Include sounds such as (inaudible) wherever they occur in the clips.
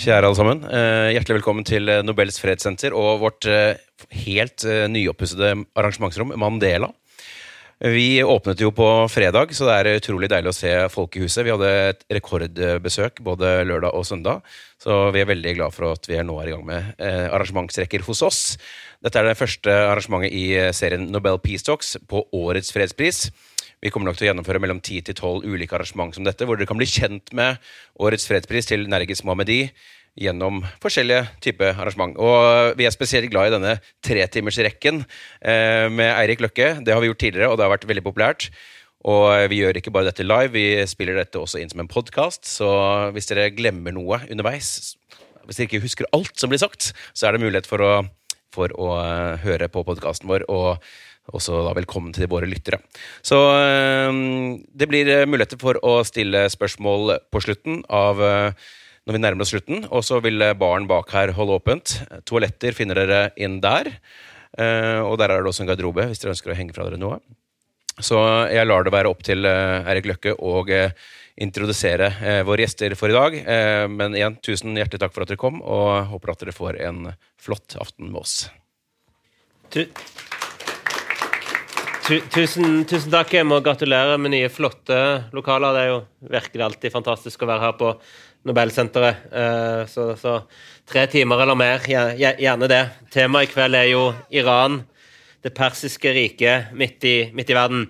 Kjære alle sammen. Eh, hjertelig velkommen til eh, Nobels fredssenter og vårt eh, helt nyoppussede arrangementsrom Mandela. Vi åpnet jo på fredag, så det er utrolig deilig å se Folkehuset. Vi hadde et rekordbesøk både lørdag og søndag, så vi er veldig glad for at vi nå er i gang med arrangementsrekker hos oss. Dette er det første arrangementet i serien Nobel Peace Talks på årets fredspris. Vi kommer nok til å gjennomføre mellom 10 til 12 ulike arrangement som dette, hvor dere kan bli kjent med årets fredspris til Nergis Mohammedi gjennom forskjellige typer arrangement. Og vi er spesielt glad i denne tretimersrekken eh, med Eirik Løkke. Det har vi gjort tidligere, og det har vært veldig populært. Og vi gjør ikke bare dette live, vi spiller dette også inn som en podkast. Så hvis dere glemmer noe underveis, hvis dere ikke husker alt som blir sagt, så er det mulighet for å, for å uh, høre på podkasten vår. og også da velkommen til våre lyttere. Så ehm, det blir eh, muligheter for å stille spørsmål på slutten av eh, når vi nærmer oss slutten. Og så vil eh, baren bak her holde åpent. Toaletter finner dere inn der. Og der er det også en garderobe hvis dere ønsker å henge fra dere noe. Så jeg lar det være opp til Erik Løkke å introdusere våre gjester for i dag. Men igjen, tusen hjertelig takk for at dere kom, og håper at dere får en flott aften med oss. Tusen, tusen, takk. Jeg må gratulere med nye, flotte lokaler. Det er jo virkelig alltid fantastisk å være her på Nobelsenteret. Eh, så, så, tre timer eller mer, gjerne det. Temaet i kveld er jo Iran, det persiske riket midt i, midt i verden.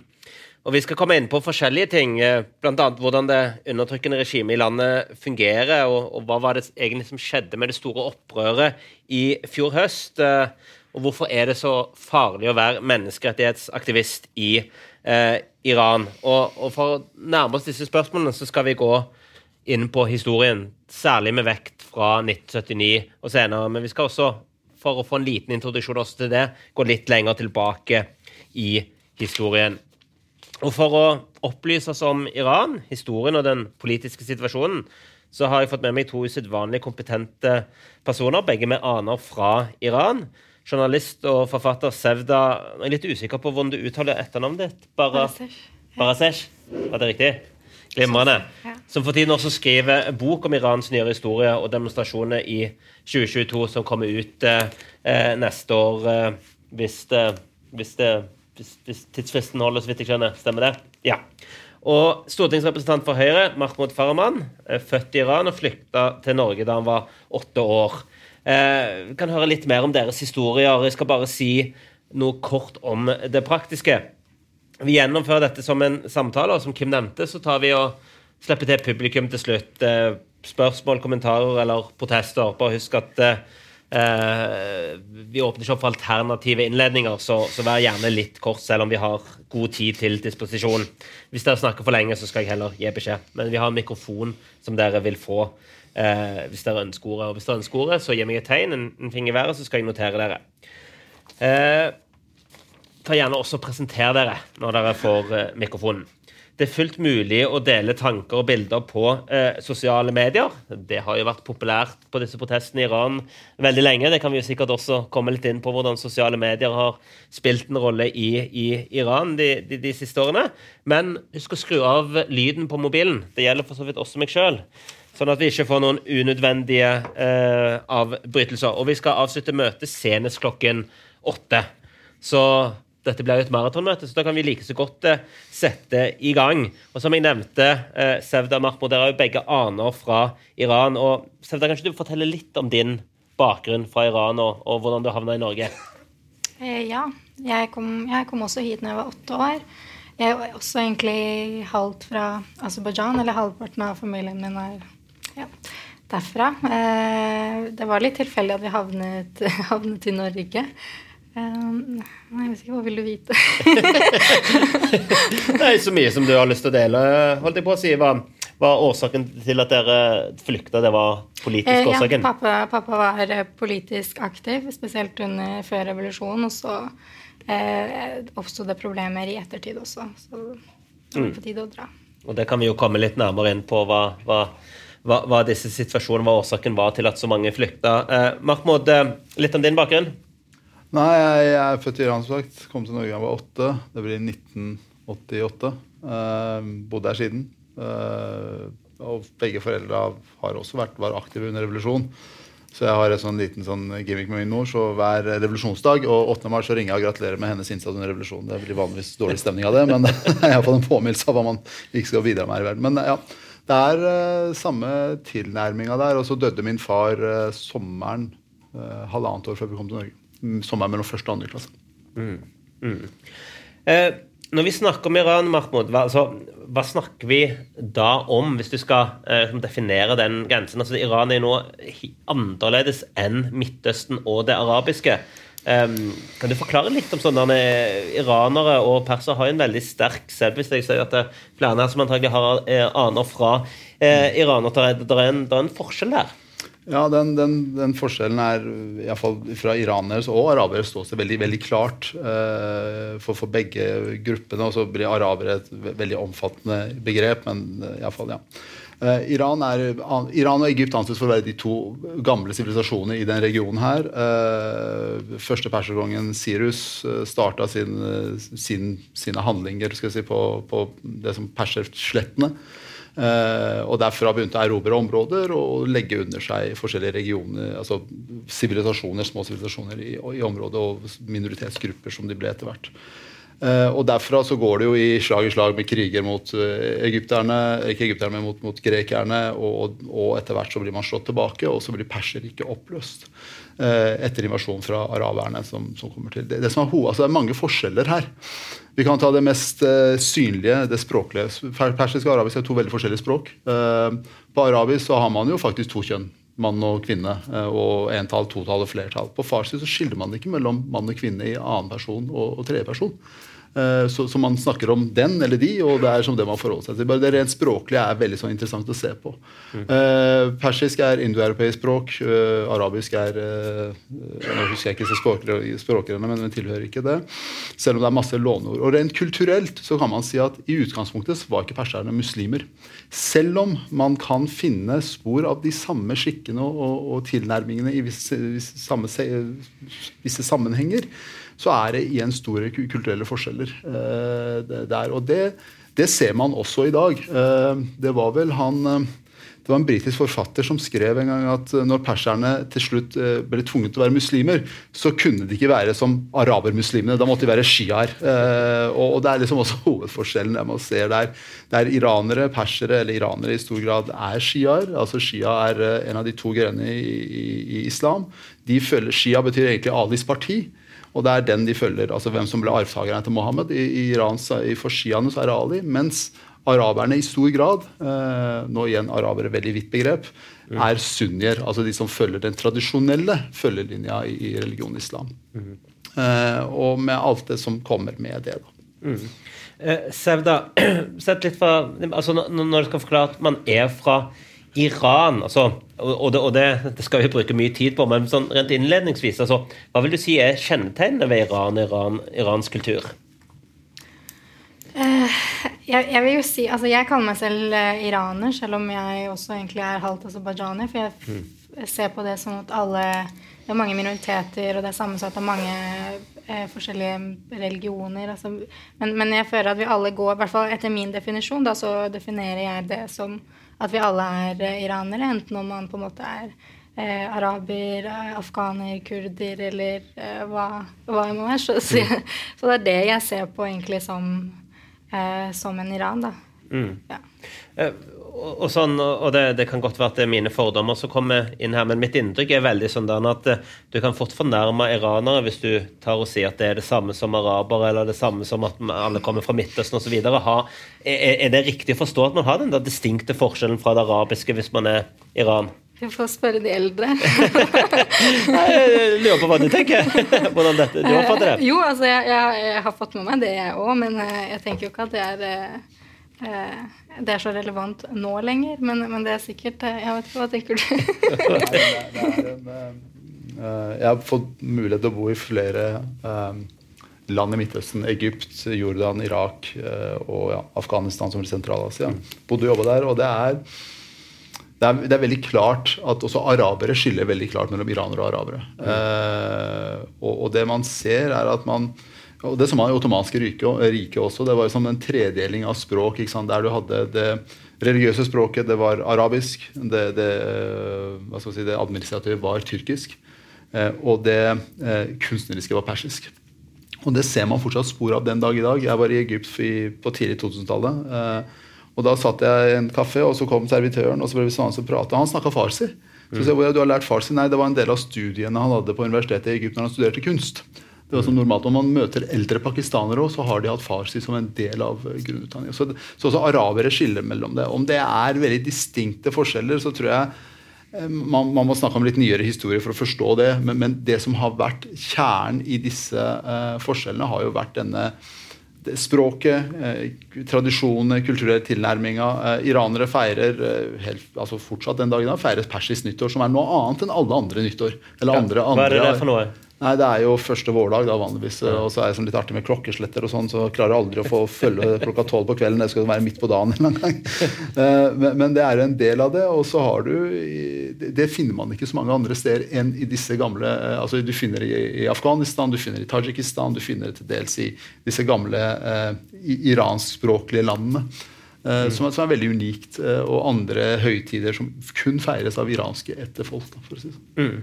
Og Vi skal komme inn på forskjellige ting, eh, bl.a. hvordan det undertrykkende regimet i landet fungerer, og, og, hva var det egentlig som skjedde med det store opprøret i fjor høst. Og hvorfor er det så farlig å være menneskerettighetsaktivist i eh, Iran? Og, og, For å nærme oss disse spørsmålene så skal vi gå inn på historien, særlig med vekt fra 1979 og senere. Men vi skal også, for å få en liten introduksjon også til det, gå litt lenger tilbake i historien. Og For å opplyse oss om Iran, historien og den politiske situasjonen, så har jeg fått med meg to usedvanlig kompetente personer, begge med aner fra Iran journalist og forfatter Sevda Jeg er litt usikker på hvordan du uttaler etternavnet ditt. Barasesh. Var det riktig? Glimrende. Som for tiden også skriver bok om Irans nyere historie og demonstrasjoner i 2022, som kommer ut eh, neste år, eh, hvis, det, hvis, det, hvis, hvis, tidsfristen holder, så vidt jeg skjønner. Stemmer det? Ja. Og stortingsrepresentant for Høyre, Mahmoud Farahman, er født i Iran og flykta til Norge da han var åtte år. Eh, vi kan høre litt mer om deres historier. Jeg skal bare si noe kort om det praktiske. Vi gjennomfører dette som en samtale, og som Kim nevnte, så tar vi og slipper til publikum til slutt. Eh, spørsmål, kommentarer eller protester. Bare husk at eh, vi åpner ikke opp for alternative innledninger, så, så, vær gjerne litt kort, selv om vi har god tid til disposisjon. Hvis dere snakker for lenge, så skal jeg heller gi beskjed. Men vi har en mikrofon som dere vil få eh, hvis dere ønsker ordet. Og hvis dere ønsker ordet, så gi meg et tegn, en, en finger i været, så skal jeg notere dere. Eh, ta gjerne også presentere dere når dere får eh, mikrofonen. Det er fullt mulig å dele tanker og bilder på eh, sosiale medier. Det har jo vært populært på disse protestene i Iran veldig lenge. Det kan vi jo sikkert også komme litt inn på hvordan sosiale medier har spilt en rolle i, i Iran de, de, de, siste årene. Men husk å skru av lyden på mobilen. Det gjelder for så vidt også meg sjøl. Sånn at vi ikke får noen unødvendige eh, avbrytelser. Og vi skal avslutte møtet senest klokken åtte. Så dette blir et maratonmøte, så da kan vi like så godt eh, sette i gang. Og som jeg nevnte, eh, Sevda Mahmoud, dere er jo begge aner fra Iran. Og Sevda, kan ikke du fortelle litt om din bakgrunn fra Iran, og, og hvordan du havna i Norge? Eh, ja. Jeg kom, jeg kom, også hit da jeg var åtte år. Jeg er også egentlig halvt fra Aserbajdsjan, eller halvparten av familien min er ja, derfra. Eh, det var litt tilfeldig at vi havnet, (laughs) havnet i Norge. Um, jeg vet ikke, Hva vil du vite? (laughs) er så mye som du har lyst til å dele. holdt jeg på å si. Hva var årsaken til at dere flykta? Det var politisk eh, årsaken? Ja, pappa, pappa, var politisk aktiv, spesielt under før revolusjonen. Og så eh, oppsto det problemer i ettertid også. Så det var mm. på tide å dra. Og det kan vi jo komme litt nærmere inn på. hva, hva hva, hva, disse situasjonene, hva årsaken var til at så mange flykta. Eh, Mahmoud, eh, litt om din bakgrunn? Nei, jeg, jeg er født i Iran, som sagt. Kom til Norge da jeg var åtte. Det blir 1988. Eh, bodde her siden. Eh, og begge foreldra har også vært var aktive under revolusjonen. Så jeg har en sånn liten sånn gimmick med min mor. Så hver revolusjonsdag og 8. mars så ringer jeg og gratulerer med hennes innsats under revolusjonen. Det blir vanligvis dårlig stemning av det, men det er iallfall en påminnelse av hva man ikke skal bidra med her i verden. Men ja, det er uh, samme tilnærminga der. Og så døde min far uh, sommeren uh, halvannet år før vi kom til Norge. Mm, sommeren mellom første og andre klasse. Mm. Mm. Eh, når vi snakker om Iran, Mahmoud, hva, altså, hva, snakker vi da om, hvis du skal eh, definere den grensen? Altså, Iran er nå annerledes enn Midtøsten og det arabiske. Um, kan du forklare litt om sånne Iranere og persere har en veldig sterk selvbevissthet. Jeg ser at det er flere som antagelig har eh, aner fra eh, Iran. og det det, er en, det er en forskjell der. Ja, den, den, den forskjellen er iallfall fra iraneres og araberes ståsted veldig, veldig klart uh, for, for, begge gruppene. Og så blir arabere et veldig omfattende begrep, men uh, iallfall, ja. Uh, Iran, er, Iran, og Egypt anses for å være de to gamle sivilisasjonene i den regionen her. Uh, første perserkongen Sirus uh, starta sin, sin, sine handlinger si, på, på, det som perserslettene. Og Derfra begynte å erobre områder og legge under seg forskjellige regioner, altså sivilisasjoner, små sivilisasjoner i, i, området og minoritetsgrupper som de ble etter hvert. Uh, og Derfra så går det jo i slag i slag med kriger mot uh, egypterne, ikke egypterne, men mot, mot grekerne, og, og, etter hvert så blir man slått tilbake, og så blir Perserriket oppløst. etter invasjonen fra araberne som, som kommer til. Det, det, som er, altså, det er mange forskjeller her. Vi kan ta det mest synlige, det språklige. Persisk og arabisk er to veldig forskjellige språk. På arabisk så har man jo faktisk to kjønn. Mann og kvinne. Og entall, totall og flertall. På farsi så skiller man ikke mellom mann og kvinne i annen person og, og tredje person. Eh, så, så, man snakker om den eller de, og det er som det man forholder seg til. Bare Det rent språklige er veldig sånn interessant å se på. Mm. Eh, persisk er indoeuropeisk språk. Eh, arabisk er eh, Nå husker jeg ikke språkene, men den tilhører ikke det. Selv om det er masse låneord. Og rent kulturelt så kan man si at i utgangspunktet var ikke perserne muslimer. Selv om man kan finne spor av de samme skikkene og, og, og tilnærmingene i visse, visse, samme, visse sammenhenger så er det igjen store kulturelle forskjeller eh, der. Og det, det, ser man også i dag. Eh, det var vel han eh, det var en britisk forfatter som skrev en gang at når perserne til slutt ble tvunget til å være muslimer, så kunne de ikke være som arabermuslimene. Da måtte de være sjiaer. Og det er liksom også (laughs) hovedforskjellen der man ser der. Der iranere, persere eller iranere i stor grad er sjiaer. Altså Shia er en av de to grenene i, i, i islam. De følger, Shia betyr egentlig Alis parti. Og det er den de følger. altså Hvem som ble arvtakerne til Mohammed. I, i Irans, i For så er det Ali. Mens araberne i stor grad, eh, nå igjen arabere veldig vidt begrep, mm. er sunnier. Altså de som følger den tradisjonelle følgelinja i, religionen islam. Mm. Eh, og med alt det som kommer med det. da. Mm. Eh, Sevda, (clears throat) sett litt fra, altså når du skal forklare at man er fra Iran altså, og, det, og det, det, skal vi bruke mye tid på, men sånn rent innledningsvis altså, Hva vil du si er kjennetegnene ved Iran, Iran iransk kultur? Uh, jeg, jeg, vil jo si Altså, jeg kaller meg selv uh, iraner, selv om jeg også egentlig er halvt aserbajdsjaner. For jeg mm. ser på det som at alle Det er mange minoriteter, og det er sammensatt av mange uh, forskjellige religioner. Altså, men, men, jeg føler at vi alle går, i hvert fall etter min definisjon, da, så definerer jeg det som at vi alle er eh, iranere, enten om man på en måte er eh, araber, eh, afghaner, kurder eller eh, hva, hva det må være. Så, så, (laughs) så, det er det jeg ser på egentlig som, eh, som en Iran, da. Mm. Ja. Eh, og, sånn, og det, det, kan godt være at det er mine fordommer som kommer inn her, men mitt inntrykk er veldig sånn at du kan fort fornærme iranere hvis du tar og sier at det er det samme som arabere, eller det samme som at alle kommer fra Midtøsten osv. Er, er det riktig å forstå at man har den der distinkte forskjellen fra det arabiske hvis man er Iran? Vi får spørre de eldre. (laughs) jeg lurer på hva du tenker. (laughs) Hvordan dette, du oppfatter det? Eh, jo, altså jeg, jeg, jeg, har fått med meg det, jeg òg, men eh, jeg tenker jo ikke at det er eh, det er så relevant nå lenger, men, men, det er sikkert eh, Jeg vet ikke, hva tenker du? (laughs) Eh, jeg har fått mulighet til å bo i flere land i Midtøsten. Egypt, Jordan, Irak uh, og ja, Afghanistan, som er Sentral-Asia. Bodde og jobba der. Og det er, det er, det, er, veldig klart at også arabere skiller veldig klart mellom iranere og arabere. Mm. Og, og, det man ser, er at man og Det som var i ottomanske riket også, det var jo sånn en tredeling av språk. Der du hadde det religiøse språket, det var arabisk. Det, det, skal si, det administrative var tyrkisk. Og det kunstneriske var persisk. Og det ser man fortsatt spor av den dag i dag. Jeg var i Egypt på tidlig 2000-tallet. Og da satt jeg i en kafé, og så kom servitøren, og så ble vi sånn og prate. Han snakka farsi. Så sier jeg, du har lært farsi? Nei, det var en del av studiene han hadde på universitetet i Egypt når han studerte kunst. Det var som normalt Når man møter eldre pakistanere, så har de hatt farsi som en del av grunnutdanningen. Så, så også arabere skiller mellom det. Om det er veldig distinkte forskjeller, så tror jeg eh, man, man, må snakke om litt nyere historie for å forstå det. Men, men det som har vært kjernen i disse uh, forskjellene, har jo vært denne språket, eh, tradisjonene, kulturelle tilnærminga. Eh, iranere feirer helt, altså fortsatt den dagen da, feirer persisk nyttår, som er noe annet enn alle andre nyttår. Eller andre, hva er det for noe? Nei, Det er jo første vårdag, da vanligvis. Og så er jeg sånn litt artig med klokkesletter og sånn, så klarer jeg aldri å få følge klokka tolv på kvelden. Det skal være midt på dagen en gang. Men det er en del av det. Og så har du Det finner man ikke så mange andre steder enn i disse gamle altså Du finner det i Afghanistan, du finner det i Tadsjikistan, du finner det til dels i disse gamle eh, iranskspråklige landene. Mm. Som, er, som, er, veldig unikt. Eh, og andre høytider som kun feires av iranske etterfolk. for å si sånn. Mm.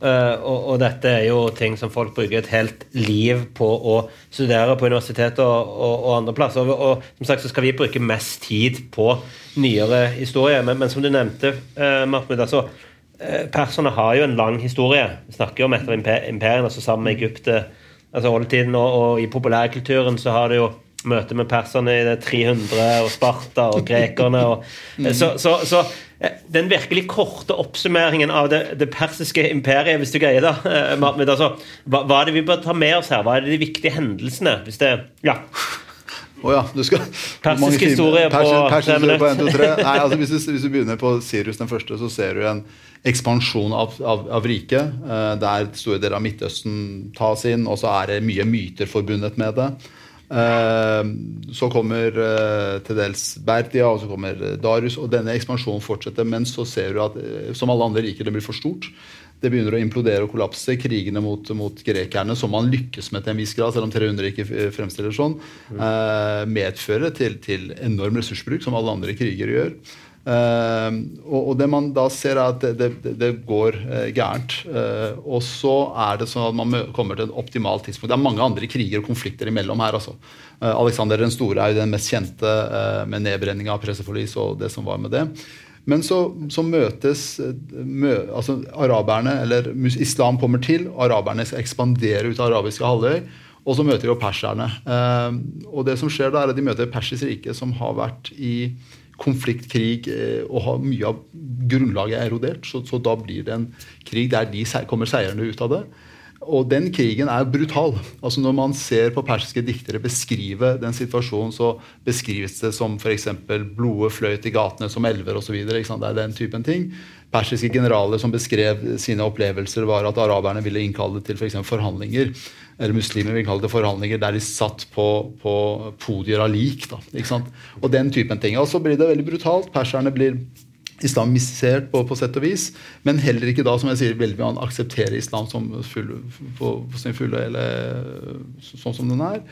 Uh, og, og, dette er jo ting som folk bruker et helt liv på å studere på universitetet og, og, og andre plasser. Og, som sagt så skal vi bruke mest tid på nyere historie. Men, men som du nevnte, uh, Mahmoud, altså, uh, perserne har jo en lang historie. Vi snakker jo om et av imperiene, altså sammen med Egypt. altså oldtiden, og, og i populærkulturen så har det jo møte med perserne i det 300 og Sparta og grekerne. Og, mm. så, så, så, eh, den virkelig korte oppsummeringen av det, det persiske imperiet, hvis du greier det eh, altså, hva, hva, er det vi bør ta med oss her? Hva er de viktige hendelsene? Hvis det, ja. Oh ja, du skal, Persisk historie på tre minutter. Nei, altså, hvis, du, hvis, du, begynner på Sirius den første, så ser du en ekspansjon av, av, av riket. Eh, der store deler av Midtøsten tas inn, og så er det mye myter forbundet med det. Eh, så kommer eh, til dels Berdia, og så kommer Darius. Og denne ekspansjonen fortsetter. Men så ser du at eh, som alle andre riker, det blir for stort. Det begynner å implodere og kollapse. Krigene mot, mot grekerne, som man lykkes med til en viss grad, selv om 300 ikke fremstiller sånn, mm. medfører til, til enorm ressursbruk, som alle andre kriger gjør. Uh, og, det man da ser, er at det, det, det går uh, gærent. Uh, og så er det sånn at man kommer til et optimalt tidspunkt. Det er mange andre kriger og konflikter imellom her. altså. Alexander den store er jo den mest kjente med nedbrenninga av Presseforlis og det som var med det. Men så, så møtes mø, altså araberne, eller Islam kommer til, araberne skal ekspandere ut av arabiske halvøy. Og så møter de jo perserne. og det som skjer da, er at de møter Persisk rike, som har vært i konflikt, krig, eh, og har mye av grunnlaget erodert. Så, så, da blir det en krig der de kommer seirende ut av det. Og den krigen er brutal. Altså Når man ser på persiske diktere beskrive den situasjonen, så beskrives det som f.eks. blodet fløyt i gatene som elver osv. Det er den typen ting. Persiske generaler som beskrev sine opplevelser, var at araberne ville innkalle til for forhandlinger eller muslimer ville kalle det forhandlinger, der de satt på, på podier av lik. Da, og den typen ting. Og så blir det veldig brutalt. Perserne blir islamisert på, på, sett og vis, men heller ikke da, som jeg sier, veldig man aksepterer islam som full, på, på, sin fulle eller sånn som den er.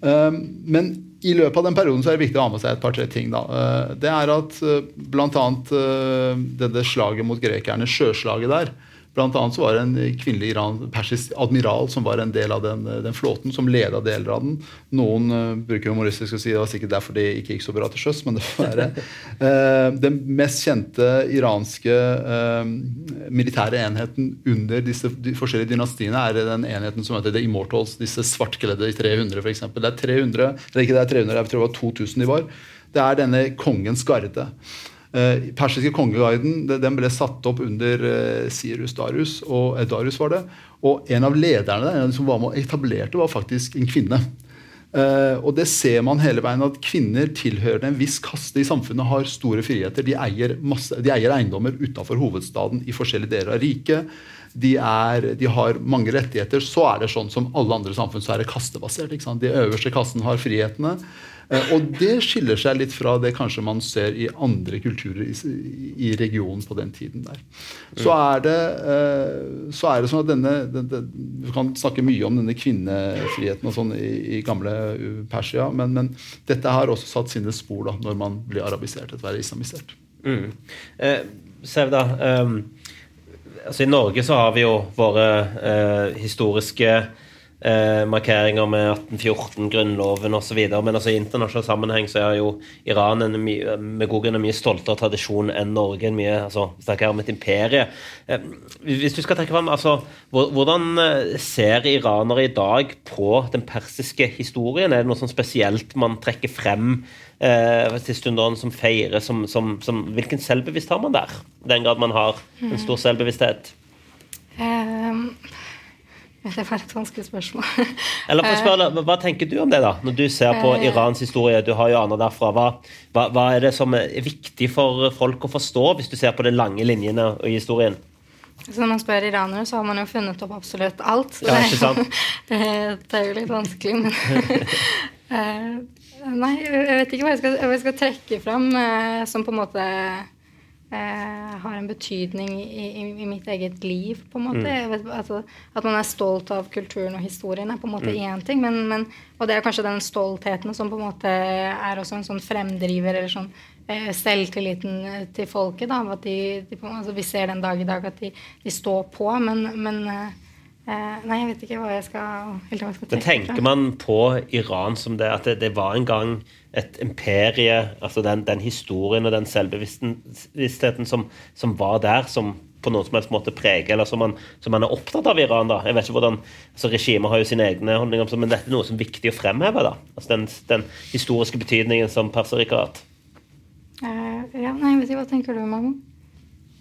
Um, men i løpet av den perioden så er det viktig å ha med seg et par-tre ting. da. Uh, det er at uh, bl.a. Uh, dette slaget mot grekerne, sjøslaget der, Blant annet så var det en kvinnelig persisk admiral som var en del av den, den flåten, som leda deler av den. Noen uh, bruker humoristisk å si det var sikkert derfor det ikke gikk så bra til sjøs, men det får være. Uh, den mest kjente iranske uh, militære enheten under disse forskjellige dynastiene er den enheten som heter The Immortals, disse svartkledde i 300 f.eks. Det er 300, eller ikke det er 300, jeg tror det var 2000 de var. Det er denne kongens garde. Eh, persiske kongeguiden den ble satt opp under eh, Sirus Darius, og eh, Darius var det. Og en av lederne der, som var med og etablerte, var faktisk en kvinne. Uh, og det ser man hele veien at Kvinner tilhørende en viss kaste i samfunnet har store friheter. De eier, masse, de eier eiendommer utenfor hovedstaden i forskjellige deler av riket. De, er, de, har mange rettigheter. Så er det sånn som alle andre samfunn, så er det kastebasert. De øverste kassen har frihetene. Eh, og det skiller seg litt fra det kanskje man ser i andre kulturer i, i regionen på den tiden der. Så er det, eh, så er det sånn at denne, denne Du kan snakke mye om denne kvinnefriheten og sånn i, i gamle Persia, men, men, dette har også satt sine spor da, når man blir arabisert etter å være islamisert. Mm. Eh, Sevda, um, altså I Norge så har vi jo våre eh, historiske eh, markeringer med 1814, Grunnloven osv. Men altså, i internasjonal sammenheng så er jo Iran en mye, med god grunn en mye stoltere tradisjon enn Norge. en mye, altså, snakker om et imperie. Eh, hvis du skal trekke fram, altså, Hvordan eh, ser iranere i dag på den persiske historien? Er det noe sånn spesielt man trekker frem? Eh, til stundene som feirer som, som, som, Hvilken selvbevisst har man der? I den grad man har en stor selvbevissthet? Um, det var et vanskelig spørsmål. (laughs) Eller for å spørre, eh, Hva tenker du om det, da, når du ser på eh. Irans historie? Du har jo aner derfra. Hva, hva, hva, er det som er viktig for folk å forstå, hvis du ser på de lange linjene i historien? Så når man spør iranere, så har man jo funnet opp absolutt alt. Ja, ikke sant? (laughs) det, er jo litt vanskelig, men (laughs) eh, Nei, jeg vet ikke hva jeg skal, hva jeg skal trekke fram som på en måte eh, har en betydning i, i, i, mitt eget liv, på en måte. Mm. Vet, altså, at man er stolt av kulturen og historien er på en måte én mm. ting, men, men, og det er kanskje den stoltheten som på en måte er også en sånn fremdriver, eller sånn eh, selvtilliten til folket. da, at de, de, altså, Vi ser den dag i dag at de, de står på, men, men eh, Nei, jeg vet ikke hva jeg skal, helt hva jeg skal tenke. Men tenker man på Iran som det, at det, det var en gang et imperie, altså den, den, historien og den selvbevisstheten som, som, var der, som på noen som helst måte preger, eller som man, som man, er opptatt av i Iran. da. Jeg vet ikke hvordan, altså Regimet har jo sine egne holdninger, men dette er noe som er viktig å fremheve. da. Altså Den, den historiske betydningen som hatt. Uh, ja, nei, jeg vet ikke, Hva tenker du, Magnus?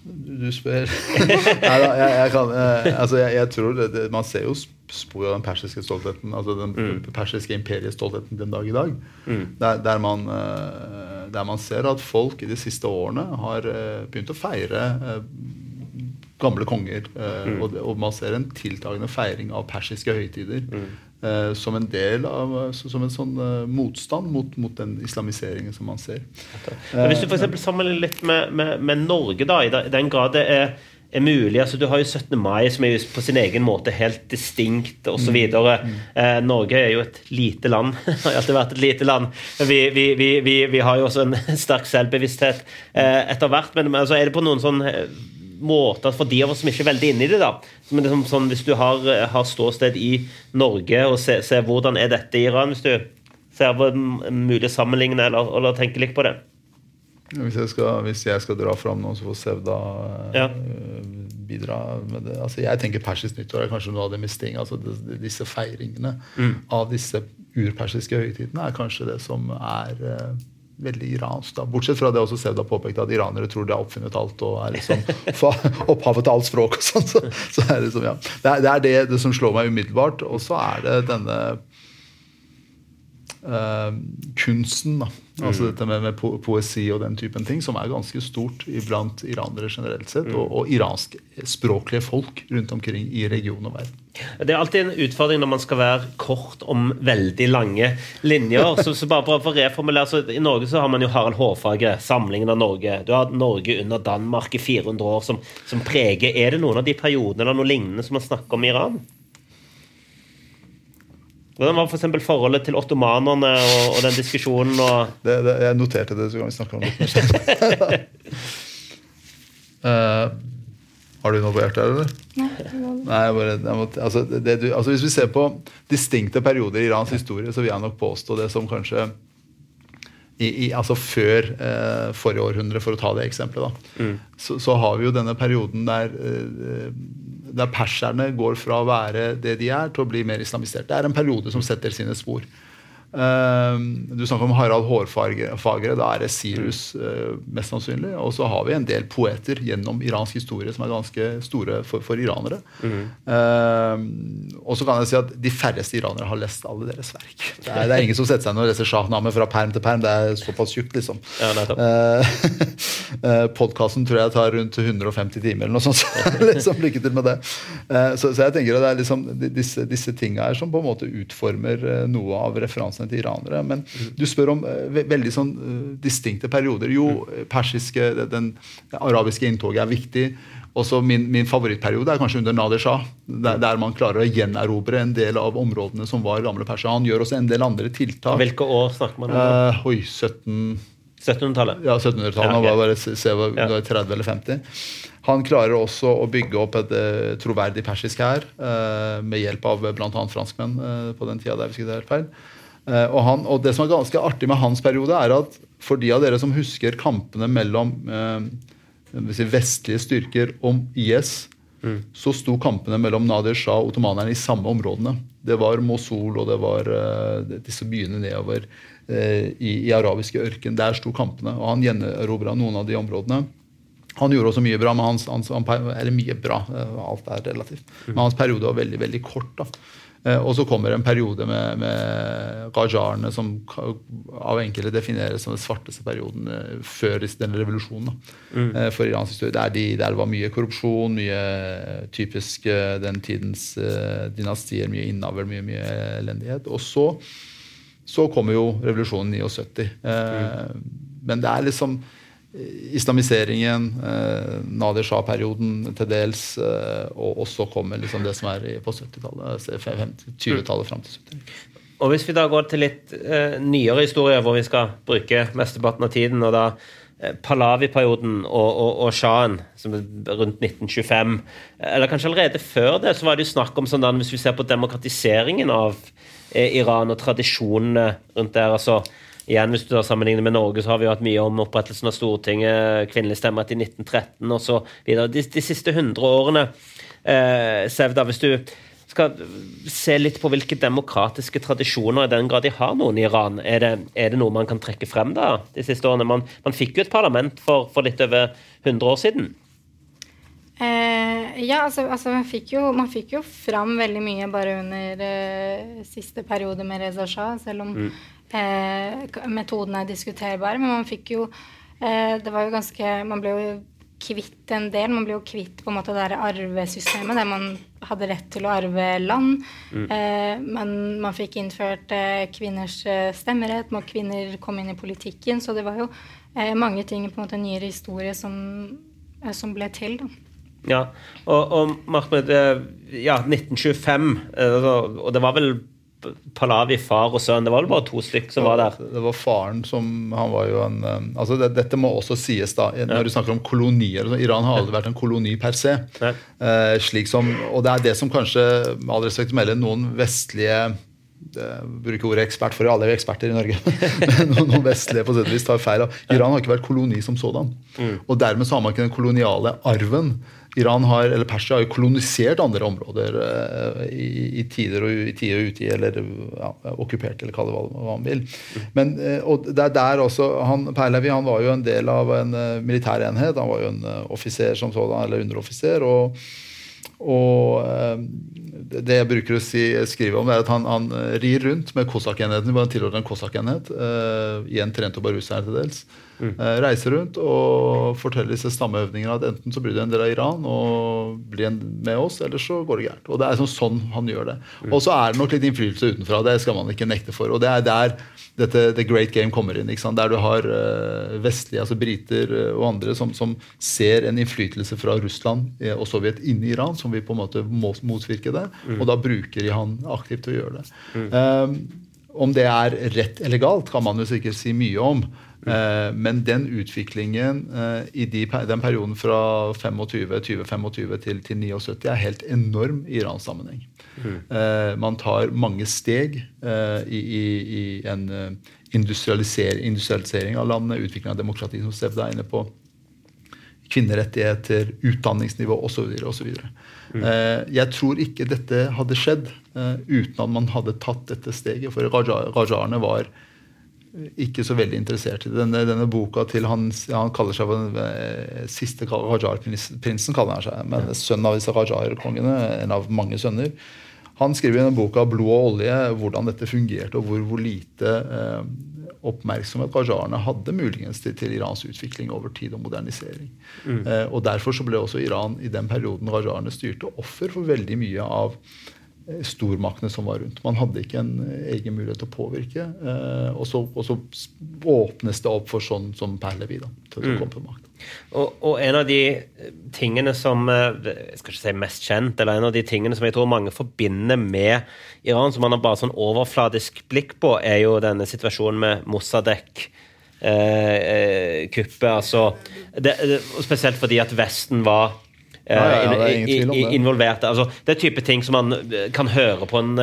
Du spør. (laughs) Nei da, jeg, jeg, kan eh, (laughs) Altså, jeg, jeg tror det, det, Man ser jo spor av den persiske stoltheten, altså den mm. persiske imperiestoltheten den dag i dag. Mm. Der, der, man, eh, der, man, ser at folk i de siste årene har eh, begynt å feire gamle konger. Mm. Og, og, man ser en tiltagende feiring av persiske høytider. Eh, som en del av som en sånn uh, motstand mot, mot, den islamiseringen som man ser. Men hvis du for sammenligner litt med, med, med, Norge, da, i den grad det er, er mulig altså Du har jo 17. mai, som er på sin egen måte helt distinkt osv. Mm. Mm. Eh, Norge er jo et lite land. (laughs) har alltid vært et lite land. Vi, vi, vi, vi har jo også en (laughs) sterk selvbevissthet eh, etter hvert. Men altså, er det på noen sånn måter for de av oss som ikke er veldig inne i det. da. Men det er sånn, Hvis du har, har ståsted i Norge og ser, ser, hvordan er dette i Iran, hvis du ser på mulig sammenligne eller, eller tenker litt på det? Hvis jeg skal, hvis jeg skal dra fram noen, så får Sevda ja. bidra med det. Altså, jeg tenker persisk nyttår er kanskje noe av det mest ting. Altså, disse feiringene mm. av disse urpersiske høytidene er kanskje det som er veldig iransk. da. Bortsett fra det også Sevda påpekte, at iranere tror de har oppfunnet alt og er liksom (laughs) opphavet til alt språk. og sånn. Så, så er det, liksom, ja. det, er, det, er det, det, som slår meg umiddelbart. Og så er det denne uh, kunsten. da. Altså mm. dette med, med, poesi og den typen ting, som er ganske stort blant iranere generelt sett, mm. og, og iranskspråklige folk rundt omkring i regionen og verden. Det er alltid en utfordring når man skal være kort om veldig lange linjer. så, så bare for å reformulere, så I Norge så har man jo Harald Hårfagre, samlingen av Norge. Du har Norge under Danmark i 400 år, som, som preger Er det noen av de periodene eller noe lignende som man snakker om i Iran? Hvordan var f.eks. For forholdet til ottomanerne og, og, den diskusjonen? Og det, det, jeg noterte det, så kan vi snakke om det uh, (laughs) har du noe på hjertet, eller? Nei. bare, måtte, altså, det, du, altså, hvis vi ser på distinkte perioder i Irans historie, så vil jeg nok påstå det som kanskje i, i, altså før eh, forrige århundre, for å ta det eksempelet, mm. så, så, har vi jo denne perioden der eh, der perserne går fra å være det de er, til å bli mer islamisert. Det er en periode som setter sine spor. Ehm, du snakker om Harald Hårfagre. Da er det Sirus uh, mest sannsynlig. Og så har vi en del poeter gjennom iransk historie som er ganske store for, for iranere. Mm. Uh, og så kan jeg si at de færreste iranere har lest alle deres verk. Det er, det er ingen som setter seg ned og leser Shahnameh fra perm til perm. Det er såpass tjukt, liksom. Ja, uh, (laughs) Podkasten tror jeg tar rundt 150 timer eller noe sånt. liksom, lykke til med det. Så, så, jeg tenker at det er liksom disse, disse tinga her som på en måte utformer noe av referansene til iranere. Men du spør om uh, veldig sånn uh, distinkte perioder. Jo, mm. persiske, den arabiske inntoget er viktig. Også min, min favorittperiode er kanskje under Nader Shah, der, der, man klarer å gjenerobre en del av områdene som var gamle Persia. Han gjør også en del andre tiltak. Hvilke år snakker man om? Uh, oi, 17... 1700-tallet? Ja, 1700-tallet. Ja, okay. se, var 30 eller 50. Han klarer også å bygge opp et uh, troverdig persisk hær uh, med hjelp av bl.a. franskmenn på den tida. der vi skulle helt feil. Og, han, og, Det som er ganske artig med hans periode, er at for de av dere som husker kampene mellom si vestlige styrker om IS, mm. så sto kampene mellom Nadir Shah og ottomanerne i samme områdene. Det var Mosul og det var disse byene nedover i, i arabiske ørken. Der sto kampene. og Han gjenerobra noen av de områdene. Han gjorde også mye bra, men hans, hans, eller mye bra, eh, alt er relativt. Men hans periode var veldig veldig kort. da. Eh, og så kommer en periode med, med Qajarene, som av enkelte defineres som den svarteste perioden eh, før den revolusjonen. Mm. For iransk historie. Der, de, der, var mye korrupsjon, mye typisk den tidens dynastier, mye innavl, mye, mye elendighet. Og så, så kommer jo revolusjonen 79. Mm. Men det er liksom islamiseringen, eh, Nadir Shah-perioden til dels, eh, og også kommer liksom det som er på 70-tallet, 20-tallet fram til 70. Og Hvis vi da går til litt eh, nyere historie, hvor vi skal bruke mesteparten av tiden, og da eh, Pahlavi-perioden og, og, og Shahen, som er rundt 1925 Eller kanskje allerede før det, så var det jo snakk om sånn hvis vi ser på demokratiseringen av eh, Iran og tradisjonene rundt der. altså igjen, hvis du da sammenligner med Norge, så har vi jo hatt mye om opprettelsen av Stortinget, kvinnelig stemmerett i 1913 osv. De, de siste 100 årene, eh, Sevda, hvis du skal se litt på hvilke demokratiske tradisjoner, i den grad de har noen i Iran, er det, er det noe man kan trekke frem da, de siste årene? Man, man fikk jo et parlament for, for, litt over 100 år siden. Eh, ja, altså, altså man, fikk jo, man, fikk jo, fram veldig mye bare under eh, siste periode med Reza Shah, selv om mm. Eh, metodene er diskuterbare, men man fikk jo eh, Det var jo ganske Man ble jo kvitt en del. Man ble jo kvitt på en måte det arvesystemet der man hadde rett til å arve land. Mm. Eh, men man fikk innført eh, kvinners eh, stemmerett, og kvinner kom inn i politikken. Så det var jo eh, mange ting på en måte nyere historie som, som ble til. da. Ja, og, og Mahmoud, ja, 1925, og det var vel Palavi, far og sønn. Det var vel bare to stykker som var der? Det var faren som Han var jo en um, altså det, Dette må også sies, da. Når ja. du snakker om kolonier Iran har aldri vært en koloni per se. Eh, slik som, og det er det som kanskje, med all respekt å melde, noen vestlige bruker ordet ekspert, for alle er eksperter i Norge. (laughs) noen vestlige på tar feil. Iran har ikke vært koloni som sådan. Mm. Og dermed så har man ikke den koloniale arven Iran har, eller Persia har jo kolonisert andre områder uh, i, i, tider og i tider og utide, eller ja, okkupert, eller kall det hva, man vil. Men, uh, og det er der også, han, Perlevi han var jo en del av en uh, militær enhet. Han var jo en offiser som sådan, eller underoffiser. og og det jeg bruker å si, skrive om, er at han, han rir rundt med Kosakk-enheten. Han tilhørte en Kosakk-enhet. Uh, igjen trent og barusa til dels. Mm. Reise reiser rundt og forteller disse stammeøvningene at enten så blir du en del av Iran og blir med oss, eller så går det gærent. Og Det er sånn, sånn han gjør det. Mm. Og så er det nok litt innflytelse utenfra. Det skal man ikke nekte for. Og det er der dette The Great Game kommer inn. Der du har uh, vestlige, altså briter uh, og andre, som, som, ser en innflytelse fra Russland og Sovjet inni Iran, som vil på en måte må motvirke det. Mm. Og da bruker de han aktivt til å gjøre det. Um, om det er rett eller galt, kan man jo sikkert si mye om. Eh, men den utviklingen eh, i de, den perioden fra 25, 2025 til, til 79 er helt enorm i Irans sammenheng. Mm. Eh, man tar mange steg i, i, i en industrialisering, industrialisering, av landet, utvikling av demokrati, som Sevda er inne på. Kvinnerettigheter, utdanningsnivå osv. osv. Mm. Jeg tror ikke dette hadde skjedd uten at man hadde tatt dette steget. For rajarene var ikke så veldig interessert i. Denne, denne boka til han, han kaller seg den eh, siste Rajar-prinsen, kaller han seg, men sønn av disse Rajar-kongene, en av mange sønner. Han skriver i denne boka 'Blod og olje' hvordan dette fungerte, og hvor, hvor lite eh, oppmerksomhet rajarene hadde muligens til, til, Irans utvikling over tid og modernisering. Mm. Eh, og Derfor så ble også Iran i den perioden rajarene styrte, offer for veldig mye av stormaktene som var rundt. Man hadde ikke en eh, egen mulighet til å påvirke. Eh, og, så, og, så, åpnes det opp for sånn som Perlevi da, til å mm. komme på makt. Og, og, en av de tingene som eh, jeg skal ikke si mest kjent, eller en av de tingene som jeg tror mange forbinder med Iran, som man har bare sånn overfladisk blikk på, er jo denne situasjonen med Mossadegh. Eh, eh, kuppet, altså det, Spesielt fordi at Vesten var involvert. Altså, det er type ting som man kan høre på en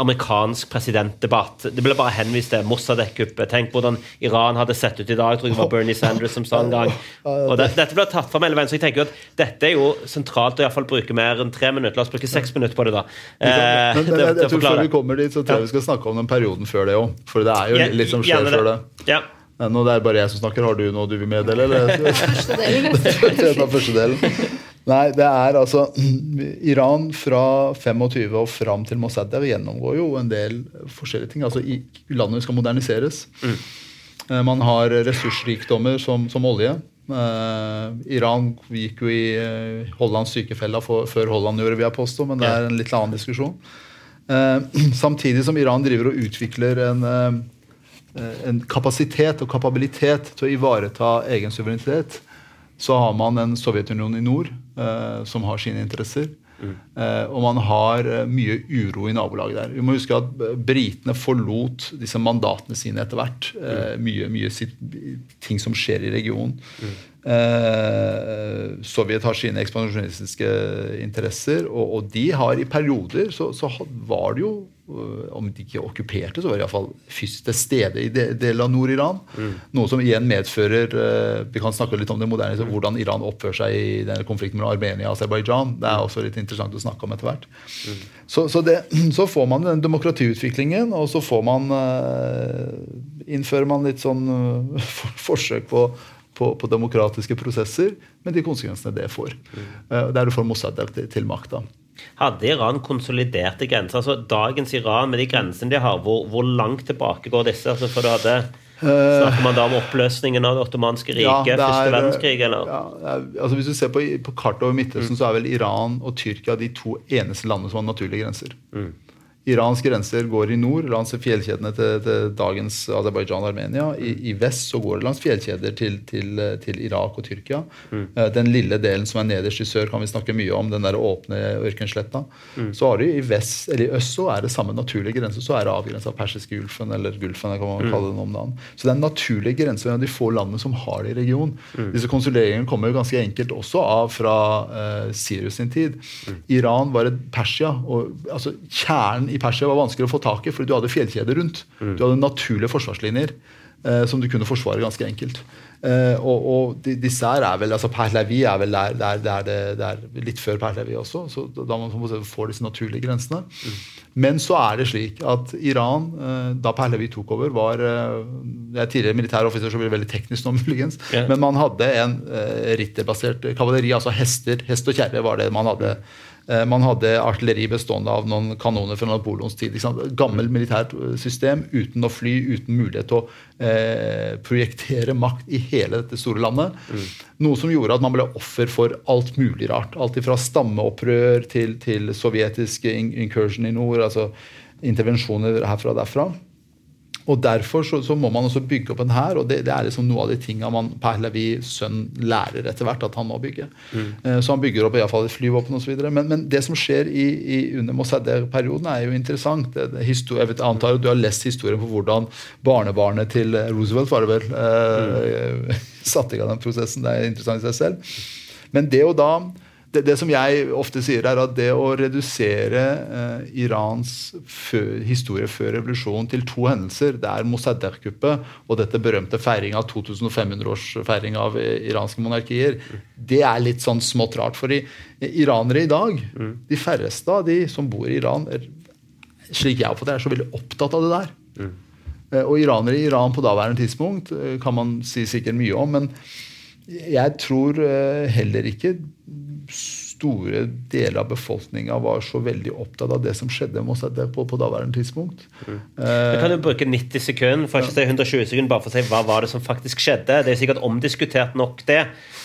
amerikansk presidentdebatt. Det ble bare henvist til Mossadek-kuppet. Tenk hvordan Iran hadde sett ut i dag. Jeg tror det var Bernie Sanders som sa en gang. (laughs) Og det, Dette ble tatt fram hele veien, så jeg tenker jo at dette er jo sentralt å iallfall bruke mer enn tre minutter. La oss bruke seks minutter på det, da. Eh, men, men, jeg, jeg tror Før vi kommer dit, så tror jeg vi skal snakke om den perioden før det òg. For det er jo litt som skjer før det. Ja. Nå det er bare jeg som snakker. Har du noe du vil meddele? Eller? (laughs) Første delen. (laughs) Nei, det er altså (clears throat) Iran fra 25 og fram til Mossadegh gjennomgår jo en del forskjellige ting. Altså i, Landet skal moderniseres. Mm. Eh, man har ressursrikdommer som, som olje. Uh, Iran gikk jo i uh, Hollands sykefella for, før Holland gjorde, vil jeg påstå, men det er en litt annen diskusjon. Uh, (clears throat) samtidig som Iran driver og utvikler en, en kapasitet og kapabilitet til å ivareta egen suverenitet, så har man en Sovjetunionen i nord uh, som har sine interesser. Mm. Og man har uh, mye uro i nabolaget der. Vi må huske at britene forlot disse mandatene sine etter hvert. Mm. Mye, mye sitt, ting som skjer i regionen. Mm. Sovjet har sine ekspansjonistiske interesser, og, og, de har i perioder så, så var det jo om de ikke okkuperte, så var de iallfall fysisk til stede i deler av Nord-Iran. Mm. Noe som igjen medfører øh, Vi kan snakke litt om det moderne, så hvordan Iran oppfører seg i denne konflikten mellom Armenia og Aserbajdsjan. Det er også litt interessant å snakke om etter hvert. Mm. Så, så, det, (clears throat) så, får man den demokratiutviklingen, og så får man uh, Innfører man litt sånn (laughs) for, forsøk på på, på, demokratiske prosesser, med de konsekvensene det får. Mm. Uh, der du får Mossad til, til makta. Hadde Iran konsoliderte grenser? altså Dagens Iran med de grensene de har, hvor, hvor langt tilbake går disse? altså for du hadde Snakker man da om oppløsningen av det ottomanske riket? Ja, første verdenskrig, eller? Ja, altså Hvis du ser på, på kartet over Midtøsten, mm. så er vel Iran og Tyrkia de to eneste landene som har naturlige grenser. Mm. Irans grenser går i nord, langs fjellkjedene til, til dagens Aserbajdsjan og Armenia. I, I, vest så går det langs fjellkjeder til, til, til Irak og Tyrkia. Mm. Eh, den lille delen som er nederst i sør, kan vi snakke mye om. Den der åpne ørkensletta. Mm. Så har du i vest, eller i øst så er det samme naturlige grense. Så er det avgrensa av persiske gulfen, eller Gulfen. kan man mm. kalle den om dagen. Så det er en naturlig grense mellom de få landene som har det i regionen. Mm. Disse konsuleringene kommer jo ganske enkelt også av fra uh, Sirius sin tid. Mm. Iran var et Persia. og altså Kjernen i Persia var vanskelig å få tak i, fordi du hadde fjellkjeder rundt. Mm. Du hadde naturlige forsvarslinjer eh, som du kunne forsvare ganske enkelt. Eh, og, og disse her er vel altså Perlevi er vel der, der, der det, der, litt før Perlevi også, så da man får disse naturlige grensene. Mm. Men så er det slik at Iran, eh, da Perlevi tok over, var eh, Jeg er tidligere militær offiser, så blir det veldig teknisk nå, (laughs) muligens. Yeah. Men man hadde en eh, ritterbasert kavaleri, altså hester, hest og kjerre var det man hadde. Mm Eh, man hadde artilleri bestående av noen kanoner fra Napoleons tid. Gammel militært eh, system uten å fly, uten mulighet til å eh, projektere makt i hele dette store landet. Mm. Noe som gjorde at man ble offer for alt mulig rart. Alt fra stammeopprør til, til sovjetisk incursion i nord. altså intervensjoner herfra og derfra. Og Derfor så, så, må man også bygge opp en hær, og det, det, er liksom noe av de tinga man Pahlavi sønn lærer etter hvert at han må bygge. Mm. Uh, så han bygger opp i fall et flyvåpen osv. Men, men det som skjer i, i under Mossadegh-perioden, er jo interessant. Det, det jeg vet, antar at du har lest historien på hvordan barnebarnet til Roosevelt var det vel, eh, mm. (laughs) satte i gang den prosessen. Det er interessant i seg selv. Men det å da det, det, som jeg ofte sier, er at det å redusere eh, Irans før, historie før revolusjonen til to hendelser, det er Mossadegh-kuppet og dette berømte feiringa av 2500-årsfeiring av eh, iranske monarkier, det er litt sånn smått rart. For i, iranere i dag, mm. de færreste av de som bor i Iran, er, slik jeg oppfatter det, er så veldig opptatt av det der. Mm. Og iranere i Iran på daværende tidspunkt eh, kan man si sikkert mye om, men jeg tror heller ikke store deler av befolkninga var så veldig opptatt av det som skjedde med oss på, på daværende tidspunkt. Mm. Uh, kan du bruke 90 sekunder for ikke si 120 sekunder bare for å si hva var det som faktisk skjedde? Det er sikkert omdiskutert nok, det.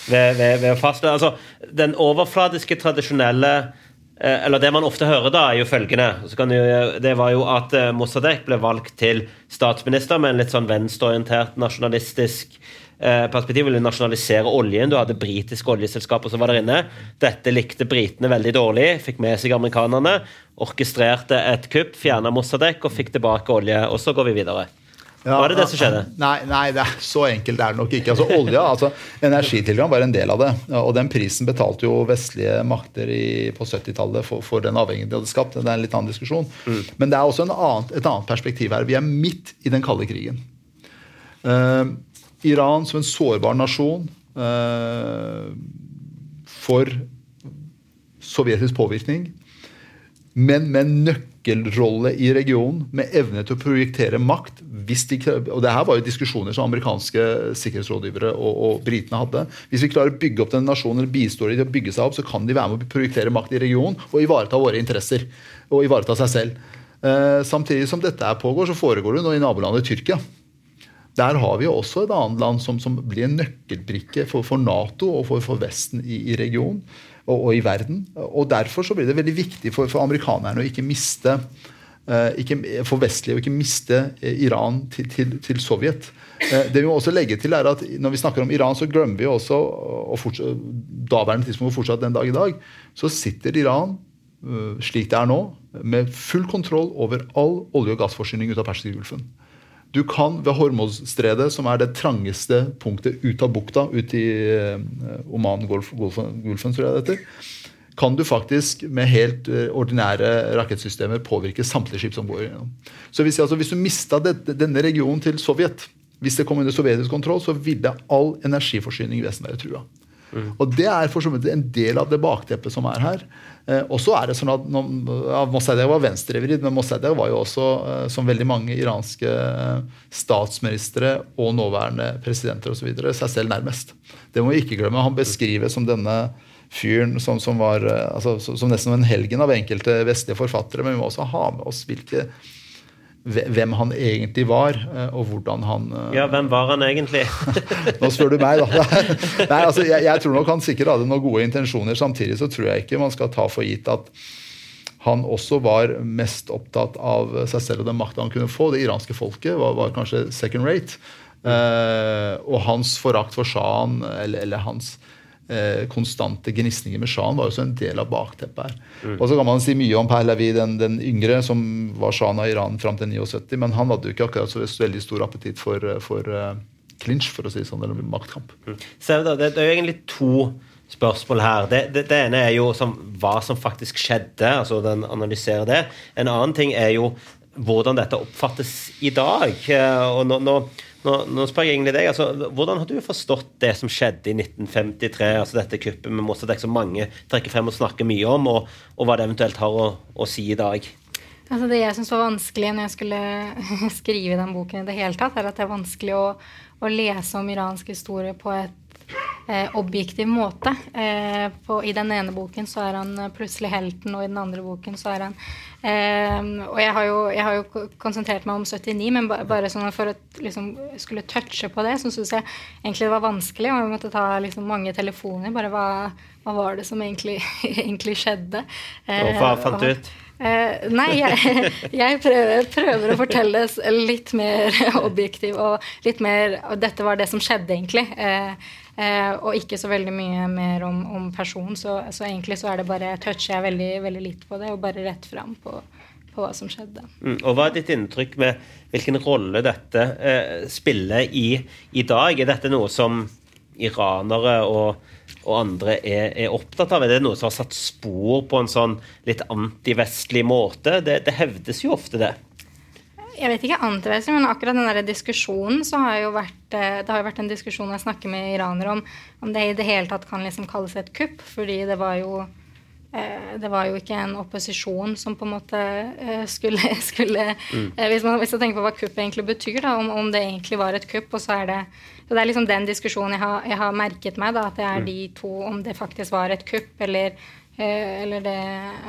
ved, ved, ved å fastslå. Altså, den overfladiske, tradisjonelle eh, eller Det man ofte hører, da, er jo følgende. det var jo at Mossadegh ble valgt til statsminister med en litt sånn venstreorientert, nasjonalistisk eh, perspektiv ville nasjonalisere oljen. Du hadde britiske oljeselskaper som var der inne. Dette likte britene veldig dårlig, fikk med seg amerikanerne. Orkestrerte et kupp, fjerna Mossadek og fikk tilbake olje. Og så går vi videre. Ja, var det det som skjedde? Nei, nei, det er så enkelt er det nok ikke. Altså, olja, altså, Energitilgang var en del av det. Og den prisen betalte jo vestlige makter i, på 70-tallet for, for, den avhengigheten de hadde skapt. Det er en litt annen diskusjon. Mm. Men det er også annen, et annet perspektiv her. Vi er midt i den kalde krigen. Uh, Iran som en sårbar nasjon eh, for sovjetisk påvirkning, men med nøkkelrolle i regionen, med evne til å projektere makt. De, og det her var jo diskusjoner som amerikanske sikkerhetsrådgivere og, og britene hadde. Hvis vi klarer å bygge opp den nasjonen eller bistår de til å bygge seg opp, så kan de være med å projektere makt i regionen og ivareta våre interesser. Og ivareta seg selv. Eh, samtidig som dette pågår, så foregår det nå i nabolandet Tyrkia. Der har vi også et annet land som, som blir en nøkkelbrikke for, for Nato og for, for Vesten i, i regionen og, og, i verden. Og Derfor så blir det veldig viktig for, for amerikanerne å ikke miste uh, ikke, for vestlige å ikke miste uh, Iran til, til, til Sovjet. Uh, det vi må også legge til er at Når vi snakker om Iran, så glemmer vi også og fortsatt, daværende tidspunkt og fortsatt den dag i dag, så sitter Iran slik det er nå, med full kontroll over all olje- og gassforsyning ut av Perskergulfen. Du kan ved Hormozstredet, som er det trangeste punktet ut av bukta, ut i uh, Oman-Gulfen, tror jeg det heter, kan du faktisk med helt uh, ordinære rakettsystemer påvirke samtlige skip som går gjennom. Så hvis, altså, hvis du mista denne regionen til Sovjet, hvis det kom under sovjetisk kontroll, så ville all energiforsyning i Vesten være trua. Mm. Og Det er for så vidt en del av det bakteppet som er her. Eh, og så er det sånn at ja, Mossadegh var venstrevridd, men Mossadegh var jo også, eh, som veldig mange iranske statsministre og nåværende presidenter osv., seg selv nærmest. Det må vi ikke glemme. Han beskrives som denne fyren som, som, var, eh, altså, som nesten en helgen av enkelte vestlige forfattere, men vi må også ha med oss hvilke hvem han egentlig var, eh, og hvordan han eh, Ja, hvem var han egentlig? (laughs) Nå spør du meg, da. (laughs) Nei, altså, jeg, jeg, tror nok han sikkert hadde noen gode intensjoner. Samtidig så tror jeg ikke man skal ta for gitt at han også var mest opptatt av seg selv og den makta han kunne få. Det iranske folket var, var kanskje second rate. Eh, og hans forakt for sjahen, eller, eller hans eh, konstante gnisninger med sjahen var også en del av bakteppet her. Mm. Og så kan man si mye om Pahlavi den, den yngre, som var sjahen av Iran fram til 79, men han hadde jo ikke akkurat så veldig stor appetitt for, for uh, clinch, for å si sånn, eller maktkamp. Mm. Så det, det, er jo egentlig to spørsmål her. Det, det, det ene er jo som, hva som faktisk skjedde, altså den analyserer det. En annen ting er jo hvordan dette oppfattes i dag. Eh, og nå, nå nå, nå, spør jeg egentlig deg, altså, Hvordan har du forstått det som skjedde i 1953, altså dette kuppet med Mossadegh som mange trekker frem og snakker mye om, og, og hva det eventuelt har å, å si i dag? Altså det jeg syns var vanskelig når jeg skulle (laughs) skrive den boken, i det hele tatt, er at det er vanskelig å, å lese om iransk historie på et eh, objektiv måte. Eh, på, I den ene boken så er han plutselig helten, og i den andre boken så er han eh, og jeg har, jo, jeg har, jo, konsentrert meg om 79, men bare sånn for å liksom, skulle touche på det, så syns jeg egentlig det var vanskelig. Og jeg måtte ta liksom, mange telefoner. Bare hva, hva var det som egentlig, (laughs) egentlig skjedde? og hva fant du ut? Uh, nei, jeg, (laughs) jeg prøver, prøver, å fortelle litt mer (laughs) objektiv og litt mer Og dette var det som skjedde, egentlig. Uh, Eh, og ikke så veldig mye mer om, om person. Så, så, egentlig så er det bare toucher jeg veldig, veldig litt på det, og bare rett fram på, på hva som skjedde. Mm, og Hva er ditt inntrykk med hvilken rolle dette eh, spiller i, i, dag? Er dette noe som iranere og, og andre er, er, opptatt av? Er det noe som har satt spor på en sånn litt antivestlig måte? Det, det hevdes jo ofte det jeg vet ikke antivestlig, men akkurat den der diskusjonen så har jo vært eh, Det har jo vært en diskusjon jeg snakker med iranere om om det i det hele tatt kan liksom kalles et kupp. Fordi det var jo eh, det var jo ikke en opposisjon som på en måte eh, skulle, (laughs) skulle mm. hvis, man, hvis man tenker på hva kupp egentlig betyr, da, om, om, det egentlig var et kupp, og så er det så Det er liksom den diskusjonen jeg har, jeg har merket meg, da, at det er mm. de to, om det faktisk var et kupp, eller, eller det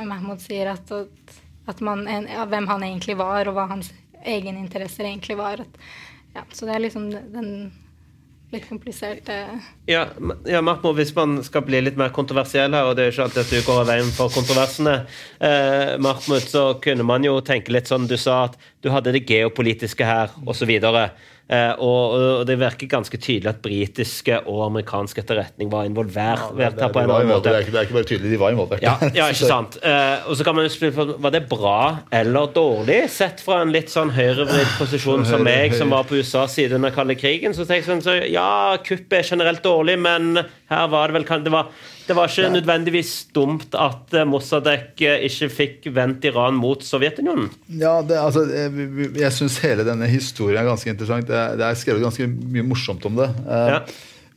Mahmoud sier, at, at man, ja, hvem han egentlig var, og hva hans egeninteresser egentlig var. At, ja, så det er liksom den litt kompliserte Ja, ja Mahmoud, hvis man skal bli litt mer kontroversiell her, og det er jo ikke alltid at du går av veien for kontroversene, eh, Mahmoud, så kunne man jo tenke litt sånn Du sa at du hadde det geopolitiske her, osv. Eh, og, og det virker ganske tydelig at britiske og amerikansk etterretning var involvert. Ja, det, det, på en det, var, måte. det, er ikke, det er ikke bare tydelig, de var involvert. Ja, ja (laughs) ikke sant. Eh, og så kan man jo spørre Var det bra eller dårlig, sett fra en litt sånn høyrevridd posisjon som meg, som var på USAs side under kalde krigen? Så tenker jeg sånn, så, ja, kuppet er generelt dårlig, men her var det vel det var, det var ikke nødvendigvis dumt at Mossadek Mossadegh eh, ikke fikk vendt Iran mot Sovjetunionen? Ja, det, altså, jeg, jeg syns hele denne historien er ganske interessant. Det er, det er skrevet ganske mye morsomt om det. Eh, Ja.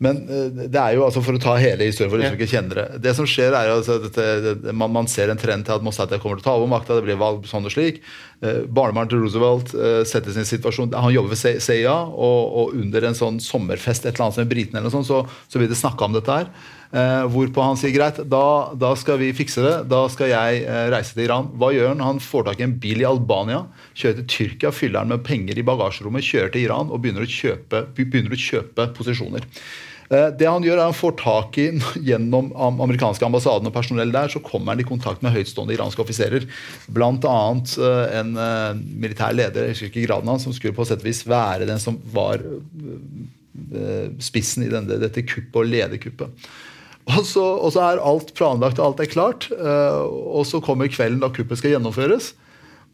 Men eh, det er jo altså for å ta hele historien for de som ikke kjenner det. Det som skjer er jo altså at det, man, man ser en trend til at Mossadegh kommer til å ta over makta. Det blir valg sånn og slik. Eh, til Roosevelt eh, settes i en situasjon Han jobber ved CIA, og, og under en sånn sommerfest et eller annet som britene eller noe sånt, så, så blir det snakka om dette her. Eh, hvorpå han sier greit, da, da skal vi fikse det. Da skal jeg eh, reise til Iran. Hva gjør han? Han får tak i en bil i Albania, kjører til Tyrkia, fyller den med penger i bagasjerommet, kjører til Iran og begynner å kjøpe, begynner å kjøpe posisjoner. Eh, Det Han gjør er han får tak i (laughs) gjennom amerikanske ambassaden og personell der, så kommer han i kontakt med høytstående iranske offiserer. Bl.a. en eh, militær leder, jeg husker ikke graden hans, som skulle på sett og vis være den som var eh, spissen i denne, dette kuppet og lederkuppet. Og så, og så er alt planlagt og alt er klart. eh, og så kommer kvelden da kuppet skal gjennomføres.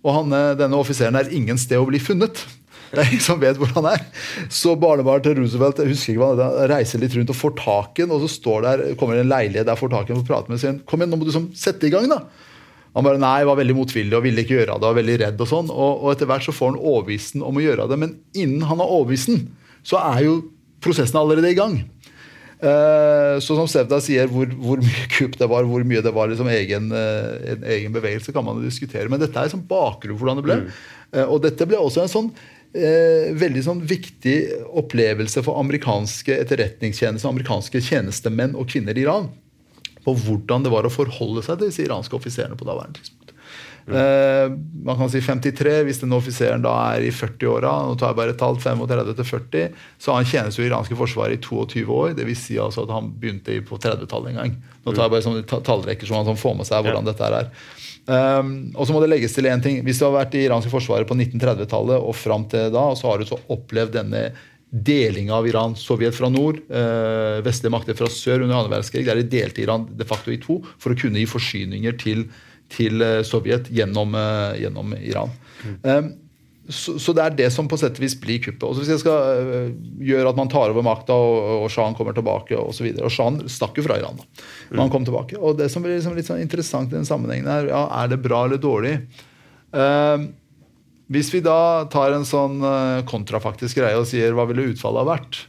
Og han, eh, denne offiseren er ingen sted å bli funnet. Det er ingen som vet hvor han er. Så barnebarnet til Roosevelt jeg husker ikke hva han reiser litt rundt og får tak i ham. og så står der, kommer det en leilighet der får tak i ham og prater med sier Kom igjen, nå må du liksom sette i gang, da. Han bare nei, var veldig motvillig og ville ikke gjøre det. var veldig redd Og sånn, og, og etter hvert så får han overbevist om å gjøre det. Men innen han har overbevist så er jo prosessen allerede i gang. Eh, så som Sevda sier, hvor, hvor mye kupp det var, hvor mye det var liksom egen, eh, en egen bevegelse, kan man diskutere. Men dette er liksom bakgrunn for hvordan det ble. Mm. og dette ble også en sånn eh, veldig sånn viktig opplevelse for amerikanske etterretningstjenester, amerikanske tjenestemenn og -kvinner i Iran. På hvordan det var å forholde seg til disse iranske offiserene på daværende tidspunkt. Eh, man kan si 53, hvis denne offiseren da er i 40-åra, nå tar jeg bare et tall, 35 til 40, så han tjenes jo i iranske forsvaret i 22 år. Dvs. Si altså at han begynte på 30-tallet en gang. Nå tar jeg bare sånne ta- tallrekker så man sånn får med seg hvordan dette her er. Um, og så må det legges til en ting. Hvis du har vært i iranske forsvaret på 1930-tallet og fram til da, så har du så opplevd denne delinga av Iran. Sovjet fra nord, øh, vestlige makter fra sør under annen verdenskrig. Der de delte Iran de facto i to for å kunne gi forsyninger til, til eh, Sovjet gjennom, eh, gjennom Iran. Mm. så, så det er det som på sett og vis blir kuppet. Også Hvis jeg skal øh, gjøre at man tar over makta og, og Shahen kommer tilbake osv. Shahen stakk jo fra Iran da når han kom tilbake. Og det som blir liksom litt sånn interessant i den sammenhengen, er ja, er det bra eller dårlig. Uh, hvis vi da tar en sånn eh, kontrafaktisk greie og sier hva ville utfallet ha vært?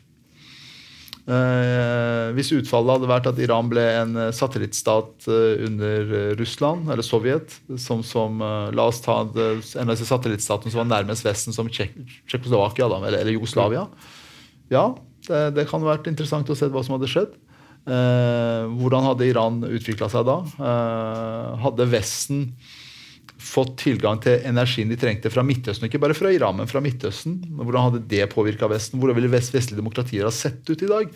Eh, hvis utfallet hadde vært at Iran ble en eh, satellittstat eh, under Russland, eller Sovjet, som, som La oss ta en av disse satellittstatene som var nærmest Vesten, som Tsjek- Tsjekkoslovakia eller, eller Jugoslavia. Ja, det, det kan vært interessant å se hva som hadde skjedd. Hvordan hadde Iran utvikla seg da? Hadde Vesten fått tilgang til energien de trengte fra Midtøsten, ikke bare fra Iran, men fra Midtøsten. Hvordan hadde det påvirka Vesten? Hvordan ville vest vestlige demokratier ha sett ut i dag?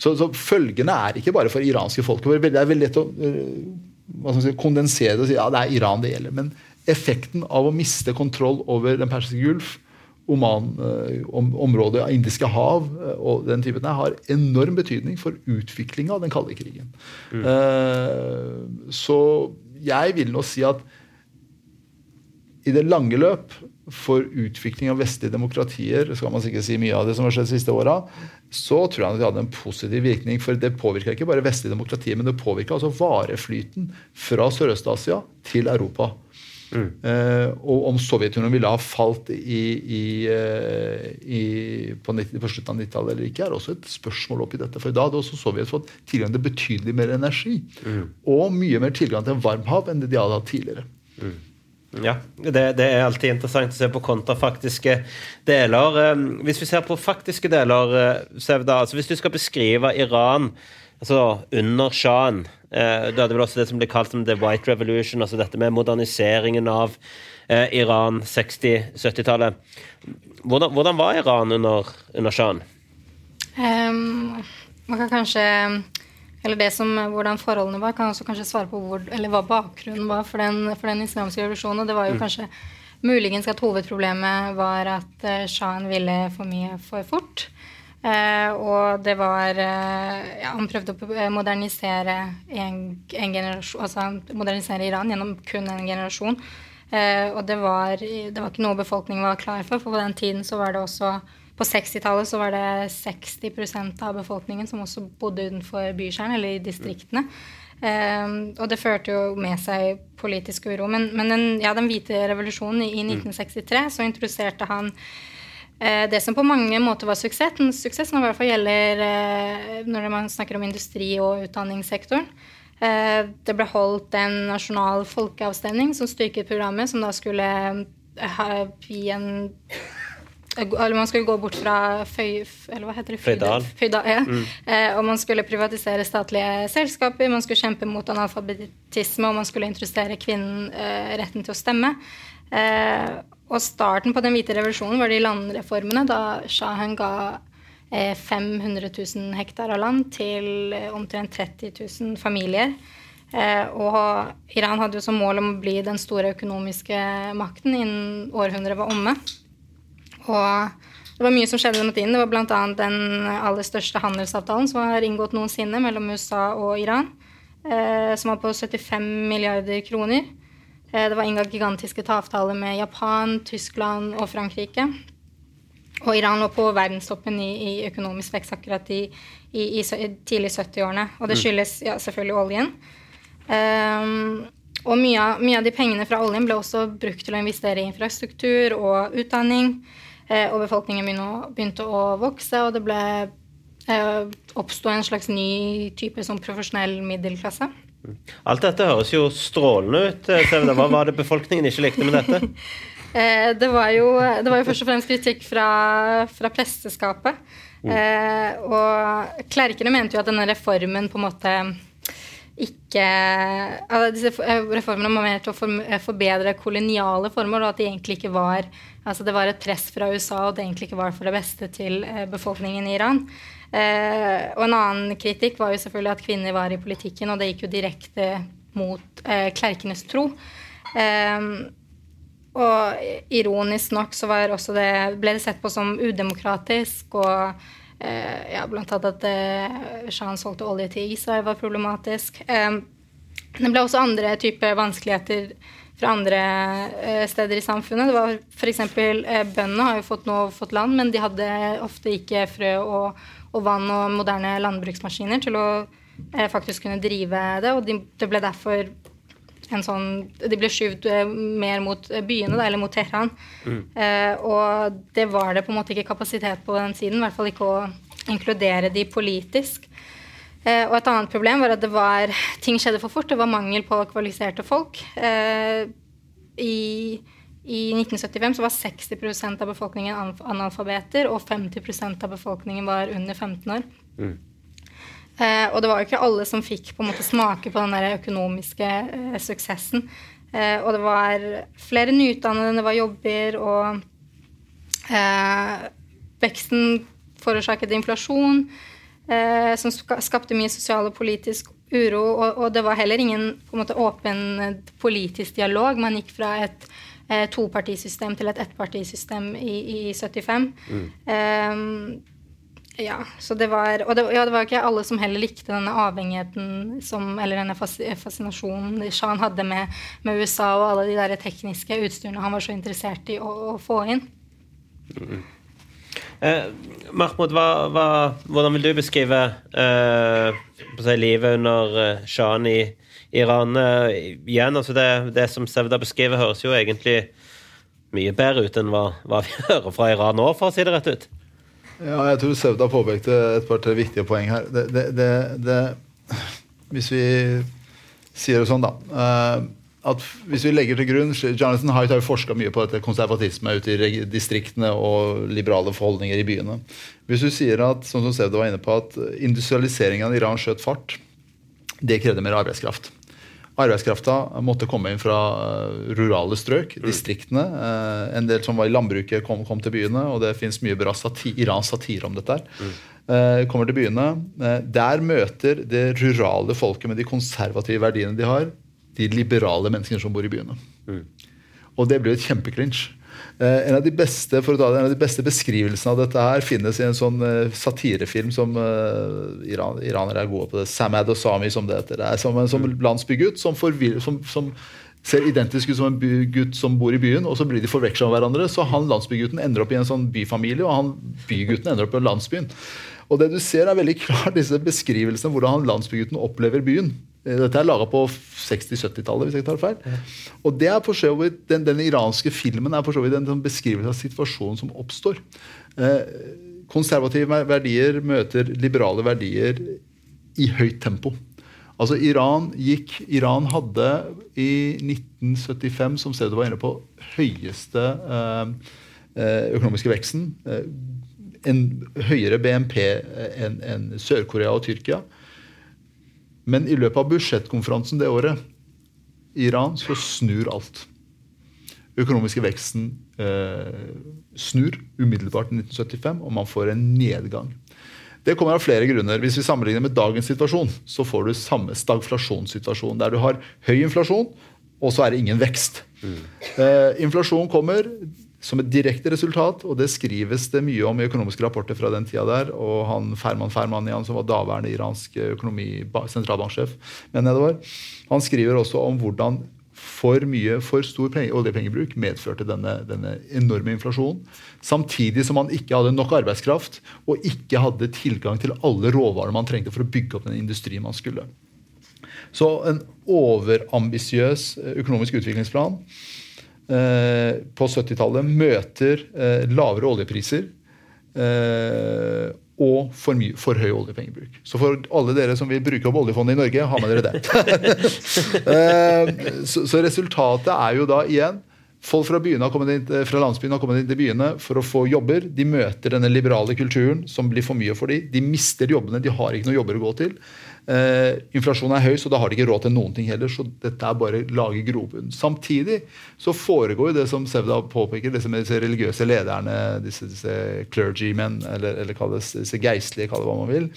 Så, så følgene er ikke bare for iranske folk. Det er veldig lett å hva skal si, kondensere det og si ja, det er Iran det gjelder. Men effekten av å miste kontroll over Den persiske gulf, Oman, øh, om, området av Indiske hav øh, og den typen der, har enorm betydning for utviklinga av den kalde krigen. Eh, så jeg vil nå si at i det lange løp for utvikling av vestlige demokratier skal man sikkert si mye av det som har skjedd de siste åra, så tror jeg at det hadde en positiv virkning. For det påvirka ikke bare vestlige demokratier, men det påvirka altså vareflyten fra Sørøst-Asia til Europa. Eh, og om Sovjetunionen ville ha falt i, i, eh, i, på, 90, på slutten av 90-tallet eller ikke, er også et spørsmål oppi dette. For da hadde også Sovjet fått tilgang til betydelig mer energi. Og mye mer tilgang til varmhav enn det de hadde hatt tidligere. Ja, det, det er alltid interessant å se på kontrafaktiske deler. Eh, Hvis vi ser på faktiske deler, eh, Sevda, altså hvis du skal beskrive Iran altså under Shahen eh, Du hadde vel også det som ble kalt som The White Revolution, altså dette med moderniseringen av eh, Iran 60-70-tallet. Hvordan, hvordan var Iran under, under Shahen? Um, man kan kanskje Eller det som, hvordan forholdene var, kan også kanskje svare på hvor, eller hva bakgrunnen var for den, for den islamske revolusjonen. Og det var jo kanskje muligens at hovedproblemet var at uh, sjahen ville for mye for fort. Uh, og det var uh, ja, Han prøvde å modernisere en, en altså modernisere Iran gjennom kun en generasjon. Og det var, det var, ikke noe befolkningen var klar for, for på den tiden så var det også På 60-tallet så var det 60% av befolkningen som også bodde utenfor bykjernen, eller i distriktene. og det førte jo med seg politisk uro. Men, men den, ja, den hvite revolusjonen i, i 1963 så introduserte han uh, det som på mange måter var suksess, suksess når det i hvert fall gjelder uh, når man snakker om industri- og utdanningssektoren. Uh, det ble holdt en nasjonal folkeavstemning som styrket programmet, som da skulle gi en eller man skulle gå bort fra føy, eller hva heter det? Føydal. Føydal ja. mm. og man skulle privatisere statlige selskaper, man skulle kjempe mot analfabetisme, og man skulle introdusere kvinnen retten til å stemme. Og starten på den hvite revolusjonen var de landreformene da shahen ga 500 eh, 000 hektar av land til eh, omtrent 30 000 familier. Eh, og Iran hadde jo som mål om å bli den store økonomiske makten innen århundret var omme. Og det var mye som skjedde den tiden. Det var bl.a. den aller største handelsavtalen som var inngått noensinne mellom USA og Iran, som var på 75 milliarder kroner. Eh, det var inngått gigantiske avtaler med Japan, Tyskland og Frankrike. Og Iran lå på verdenstoppen i, i økonomisk vekst akkurat i, i, i tidlig 70-årene. Og det mm. skyldes ja, selvfølgelig oljen. Um, og mye av, mye av, de pengene fra oljen ble også brukt til å investere i infrastruktur og utdanning. Uh, og befolkningen begynte, å vokse, og det ble uh, oppsto en slags ny type som profesjonell middelklasse. Alt dette høres jo strålende ut. Eh, Sevda. Hva var det befolkningen ikke likte med dette? (laughs) Eh, det, var jo, det var jo først og fremst kritikk fra, fra presteskapet. Mm. Eh, og klerkene mente jo at denne reformen på en måte ikke Disse reformene var mer til å forbedre koloniale formål, og at de egentlig ikke var altså det var et press fra USA, og det egentlig ikke var for det beste til befolkningen i Iran. Eh, og en annen kritikk var jo selvfølgelig at kvinner var i politikken, og det gikk jo direkte mot eh, klerkenes tro. Eh, og ironisk nok så det, ble det sett på som udemokratisk, og eh, ja, blant annet at eh, Shan solgte olje til Israel, var problematisk. Eh, det ble også andre typer vanskeligheter fra andre eh, steder i samfunnet. Det var F.eks. Eh, bøndene har jo fått, nå, fått land, men de hadde ofte ikke frø og, og vann og moderne landbruksmaskiner til å eh, faktisk kunne drive det. Og de, det ble derfor en sånn De ble skyvd eh, mer mot byene, da, eller mot Teheran. Mm. Eh, og det var det på en måte ikke kapasitet på den siden. I hvert fall ikke å inkludere de politisk. Eh, og et annet problem var at det var, ting skjedde for fort. Det var mangel på kvalifiserte folk. Eh, i i 1975 så var 60% av befolkningen analfabeter, og 50% av befolkningen var under 15 år. Mm. Eh, og det var jo ikke alle som fikk på en måte smake på den der økonomiske eh, suksessen. Eh, og det var flere nyutdannede, det var jobber, og eh, veksten forårsaket inflasjon, eh, som skapte mye sosial og politisk uro. Og, og, det var heller ingen måte åpen politisk dialog. Man gikk fra et eh, topartisystem til et ettpartisystem i, i 75. Mm. Eh, ja, så det var, og det, ja, det, var ikke alle som heller likte denne avhengigheten som, eller denne fascinasjonen Shan hadde med, med, USA og alle de der tekniske utstyrene han var så interessert i å, å få inn. Mm. Eh, Mahmoud, hva, hva, hvordan vil du beskrive eh, livet under eh, Shan i Iran eh, igjen, altså det, det, som Sevda beskriver, høres jo egentlig mye bedre ut enn hva, hva, vi (laughs) hører fra Iran nå, for å si det rett ut. Ja, jeg tror Sevda påpekte et par-tre viktige poeng her. Det, det, hvis vi sier det sånn, da uh, at Hvis vi legger til grunn Jonathan Haidt har jo forska mye på dette konservatisme ute i distriktene og liberale forholdninger i byene. Hvis du sier at som Sevda var inne på, at industrialiseringen av Iran skjøt fart, det krevde mer arbeidskraft. Arbeidskrafta måtte komme inn fra eh, rurale strøk, mm. distriktene. Eh, en del som var i landbruket, kom, kom til byene, og det fins mye bra sati iransk satire om dette. her. Mm. Kommer til byene. Der møter det rurale folket med de konservative verdiene de har, de liberale menneskene som bor i byene. Mm. Og det blir et kjempeklinsj. Eh, en, av de beste, for å ta det, en av de beste beskrivelsene av dette her finnes i en sånn uh, satirefilm som uh, Iran, iranere er gode på. det, Samad og Sami, som det heter. Det er som en som landsbygutt som, forvir, som, som ser identisk ut som en gutt som bor i byen, og så blir de forveksla med hverandre. Så han landsbygutten ender opp i en sånn byfamilie, og han bygutten ender opp i landsbyen. Og det du ser er veldig (laughs) klart disse beskrivelsene hvordan han landsbygutten opplever byen. Eh, dette er laga på 60-70-tallet, hvis jeg ikke tar feil. Og det er for så vidt, den, den iranske filmen er for så vidt en, sånn beskrivelse av situasjonen som oppstår. Eh, konservative verdier møter liberale verdier i høyt tempo. Altså Iran gikk Iran hadde i 1975, som stedet var inne på, høyeste eh, økonomiske veksten. En høyere BNP enn en Sør-Korea og Tyrkia. Men i løpet av budsjettkonferansen det året i Iran så snur alt. økonomiske veksten eh, snur umiddelbart i 1975, og man får en nedgang. Det kommer av flere grunner. Hvis vi sammenligner med dagens situasjon, så får du samme stagflasjonssituasjon, der du har høy inflasjon, og så er det ingen vekst. Mm. Eh, inflasjon kommer, som et direkte resultat, og det skrives det mye om i økonomiske rapporter fra den tida der. Og han Ferman Fermanian, som var daværende iransk økonomi, sentralbanksjef, mener jeg det var, han skriver også om hvordan for mye, for stor oljepengebruk medførte denne, denne, enorme inflasjonen. Samtidig som man ikke hadde nok arbeidskraft og ikke hadde tilgang til alle råvarene man trengte for å bygge opp den industrien man skulle. Så en overambisiøs økonomisk utviklingsplan på 70-tallet møter eh, lavere oljepriser eh, og for, mye, for, høy oljepengebruk. Så for alle dere som vil bruke opp oljefondet i Norge, har med dere det. (laughs) så, så, resultatet er jo da igjen Folk fra, inn, fra, landsbyen har kommet inn til byene for å få jobber. De møter denne liberale kulturen som blir for mye for dem. De mister jobbene, de har ikke noen jobber å gå til. Eh, inflasjonen er høy, så da har de ikke råd til noen ting heller. Så dette er bare lage grobunn. Samtidig så foregår jo det som Sevda påpeker, disse, disse religiøse lederne, disse, disse clergymen, eller, eller kalles, disse geistlige, kall det hva man vil,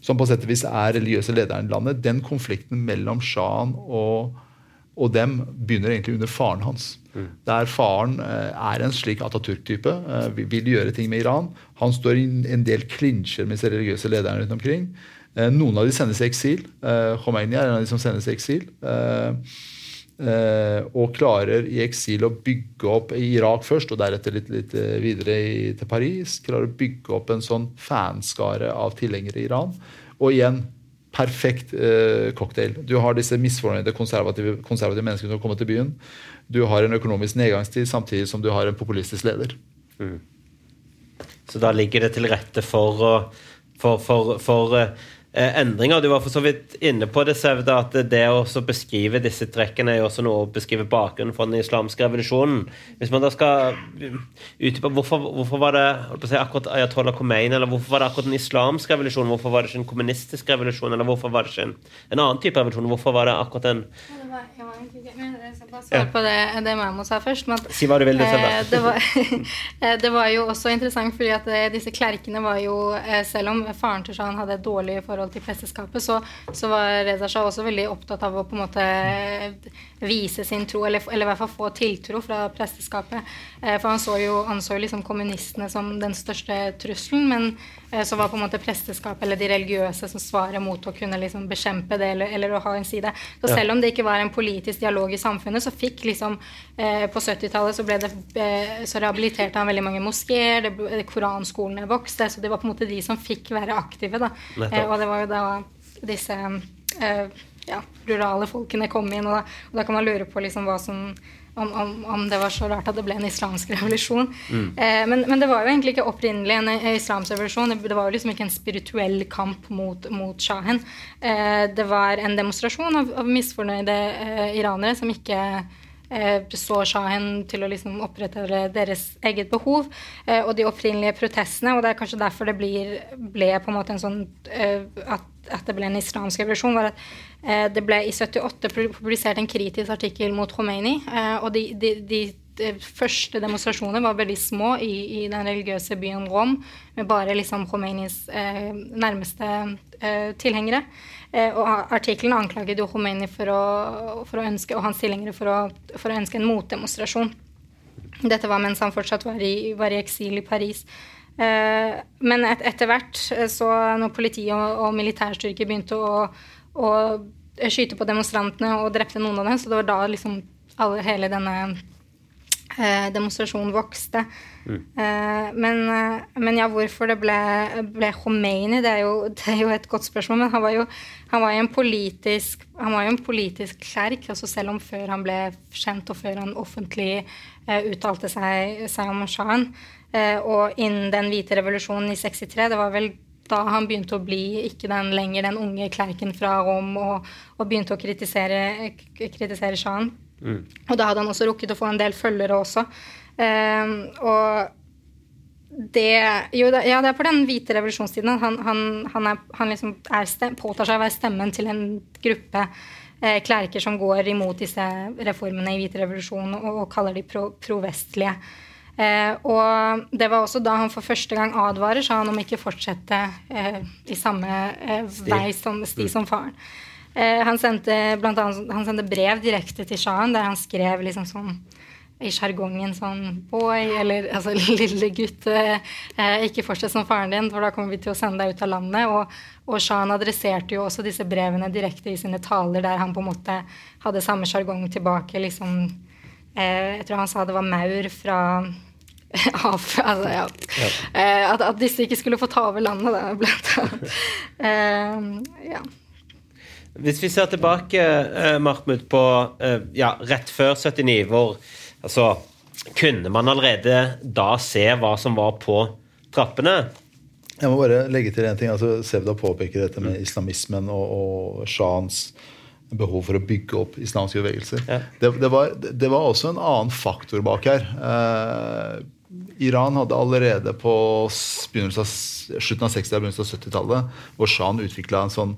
som på sett og vis er religiøse lederne i landet. Den konflikten mellom sjahen og, og dem begynner egentlig under faren hans. Mm. Der faren eh, er en slik Atatürk-type, eh, vil gjøre ting med Iran. Han står i en del klinsjer med disse religiøse lederne rundt omkring. Eh, noen av de sendes i eksil. Eh, Khomeini er en av de som sendes i eksil. Eh, og klarer i eksil å bygge opp i Irak først, og deretter litt, litt videre til Paris. Klarer å bygge opp en sånn fanskare av tilhengere i Iran. Og igjen perfekt cocktail. Du har disse misfornøyde konservative, konservative menneskene som har kommet til byen. Du har en økonomisk nedgangstid samtidig som du har en populistisk leder. Mm. Så da ligger det til rette for, for, for, for endringer. Du var for så vidt inne på det, Sevda, at det å beskrive disse trekkene er jo også noe å beskrive bakgrunnen for den islamske revolusjonen. Hvis man da skal utdype hvorfor, hvorfor var det si, akkurat Ayatollah Khomeini, eller hvorfor var det akkurat den islamske revolusjonen? Hvorfor var det ikke en kommunistisk revolusjon, eller hvorfor var det ikke en, en annen type revolusjon? Hvorfor var det akkurat en svare på det, det Mamo sa først. Men, si hva du vil, eh, det, var, (laughs) det var jo også interessant fordi at eh, disse klerkene var jo eh, Selv om faren til Shahan hadde et dårlig forhold til presteskapet, så, så var Reza Shah også veldig opptatt av å på en måte vise sin tro, eller, eller i hvert fall få tiltro fra presteskapet. Eh, for han så jo, han så liksom kommunistene som den største trusselen, men Eh, så var på en måte presteskapet eller de religiøse som svaret mot å kunne liksom bekjempe det eller, eller, å ha en side. Så selv om det ikke var en politisk dialog i samfunnet, så fikk liksom eh, På 70-tallet så ble det eh, så rehabiliterte han veldig mange moskeer, det, koranskolene vokste, så det var på en måte de som fikk være aktive. da. Eh, og det var jo da disse eh, ja, rurale folkene kom inn, og da, og da kan man lure på liksom hva som om, om, om, det var så rart at det ble en islamsk (laughs) revolusjon. Mm. Eh, men, men, det var jo egentlig ikke opprinnelig en, islamsk revolusjon. Det var jo liksom ikke en spirituell kamp mot, mot shahen. Eh, det var en demonstrasjon av, av misfornøyde eh, iranere som ikke så shahen til å liksom opprettholde deres eget behov. Eh, og de opprinnelige protestene, og det er kanskje derfor det blir, ble på en måte en sånn eh, at at det ble en islamsk revolusjon, var at eh, det ble i 78 publisert en kritisk artikkel mot Khomeini. Eh, og de, de, de, første demonstrasjonene var veldig små i, i den religiøse byen Rom, med bare liksom Khomeinis eh, nærmeste eh, tilhengere. Eh, og artikkelen anklaget jo Khomeini for å, for å ønske, og hans tilhengere for for å ønske en motdemonstrasjon. Dette var mens han fortsatt var i, var i eksil i Paris. Eh, men et, etter hvert, eh, så når politi og, og militærstyrker begynte å, å, skyte på demonstrantene og drepte noen av dem, så det var da liksom alle, hele denne demonstrasjonen vokste. Mm. Eh, men, eh, men, ja, hvorfor det ble, ble Khomeini, det er, jo, det er, jo, et godt spørsmål. Men han var jo, han var jo en politisk han var jo en politisk klerk, altså selv om før han ble kjent, og før han offentlig eh, uttalte seg, seg om sjahen. Eh, og innen den hvite revolusjonen i 63, det var vel da han begynte å bli ikke den lenger den unge klerken fra Rom og, og begynte å kritisere, kritisere sjahen. Mm. Og da hadde han også rukket å få en del følgere også. Um, og det Jo, det, ja, det er på den hvite revolusjonstiden han, han, han, er, han liksom er stem, påtar seg å være stemmen til en gruppe eh, klerker som går imot disse reformene i hvite revolusjon og, og kaller de pro-vestlige. Pro eh, og det var også da han for første gang advarer sa han om ikke fortsette eh, i samme eh, vei som sti mm. som faren. Eh, han, sendte, blant annet, han sendte brev direkte til sjahen der han skrev liksom sånn i sjargongen sånn Boy, eller altså (laughs) lille gutt, eh, ikke fortsett som faren din, for da kommer vi til å sende deg ut av landet. Og, og Shan adresserte jo også disse brevene direkte i sine taler, der han på en måte hadde samme sjargong tilbake. liksom eh, Jeg tror han sa det var maur fra (laughs) av, altså, ja. ja. Eh, at, at, disse ikke skulle få ta over landet, da, blant annet. (laughs) Eh, ja. Hvis vi ser tilbake, eh, Mahmoud, på eh, ja, rett før 79, hvor altså, Kunne man allerede da se hva som var på trappene? Jeg må bare legge til en ting. altså Sevda påpeker dette med islamismen og, og sjahens behov for å bygge opp islamske bevegelser. Ja. Det, det, var, det, var, også en annen faktor bak her. Eh, Iran hadde allerede på slutten av 60- og begynnelsen av 70-tallet, hvor shahen utvikla en sånn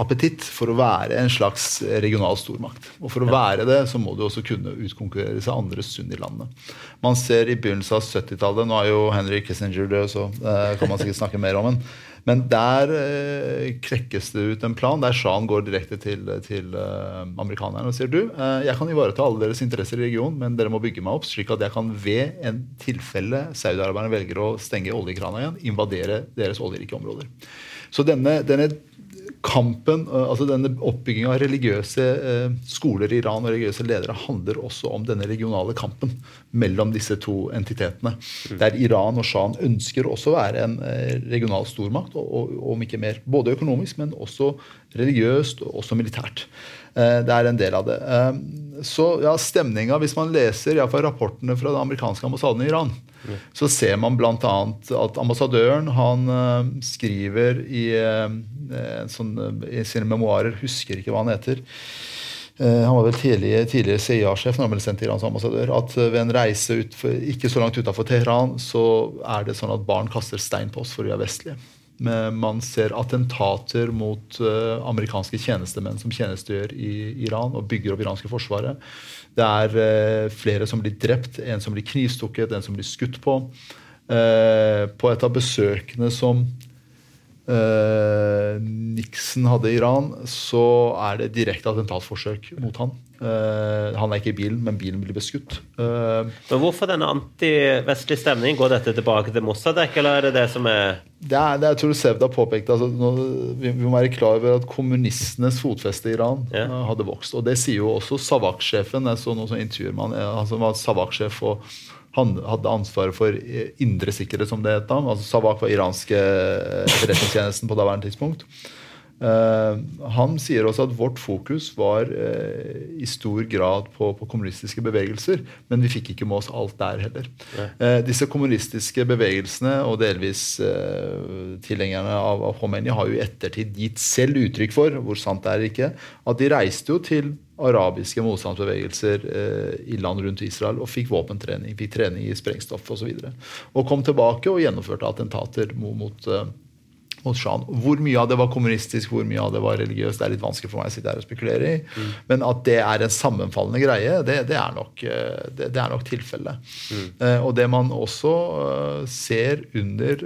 appetitt for å være en slags regional stormakt. Og for å være det, så må du også kunne utkonkurrere seg andre sunn i landet. Man ser i begynnelsen av 70-tallet Nå er jo Henry Kissinger død, så eh, kan man sikkert snakke mer om den. Men der eh, krekkes det ut en plan der Shan går direkte til, til eh, amerikanerne og sier du, eh, jeg kan ivareta alle deres interesser i regionen, men dere må bygge meg opp slik at jeg kan ved en tilfelle Saudi-Araberne velger å stenge oljekrana igjen, invadere deres oljerike områder. Så denne, denne kampen, eh, altså denne Oppbygginga av religiøse eh, skoler i Iran og religiøse ledere handler også om denne regionale kampen mellom disse to entitetene. Mm. Der Iran og Shahen ønsker også å være en eh, regional stormakt, og, og, om ikke mer. Både økonomisk, men også religiøst og også militært. Det er en del av det. Så ja, stemninga, hvis man leser ja, rapportene fra den amerikanske ambassaden i Iran, så ser man bl.a. at ambassadøren han skriver i Eh, sånn, eh, i sine memoarer, husker ikke hva han heter. Han var vel tidligere, tidligere CIA-sjef når han ble sendt til Irans ambassadør. At ved en reise ut ikke så langt utafor Teheran så er det sånn at barn kaster stein på oss for vi er vestlige. Man ser attentater mot uh, amerikanske tjenestemenn som tjenestegjør i Iran og bygger opp iranske forsvaret. Det er flere som blir drept, en som blir knivstukket, en som blir skutt på. på et av besøkene som Nixon hadde i Iran, så er det direkte attentatforsøk mot han. Uh, han er ikke i bilen, men bilen blir beskutt. Uh, men Hvorfor denne antivestlige stemningen? Går dette tilbake til Mossadek, eller er det det som er Det er det jeg tror Sevda påpekte. Altså, nå, vi, vi, må være klar over at kommunistenes fotfeste i Iran ja. uh, hadde vokst. Og det sier jo også Savak-sjefen. Jeg så noe som intervjuer man, han som var Savak-sjef og han hadde ansvaret for indre sikkerhet, som det het da. Altså Savak var iranske eh, etterretningstjenesten på daværende tidspunkt. Uh, han sier også at vårt fokus var uh, i stor grad på, på, kommunistiske bevegelser, men vi fikk ikke med oss alt der heller. Uh, disse kommunistiske bevegelsene, og delvis tilhengerne av, av Khomeini, har jo i ettertid gitt selv uttrykk for, hvor sant det er ikke, at de reiste jo til arabiske motstandsbevegelser eh, i land rundt Israel og fikk våpentrening, fikk trening i sprengstoff osv. Og, så og kom tilbake og gjennomførte attentater mot, mot, mot sjahen. Hvor mye av det var kommunistisk, hvor mye av det var religiøst, det er litt vanskelig for meg å sitte her og spekulere i. Mm. Men at det er en sammenfallende greie, det, det er nok, uh, det, det nok tilfellet. Mm. Eh, og det man også ser under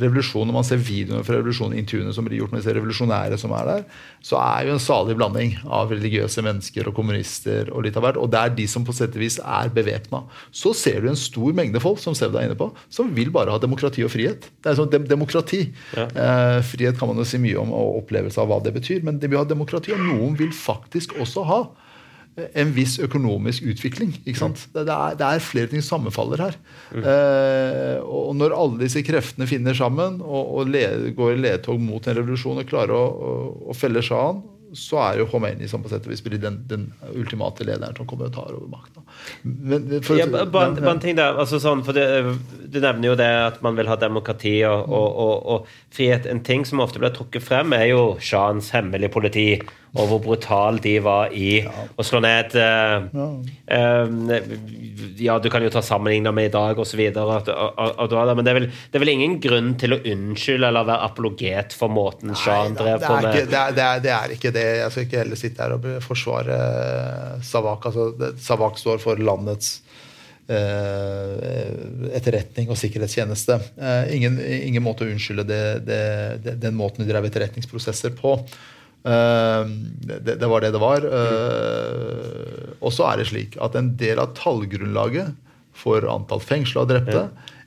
revolusjon, når man ser videoene fra revolusjonen, intervjuene som blir gjort med disse revolusjonære som er der, så er jo en salig blanding av religiøse mennesker og kommunister og litt av hvert. Og det er de som på sett og vis er bevæpna. Så ser du en stor mengde folk som Sevda er inne på, som vil bare ha demokrati og frihet. Det er sånn dem demokrati. Ja. Eh, frihet kan man jo si mye om, og opplevelse av hva det betyr, men de vil ha demokrati, og noen vil faktisk også ha en viss økonomisk utvikling. ikke sant? Det, er, det er, flere ting som sammenfaller her. Mm. Eh, og når alle disse kreftene finner sammen og, og led, går i ledtog mot en revolusjon og klarer å, å, å felle sjahen, så er jo Khomeini som på sett og vis blir den, den, ultimate lederen som kommer og tar over makta. Ja, bare en ting der, altså sånn, for det, Du nevner jo det at man vil ha demokrati og, og, og, og frihet. En ting som ofte blir trukket frem, er jo Shahens hemmelige politi og hvor brutale de var i å slå ned uh, uh, Ja, du kan jo ta sammenligna med i dag osv., men det er, vel, det er, vel, ingen grunn til å unnskylde eller være apologet for måten Shan drev på med ikke, det, er, det, er, det, er, ikke det. Jeg skal ikke heller sitte her og forsvare eh, Savak. Altså, Savak står for landets etterretning og sikkerhetstjeneste. ingen, ingen måte å unnskylde den måten de drev etterretningsprosesser på. Uh, det, det, var det det var. Uh, og så er det slik at en del av tallgrunnlaget for antall fengsla og drepte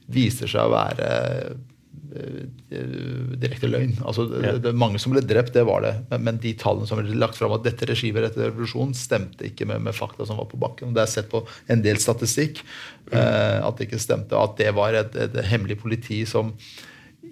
viser seg å være uh, direkte løgn. Altså, det, det, mange som ble drept, det var det. Men, men de tallene som ble lagt fram at dette regimet etter revolusjonen, stemte ikke med, med, fakta som var på bakken. Det er sett på en del statistikk at det ikke stemte. At det var et, et hemmelig politi som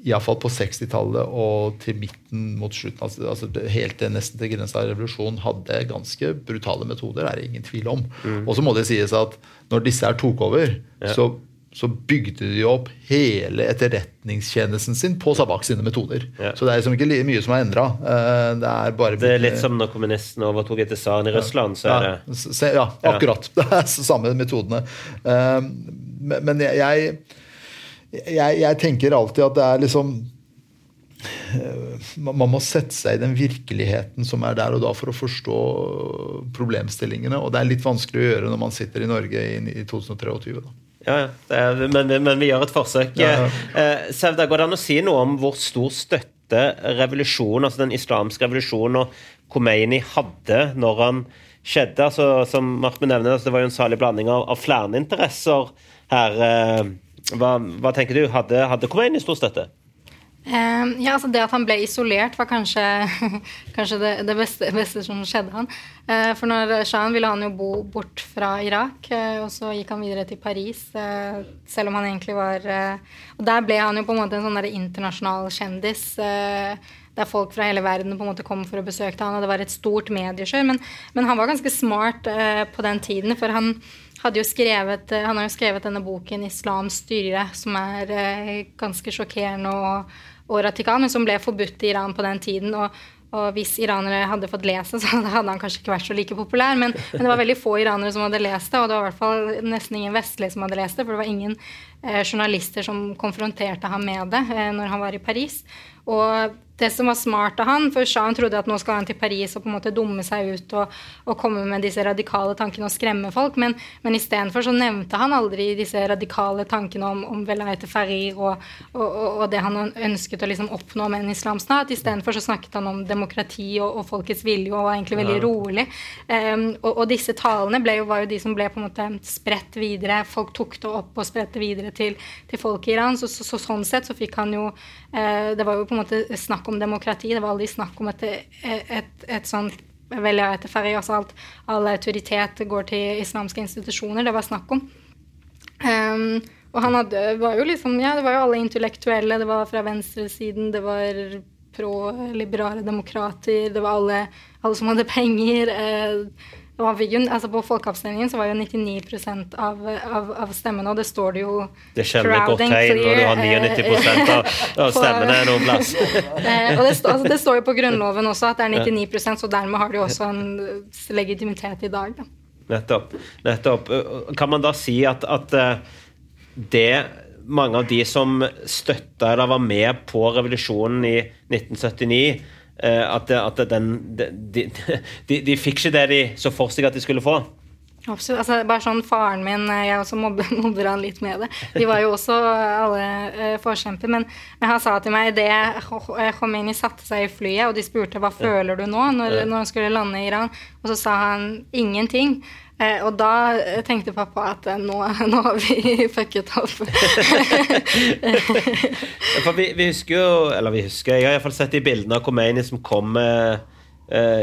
iallfall på 60-tallet og til midten mot slutten, altså, altså helt til nesten til grensa av revolusjonen, hadde ganske brutale metoder. er det ingen tvil om. Mm. Og så må det sies at når disse her tok over, ja. så, så, bygde de opp hele etterretningstjenesten sin på Sabak sine metoder. Ja. Så det er liksom ikke mye som er endra. Eh, det bare Det er litt som når kommunistene overtok etter tsaren i Russland. så er det... Ja, akkurat. (laughs) Det er samme metodene. Eh, men jeg jeg, jeg, tenker alltid at det er liksom eh, man må sette seg i den virkeligheten som er der og da for å forstå problemstillingene. Og det er litt vanskelig å gjøre når man sitter i Norge i, i 2023. Da. Ja, er, men, men, vi gjør et forsøk. Ja, ja. Eh, Sevda, går det an å si noe om hvor stor støtte revolusjonen, altså den islamske revolusjonen og Khomeini hadde når han skjedde? Altså, som Martin nevner, altså, Det var jo en salig blanding av, av flere interesser her. Eh, hva, hva, tenker du? Hadde, hadde Khomeini stor støtte? Um, ja, altså Det at han ble isolert, var kanskje, (laughs) kanskje det, det beste, beste, som skjedde han. Uh, for når Shahen ville han jo bo bort fra Irak, uh, og så gikk han videre til Paris. Uh, selv om han egentlig var Og der ble han jo på en måte en sånn der internasjonal kjendis. der folk fra hele verden på en måte kom for å besøke han, og det var et stort medieskjør. Men, men han var ganske smart på den tiden, for han hadde jo skrevet, eh, han har jo skrevet denne boken 'Islams styre', som er eh, ganske sjokkerende og, og radikal, men som ble forbudt i Iran på den tiden. og og hvis iranere hadde fått lese, (laughs) så hadde han kanskje ikke vært så like populær. Men, men, det var veldig få iranere som hadde lest det, og det var i hvert fall nesten ingen vestlige som hadde lest det. For det var ingen eh, journalister som konfronterte ham med det eh, når han var i Paris. Og det som var smart av han, for Shahen trodde at nå skal han til Paris og på en måte dumme seg ut og, og komme med disse radikale tankene og skremme folk, men, men istedenfor så nevnte han aldri disse radikale tankene om, om Velayete Farir og, og, og, det han ønsket å liksom oppnå med en islamstat. Istedenfor så snakket han om demokrati og, folkets vilje og var egentlig veldig rolig. Um, og, disse talene jo, var jo de som ble på en måte spredt videre. Folk tok det opp og spredte videre til, til folk i Iran. Så, så, så, sånn sett så fikk han jo Det var jo på en måte snakk om demokrati. Det var aldri snakk om et, et, et, et sånt velja etter ferie, altså alt, all autoritet går til islamske institusjoner. Det var snakk om. Um, og han hadde, var jo liksom, ja, det var jo alle intellektuelle. Det var fra venstresiden, det var pro-liberale demokrater, det var alle, alle som hadde penger. Uh, jo, altså på folkeavstemningen så var jo 99% av, av, av stemmene, og det står det jo Det et godt tegn når du har 99 av, (laughs) av stemmene noen plass. (laughs) Eh, og det, altså det, står jo på Grunnloven også at det er 99% så dermed har det jo også en legitimitet i dag. Da. Nettopp. Nettopp. Kan man da si at, at eh, det mange av de som støtta eller var med på revolusjonen i 1979 Eh, at, at den, de, (laughs) de, de, fikk ikke det de så for seg at de skulle få? Absolutt. Altså, bare sånn Faren min eh, Jeg også mobber, (laughs) mobber han litt med det. De var jo også alle uh, forkjemper. Men, men, han sa til meg idet Khomeini satte seg i flyet, og de spurte hva føler du nå når, når han skulle lande i Iran, og så sa han ingenting. Eh, og da tenkte pappa at eh, nå, (laughs) nå har vi (laughs) fucket opp. For vi, vi, husker jo, eller vi husker, jeg har iallfall sett de bildene av Khomeini som kom eh,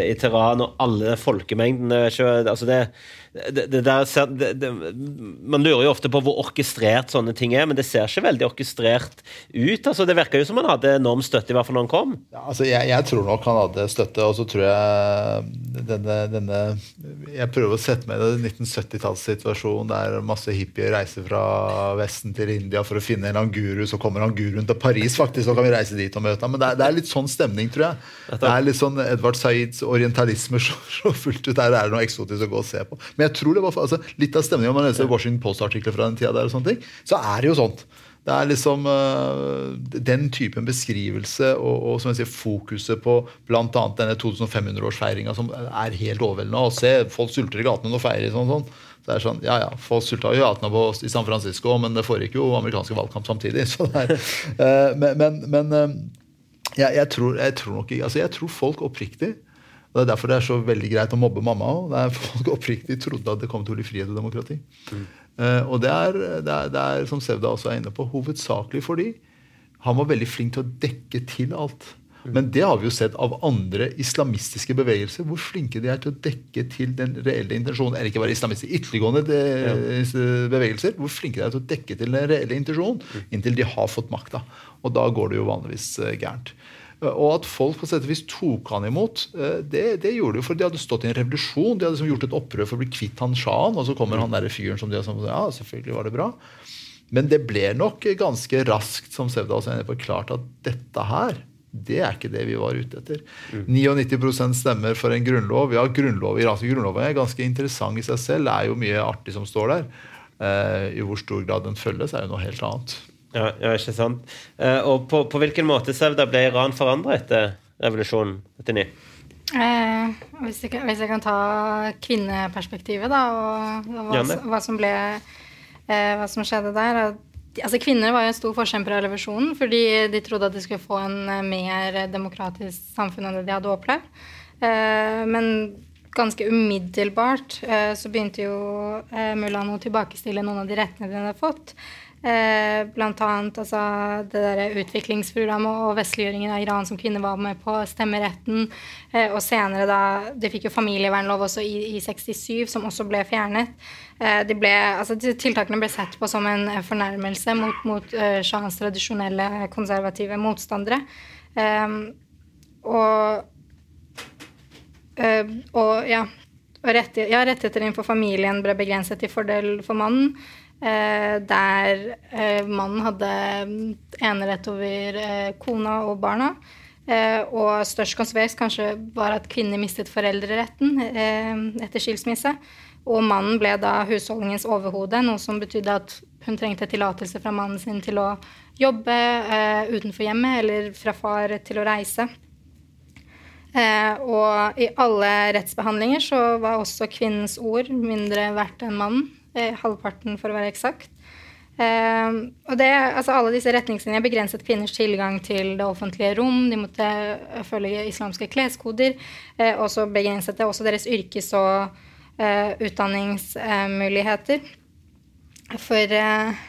i Teheran, og alle folkemengdene altså det, det, det der, Man lurer jo ofte på hvor orkestrert sånne ting er, men det ser ikke veldig orkestrert ut. altså Det virka jo som han hadde enorm støtte, i hvert fall når han kom. Ja, altså jeg, jeg, tror nok han hadde støtte, og så tror jeg denne, denne Jeg prøver å sette meg i en 1970-tallssituasjon der masse hippier reiser fra Vesten til India for å finne en guru, så kommer languruen til Paris, faktisk, så kan vi reise dit og møte ham. Men det er, det er, litt sånn stemning, tror jeg. Det er litt sånn Edvard Saids orientalisme (laughs) så, så fullt ut. Der er det noe eksotisk å gå og se på. Men jeg tror det var altså, litt av stemningen, Om man leser Washington Post-artikler fra den tida, der og sånne ting, så er det jo sånt. Det er liksom uh, den typen beskrivelse og, og som jeg sier, fokuset på bl.a. denne 2500-årsfeiringa som er helt overveldende. Å se folk sulter i gatene og feirer sånn. sånn. Så det er sånn, ja, ja, Folk sulta i gatene i San Francisco, men det foregikk jo amerikanske valgkamp samtidig. (laughs) så det er, uh, Men, men, men uh, jeg, jeg, tror, jeg, tror, nok ikke, altså jeg tror folk oppriktig og Det er derfor det er så veldig greit å mobbe mamma òg. Folk oppriktig trodde at det kom til å bli frihet og demokrati. Mm. Uh, og det er, det, er, det er, som Sevda også er inne på, hovedsakelig fordi han var veldig flink til å dekke til alt. Mm. Men det har vi jo sett av andre islamistiske bevegelser. Hvor flinke de er til å dekke til den reelle intensjonen. Eller ikke bare islamistiske, ytterliggående bevegelser. Hvor flinke de er til å dekke til den reelle intensjonen mm. inntil de har fått makta. Og da går det jo vanligvis uh, gærent. Og at folk på sett og vis tok han imot, eh, det, det gjorde de jo for de hadde stått i en revolusjon. De hadde liksom gjort et opprør for å bli kvitt han sjahen, og så kommer han der fyren som de har sagt ja, selvfølgelig var det bra. Men det ble nok ganske raskt som Sevda også er på, klart at dette her, det er ikke det vi var ute etter. Mm. 99 stemmer for en grunnlov. Ja, grunnlov, iranske grunnloven er ganske interessant i seg selv. Det er jo mye artig som står der. Eh, I hvor stor grad den følges, er jo noe helt annet. Ja, ja ikke sant. Eh, og på, på, hvilken måte Sevda, ble Iran forandra etter revolusjonen 89? Eh, hvis, jeg, hvis, jeg, kan ta kvinneperspektivet, da, og, og hva, hva, som ble eh, Hva som skjedde der. Altså, kvinner var jo en stor forkjemper av revolusjonen fordi de trodde at de skulle få en eh, mer demokratisk samfunn enn det de hadde opplevd. Eh, men ganske umiddelbart eh, så begynte jo eh, Mulan å tilbakestille noen av de rettene de hadde fått. Eh, blant annet altså, det der utviklingsprogrammet og vestliggjøringen av Iran som kvinner var med på, stemmeretten. Eh, og senere da De fikk jo familievernlov også i, i 67, som også ble fjernet. Eh, ble, altså, tiltakene ble sett på som en fornærmelse mot, mot uh, shahens tradisjonelle konservative motstandere. Um, og, og ja, rettigheter, ja, rettigheter innenfor familien ble begrenset til fordel for mannen. Eh, der eh, mannen hadde enerett over eh, kona og barna. og størst konsekvens kanskje var at kvinner mistet foreldreretten etter skilsmisse. Og mannen ble da husholdningens overhode, noe som betydde at hun trengte tillatelse fra mannen sin til å jobbe utenfor hjemmet eller fra far til å reise. Eh, og i alle rettsbehandlinger så var også kvinnens ord mindre verdt enn mannen. Eh, halvparten, for å være eksakt. Eh, og det, altså Alle disse retningslinjene begrenset kvinners tilgang til det offentlige rom. De måtte eh, følge islamske kleskoder. Eh, og så begrenset det også deres yrkes- og eh, utdanningsmuligheter. For eh,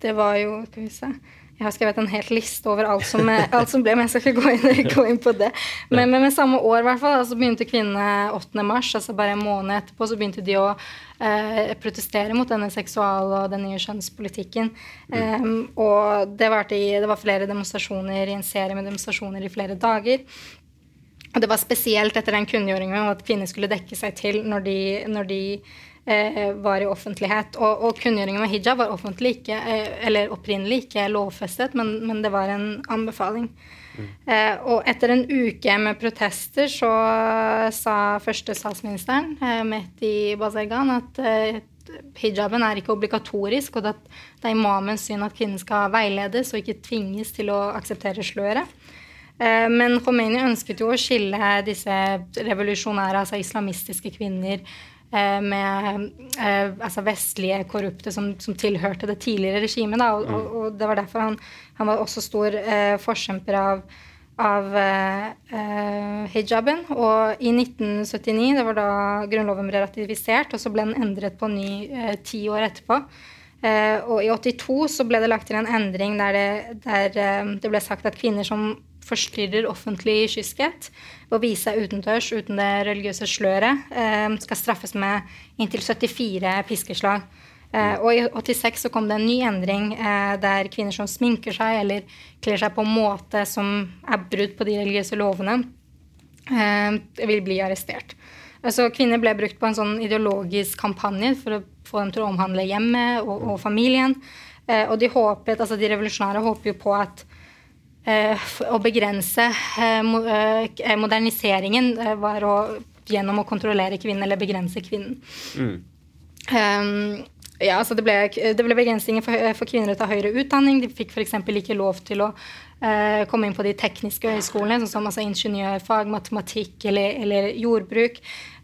det var jo Skal vi se jeg har skrevet en hel liste over alt som, alt som ble, men jeg skal ikke gå inn, (laughs) gå inn på det. Men, men, med samme år hvert fall, altså begynte kvinnene 8. mars, altså bare en måned etterpå, så begynte de å eh, protestere mot denne seksual- og den nye kjønnspolitikken. Um, og det, i, det var flere demonstrasjoner i en serie med demonstrasjoner i flere dager. Og det var spesielt etter den kunngjøringen at kvinner skulle dekke seg til når de, når de eh, var i offentlighet. Og, og kunngjøringen med hijab var offentlig ikke, eh, eller opprinnelig ikke lovfestet, men, men, det var en anbefaling. Mm. Eh, og etter en uke med protester så sa første statsministeren, eh, Mehdi Bazargan, at eh, hijaben er ikke obligatorisk, og at det er imamens syn at kvinnen skal veiledes og ikke tvinges til å akseptere sløret. Eh, men Khomeini ønsket jo å skille disse revolusjonære, altså islamistiske kvinner, eh, med eh, altså vestlige korrupte som, som, tilhørte det tidligere regimet. Og, mm. og, og, det var derfor han, han var også stor eh, forkjemper av, av eh, hijaben. Og i 1979, det var da grunnloven ble ratifisert, og så ble den endret på ny eh, ti år etterpå. Eh, og i 82 så ble det lagt til en endring der det, der, det ble sagt at kvinner som forstyrrer offentlig kyskhet og viser vise seg utendørs uten det religiøse sløret, eh, skal straffes med inntil 74 piskeslag. Eh, og i 86 så kom det en ny endring eh, der kvinner som sminker seg eller kler seg på en måte som er brudd på de religiøse lovene, vil bli arrestert. Altså, kvinner ble brukt på en sånn ideologisk kampanje for å få dem til å omhandle hjemmet og, og familien. og de håpet, altså de revolusjonære håper jo på at å begrense eh, eh, moderniseringen var å, gjennom å kontrollere kvinnen eller begrense kvinnen. Mm. Ja, altså det, ble, det ble begrensninger for, for, kvinner å ta høyere utdanning. De fikk f.eks. ikke lov til å komme inn på de tekniske høyskolene, sånn som altså ingeniørfag, matematikk eller, eller jordbruk.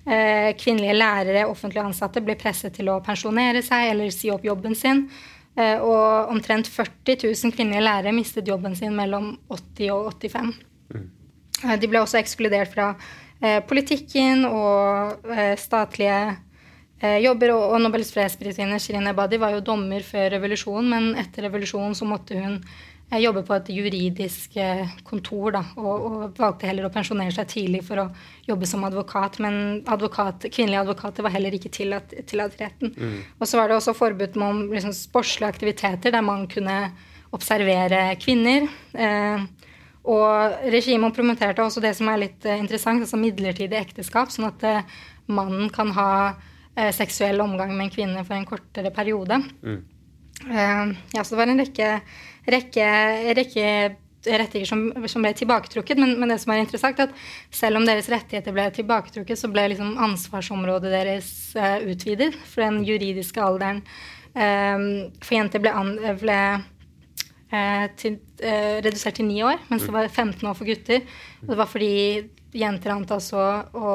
Kvinnelige lærere, offentlig ansatte, ble presset til å pensjonere seg eller si opp jobben sin. Eh, og omtrent 40 000 kvinnelige lærere mistet jobben sin mellom 80 og 85. Mm. Eh, de ble også ekskludert fra eh, politikken og statlige jobber. Og Nobels fredsprisvinner Shirin Ebadi var jo dommer før revolusjonen, men etter revolusjonen så måtte hun jeg jobber på et juridisk eh, kontor da, og, og, valgte heller å pensjonere seg tidlig for å jobbe som advokat. Men advokat, kvinnelige advokater var heller ikke tillatt, tillatt retten. Mm. Og så var det også forbud med liksom, sportslige aktiviteter der man kunne observere kvinner. Eh, og regimet promoterte også det som er litt eh, interessant, altså midlertidig ekteskap, sånn at eh, mannen kan ha eh, seksuell omgang med en kvinne for en kortere periode. Mm. Eh, ja, så det var en rekke rekke, rekke rettigheter som, som, ble tilbaketrukket. Men, men, det som er interessant, er at selv om deres rettigheter ble tilbaketrukket, så ble liksom ansvarsområdet deres uh, utvidet. For den juridiske alderen um, for jenter ble, an, ble uh, til, uh, redusert til ni år, mens det var 15 år for gutter. Og det var fordi jenter antas å, å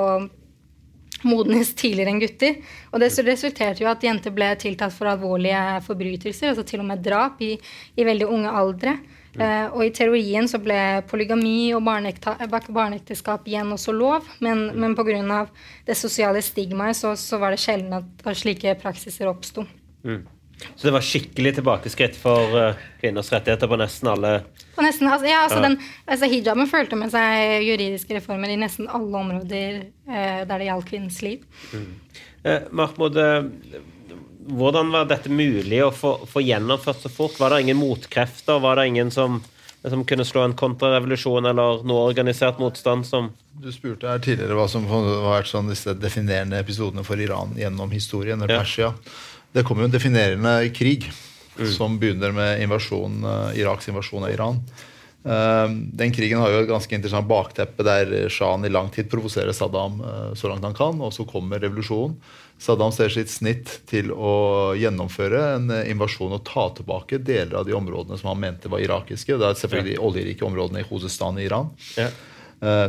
modnes tidligere enn gutter. Og det resulterte jo at jenter ble tiltatt for alvorlige forbrytelser, altså til og med drap, i, i veldig unge aldre. Uh, og i teorien så ble polygami og barneekteskap igjen også lov, men, mm. men pga. det sosiale stigmaet så, så, var det sjelden at, slike praksiser oppsto. Mm. Så det var skikkelig tilbakeskritt for uh, kvinners rettigheter på nesten alle på nesten, altså, ja, altså, den, altså Hijaben følte med seg juridiske reformer i nesten alle områder eh, der det gjaldt kvinnens liv. Mm. Eh, Mahmoud, eh, hvordan var dette mulig å få, få, gjennomført så fort? Var det ingen motkrefter? Var det ingen som, som kunne slå en kontrarevolusjon eller noe organisert motstand som Du spurte her tidligere hva som har vært sånn disse definerende episodene for Iran gjennom historien, eller Persia. Ja. Det kommer jo en definerende krig mm. som begynner med invasjon, uh, Iraks invasjon av Iran. Uh, den krigen har jo et ganske interessant bakteppe der sjahen i lang tid provoserer Saddam uh, så langt han kan, og så kommer revolusjonen. Saddam ser sitt snitt til å gjennomføre en invasjon og ta tilbake deler av de områdene som han mente var irakiske. Det er selvfølgelig de oljerike områdene i Khuzestan i Iran. Ja.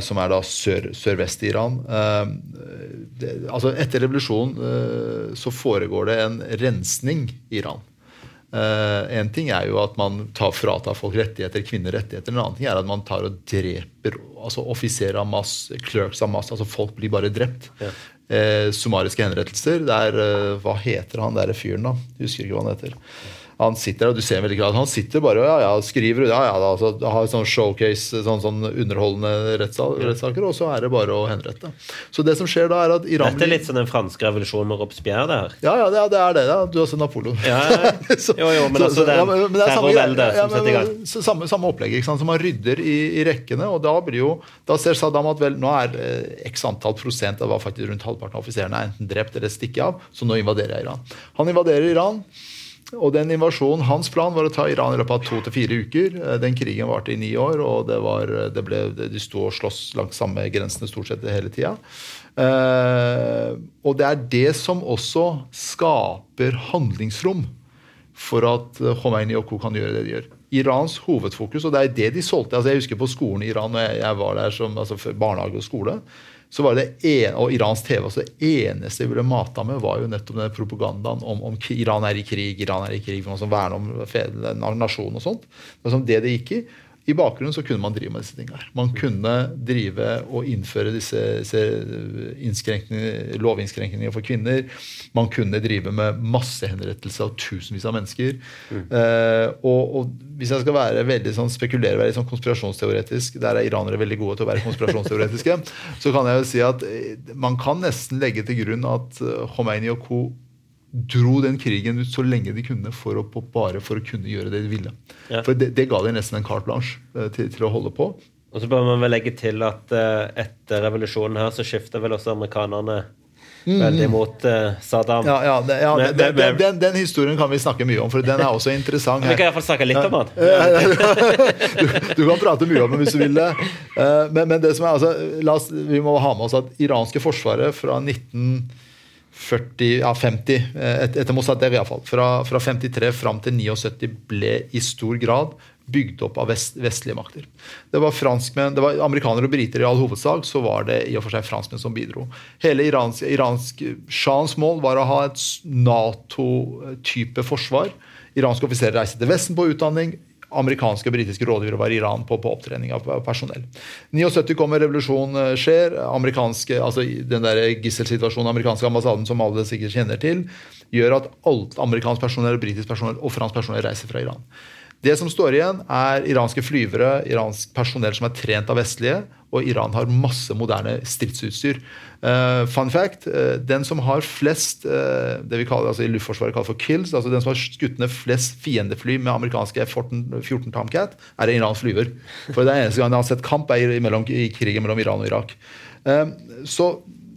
Som er da sør, sørvest i Iran. Det, altså etter revolusjonen så foregår det en rensning i Iran. En ting er jo at man tar fratar folk rettigheter, kvinner rettigheter. En annen ting er at man tar og dreper altså offiserer av mass, clerks av mass. altså Folk blir bare drept. Ja. summariske henrettelser. Det er, hva heter han derre fyren, da? Jeg husker ikke hva han heter. Han sitter og du ser veldig klart, han sitter bare og ja, ja, skriver ja, ja, altså, har sånn showcase, sånn, sånn underholdende rettssaker, og så er det bare å henrette. Så det som skjer da er at Iran Dette er litt som den franske revolusjonen med Robespierre? der. Ja, ja, det, er det. Ja. Du har sett Napoleon. Ja, ja. (laughs) jo, jo, men altså det er, ja, terrorveldet som setter i gang. Samme, samme opplegg. ikke sant, så Man rydder i, i, rekkene, og da blir jo, da ser Saddam at vel, nå er eh, x antall prosent, det var faktisk rundt halvparten av offiserene, enten drept eller stikket av, så nå invaderer jeg Iran. Han invaderer Iran. Og den invasjonen, Hans plan var å ta Iran i løpet av to til fire uker. Eh, den krigen varte i ni år, og det var, det ble, de sto og sloss langs samme grensene stort sett hele tida. Eh, og det er det som også skaper handlingsrom for at Khomeini og co. kan gjøre det de gjør. Irans hovedfokus, og det er det de solgte altså Jeg husker på skolen i Iran når jeg, jeg var der som altså barnehage og skole så var det en, og Irans TV også, det eneste de ble mata med, var jo nettopp den propagandaen om, om Iran er i krig, Iran er i krig, for noen som verner om nasjonen og sånt. Det det gikk i. I bakgrunnen så kunne man drive med disse tingene. Man kunne drive og innføre disse, disse lovinnskrenkningene for kvinner. Man kunne drive med massehenrettelse av tusenvis av mennesker. Mm. Eh, og, og, hvis jeg skal være veldig sånn, spekulere veldig sånn konspirasjonsteoretisk, der er iranere veldig gode til å være konspirasjonsteoretiske, (laughs) så kan jeg jo si at eh, man kan nesten legge til grunn at eh, Khomeini og co dro den krigen ut så lenge de kunne for å, bare for å kunne gjøre det de ville. Ja. For det, det, ga de nesten en carte blanche uh, til, til, å holde på. Og så bør man vel legge til at uh, etter revolusjonen her så skifter vel også amerikanerne mm. veldig mot uh, Saddam. Ja, ja, det, ja med, den, den, den, den, historien kan vi snakke mye om, for den er også interessant. (laughs) vi kan iallfall snakke litt om den. (laughs) du, du, kan prate mye om den hvis du vil det. Men, men, det som er, altså, oss, vi må ha med oss at iranske forsvaret fra 19 40, ja 50, eh, et, etter Mossadegh iallfall. Fra, fra 53 fram til 79 ble i stor grad bygd opp av vest, vestlige makter. Det var franskmenn, det var amerikanere og briter i all hovedsak, så var det i og for seg franskmenn som bidro. Hele iransk, iransk Shahens mål var å ha et Nato-type forsvar. Iranske offiserer reiste til Vesten på utdanning amerikanske og britiske rådgivere var i Iran på, på opptrening av personell. 79 kommer, revolusjon eh, skjer. altså Den der gisselsituasjonen amerikanske ambassaden som alle sikkert kjenner til, gjør at alt amerikansk personell, britisk personell og fransk personell reiser fra Iran. Det som står igjen, er iranske flyvere, iransk personell som er trent av vestlige, og Iran har masse moderne stridsutstyr. Uh, fun fact, uh, Den som har flest uh, det vi kaller, altså i Luftforsvaret kaller for kills, altså den som har skutt ned flest fiendefly med amerikanske F-14 Tomcat, er en iransk flyver. For det er eneste gang jeg har sett kamp er i, mellom, i krigen mellom Iran og Irak. så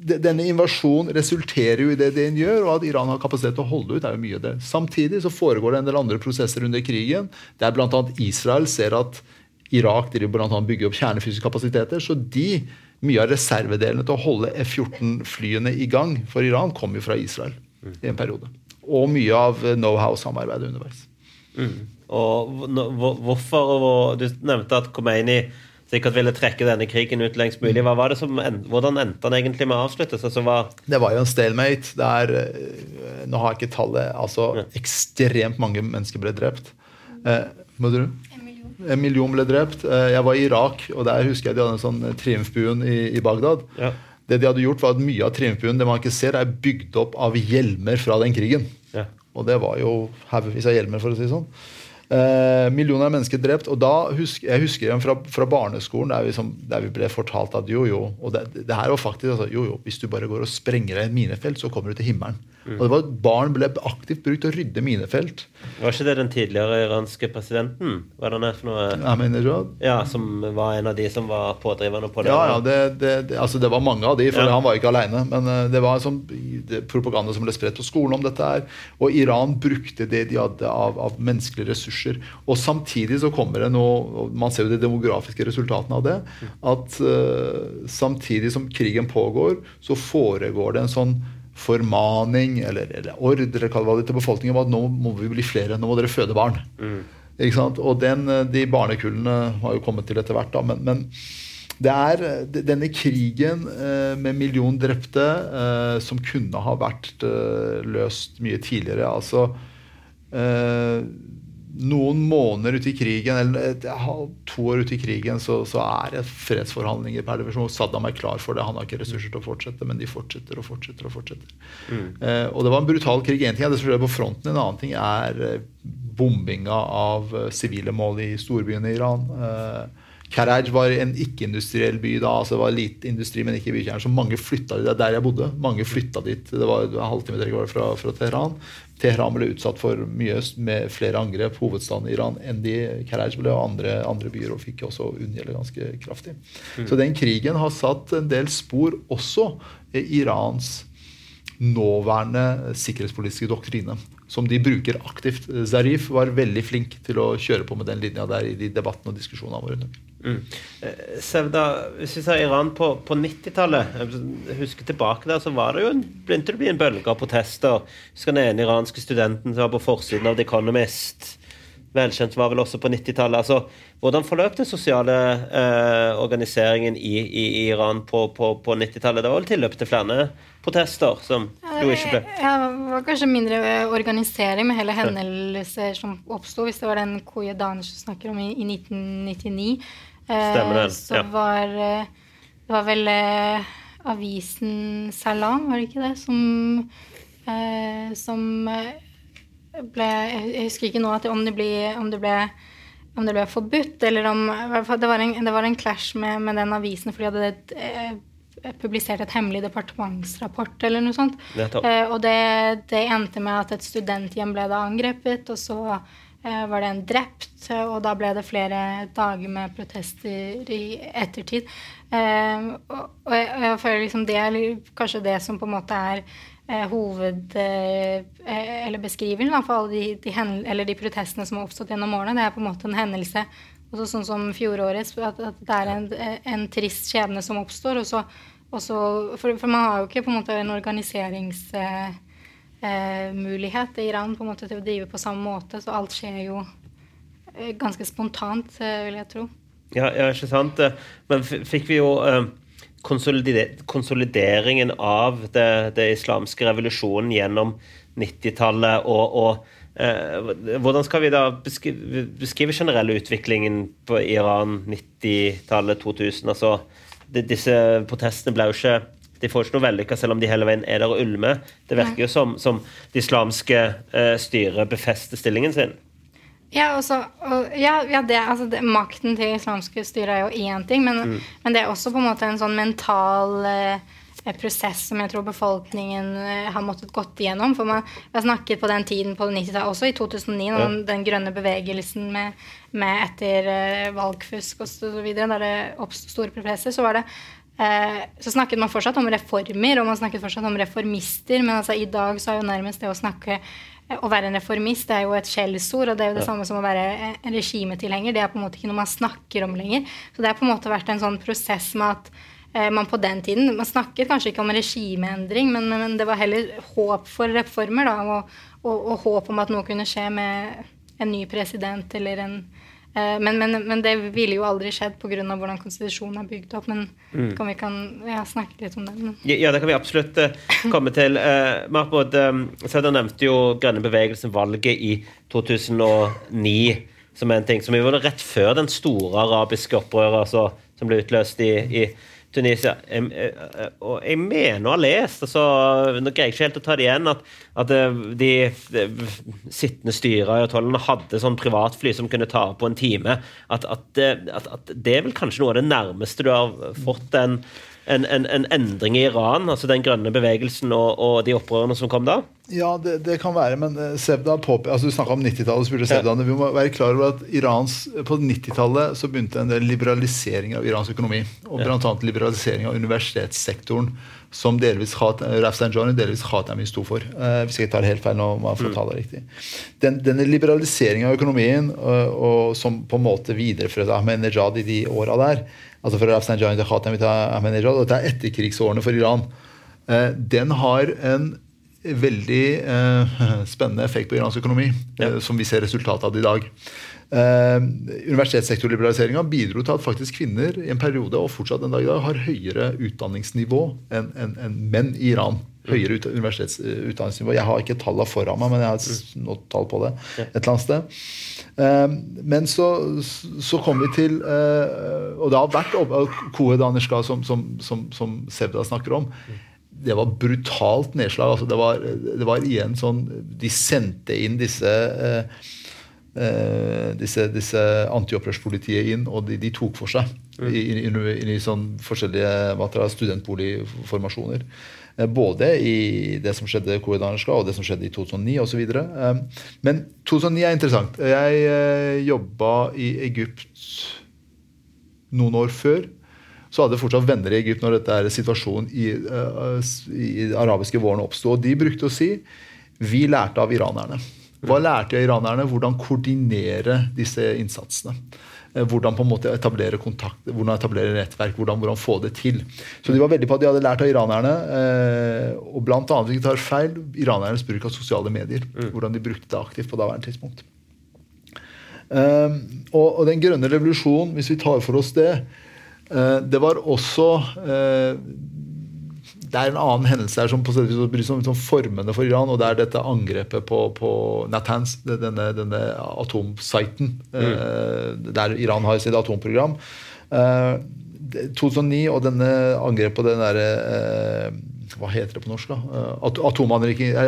denne invasjonen resulterer jo i det den gjør, og at Iran har kapasitet til å holde ut, er jo mye av det. Samtidig så foregår det en del andre prosesser under krigen, der bl.a. Israel ser at Irak driver blant annet bygger opp kjernefysiske kapasiteter. Så de, mye av reservedelene til å holde F-14-flyene i gang for Iran kommer jo fra Israel i en periode. Og mye av know-how-samarbeidet underveis. Mm. Og hvorfor Du nevnte at Khomeini sikkert ville trekke denne krigen ut lengst mulig. Hva var det som, hvordan endte han egentlig med å avslutte Altså, det var jo en stalemate. Der, eh, nå har jeg ikke tallet altså ja. Ekstremt mange mennesker ble drept. Eh, må du? En million. en million ble drept. Eh, jeg var i Irak, og der husker jeg de hadde en sånn eh, triumfbuen i, i Bagdad. Ja. Det de hadde gjort var at Mye av triumfbuen det man ikke ser, er bygd opp av hjelmer fra den krigen. Ja. Og det var jo haugevis av hjelmer, for å si det sånn. Eh, millioner av mennesker drept. og da husker, Jeg husker fra, fra barneskolen der vi, som, der vi, ble fortalt at jo, jo og det, det her var faktisk altså, jo, jo, Hvis du bare går og sprenger deg i et minefelt, så kommer du til himmelen. Mm. Og det var Barn ble aktivt brukt til å rydde minefelt. Var ikke det den tidligere iranske presidenten? Hva er det for noe? Jeg mener du Ja, Som var en av de som var pådrivende på det? Ja, ja det, det, det, altså det var mange av de, for ja. han var ikke alene. Men uh, det var en sånn propaganda som ble spredt på skolen om dette her. Og Iran brukte det de hadde av, av menneskelige ressurser. Og samtidig så kommer det noe Man ser jo de demografiske resultatene av det. At uh, samtidig som krigen pågår, så foregår det en sånn formaning eller, eller ordre til befolkningen om at nå må vi bli flere, nå må dere føde barn. Mm. Og den, de barnekullene har jo kommet til etter hvert. da, men, men det er denne krigen eh, med million drepte eh, som kunne ha vært eh, løst mye tidligere. altså eh, noen måneder ute i krigen, eller to år ute i krigen, så, så er det fredsforhandlinger per divisjon. Saddam er klar for det. Han har ikke ressurser til å fortsette, men de fortsetter og fortsetter. Og fortsetter. Mm. Eh, og det var en brutal krig. En ting er det som skjer på fronten, en annen ting er eh, bombinga av eh, sivile mål i storbyene i Iran. Eh, Karaj var en ikke-industriell by da. altså det var lite industri, men ikke bykjern. Så mange flytta dit. Det er der jeg bodde. Mange flytta dit. Det var en halvtime fra, fra Teheran. Teheran ble utsatt for mye med flere angrep, hovedstaden i Iran, enn de Karaj ble, og andre, andre byer og fikk også unngjelde ganske kraftig. Mm. Så den krigen har satt en del spor også i Irans nåværende sikkerhetspolitiske doktrine, som de bruker aktivt. Zarif var veldig flink til å kjøre på med den linja der i de debattene og diskusjonene våre. Mm. Eh, Sevda, hvis vi ser Iran på, på 90-tallet, husker tilbake der, så var det jo en, begynte det å bli en bølge av protester. Husker den ene iranske studenten som var på forsiden av The Economist. velkjent, var vel også på 90-tallet. Altså, hvordan forløp den sosiale eh, organiseringen i, i, i, Iran på, på, på 90-tallet? Det var vel tilløp til flere protester som jo ikke ble Ja, det var kanskje mindre organisering med hele hendelser som oppsto. Hvis det var den Koye Danish snakker om i, i 1999, eh, Stemmer det, så ja. var eh, det var vel eh, avisen Salam, var det ikke det, som, eh, som eh, ble Jeg husker ikke nå om, det ble, om, det ble, om det ble forbudt, eller om Det var en, det var en clash med, med den avisen fordi de hadde eh, publisert et hemmelig departementsrapport eller noe sånt. Eh, og det, det, endte med at et studenthjem ble da angrepet, og så eh, var det en drept, og da ble det flere dager med protester i ettertid. Eh, og, jeg, føler liksom det er kanskje det som på en måte er eh, hoved... Eh, eller beskrivelsen for alle de, de, eller de protestene som har oppstått gjennom årene. Det er på en måte en hendelse også sånn som fjorårets, at, at det er en, en, trist skjebne som oppstår. Og så, og så, for, for, man har jo ikke på en måte en organiserings... eh, i Iran på en måte til å drive på samme måte, så alt skjer jo eh, ganske spontant, eh, vil jeg tro. Ja, ja, ikke sant. Men fikk vi jo uh, konsolideringen av det, det, islamske revolusjonen gjennom 90-tallet og, og uh, Hvordan skal vi da beskrive, beskrive generelle utviklingen på Iran 90-tallet, 2000? Altså, disse protestene ble jo ikke de får ikke noe vellykka selv om de hele veien er der og ulmer. Det virker jo som, som det islamske uh, styret befester stillingen sin. Ja, også, og, ja, ja det, altså det, Makten til islamske styre er jo én ting, men, mm. men, det er også på en måte en sånn mental eh, prosess som jeg tror befolkningen eh, har måttet gått igjennom. For man har snakket på den tiden på 90-tallet, også i 2009, ja. den grønne bevegelsen med, med etter eh, valgfusk videre, da det oppsto store prosesser, så var det eh, så snakket man fortsatt om reformer, og man snakket fortsatt om reformister, men altså i dag så er jo nærmest det å snakke å være en reformist det er jo et skjellsord, og det er jo det ja. samme som å være en regimetilhenger. Det er på en måte ikke noe man snakker om lenger. Så det har på en måte vært en sånn prosess med at eh, man på den tiden Man snakket kanskje ikke om regimeendring, men, men, det var heller håp for reformer, da, og, og, og håp om at noe kunne skje med en ny president eller en Eh, men, men, men, det ville jo aldri skjedd pga. hvordan konstitusjonen er bygd opp. Men mm. kan vi kan ja, snakke litt om det. Ja, det kan vi absolutt uh, komme til. Uh, Marbod, um, Sæder nevnte jo grønne bevegelsen valget i 2009 som en ting som vi var rett før den store arabiske opprøret altså, som ble utløst i, i Tunisia. Eh, og jeg mener å ha lest, altså, nå greier jeg ikke helt å ta det igjen, at, at eh, de, de, sittende styrer i Atollen hadde sånn privatfly som kunne ta på en time. At, at, at, det er vel kanskje noe av det nærmeste du har fått en en, en, en, endring i Iran, altså den grønne bevegelsen og, og de opprørene som kom da? Ja, det, det kan være, men eh, Sevda påpe, altså Du snakka om 90-tallet. spurte Sevda, ja. Vi må være klar over at Irans, på 90-tallet så begynte en del liberalisering av Irans økonomi. Og bl.a. liberalisering av universitetssektoren, som delvis Rafsanjani delvis Khatami sto for. Eh, hvis jeg tar helt feil nå, må jeg mm. ta det riktig. Den, denne liberaliseringen av økonomien, og, og som på en måte videreførte Ahmed-Nejad i de åra der, altså fra Rafsanjani til Ahmed-Nejad, og dette er etterkrigsårene for Iran, eh, den har en veldig eh, (laughs) spennende effekt på iransk økonomi, ja. eh, som vi ser resultatet av i dag. Eh, Universitetssektorliberaliseringa bidro til at faktisk kvinner i en periode og fortsatt en dag i dag har høyere utdanningsnivå enn en, en menn i Iran. Høyere ut, universitetsutdanningsnivå. Jeg har ikke tallene foran meg, men jeg har nådd tall på det. et eller annet sted. Eh, men så, så kom vi til eh, Og det har vært Kohe Danishka, som, som, som, som Sevda snakker om det var brutalt nedslag. Altså det, var, det, var, igjen sånn De sendte inn disse eh, eh, disse, disse antiopprørspolitiet inn, og de, de, tok for seg mm. i, i, i, i sånn forskjellige studentboligformasjoner. Eh, både i det som skjedde i Koredanska og det som skjedde i 2009 osv. Eh, men 2009 er interessant. Jeg eh, jobba i Egypt noen år før så hadde jeg fortsatt venner i Egypt når dette er situasjonen i, i den arabiske våren oppsto. Og de brukte å si vi lærte av iranerne. Hva lærte av iranerne? Hvordan koordinere disse innsatsene. Eh, hvordan på en måte etablere kontakt, hvordan etablere nettverk, hvordan, hvordan få det til. Så de var veldig på at de hadde lært av iranerne. Eh, og blant annet, hvis jeg tar feil, iranernes bruk av sosiale medier. Mm. Hvordan de brukte det aktivt på daværende tidspunkt. Um, og, og, den grønne revolusjonen, hvis vi tar for oss det, det var også det er en annen hendelse her som på sett bryr seg om formene for Iran, og det er dette angrepet på, på Natanz, denne, denne atomsiten, mm. uh, der Iran har sitt atomprogram. 2009 og denne angrepet på den derre hva heter det på norsk? da?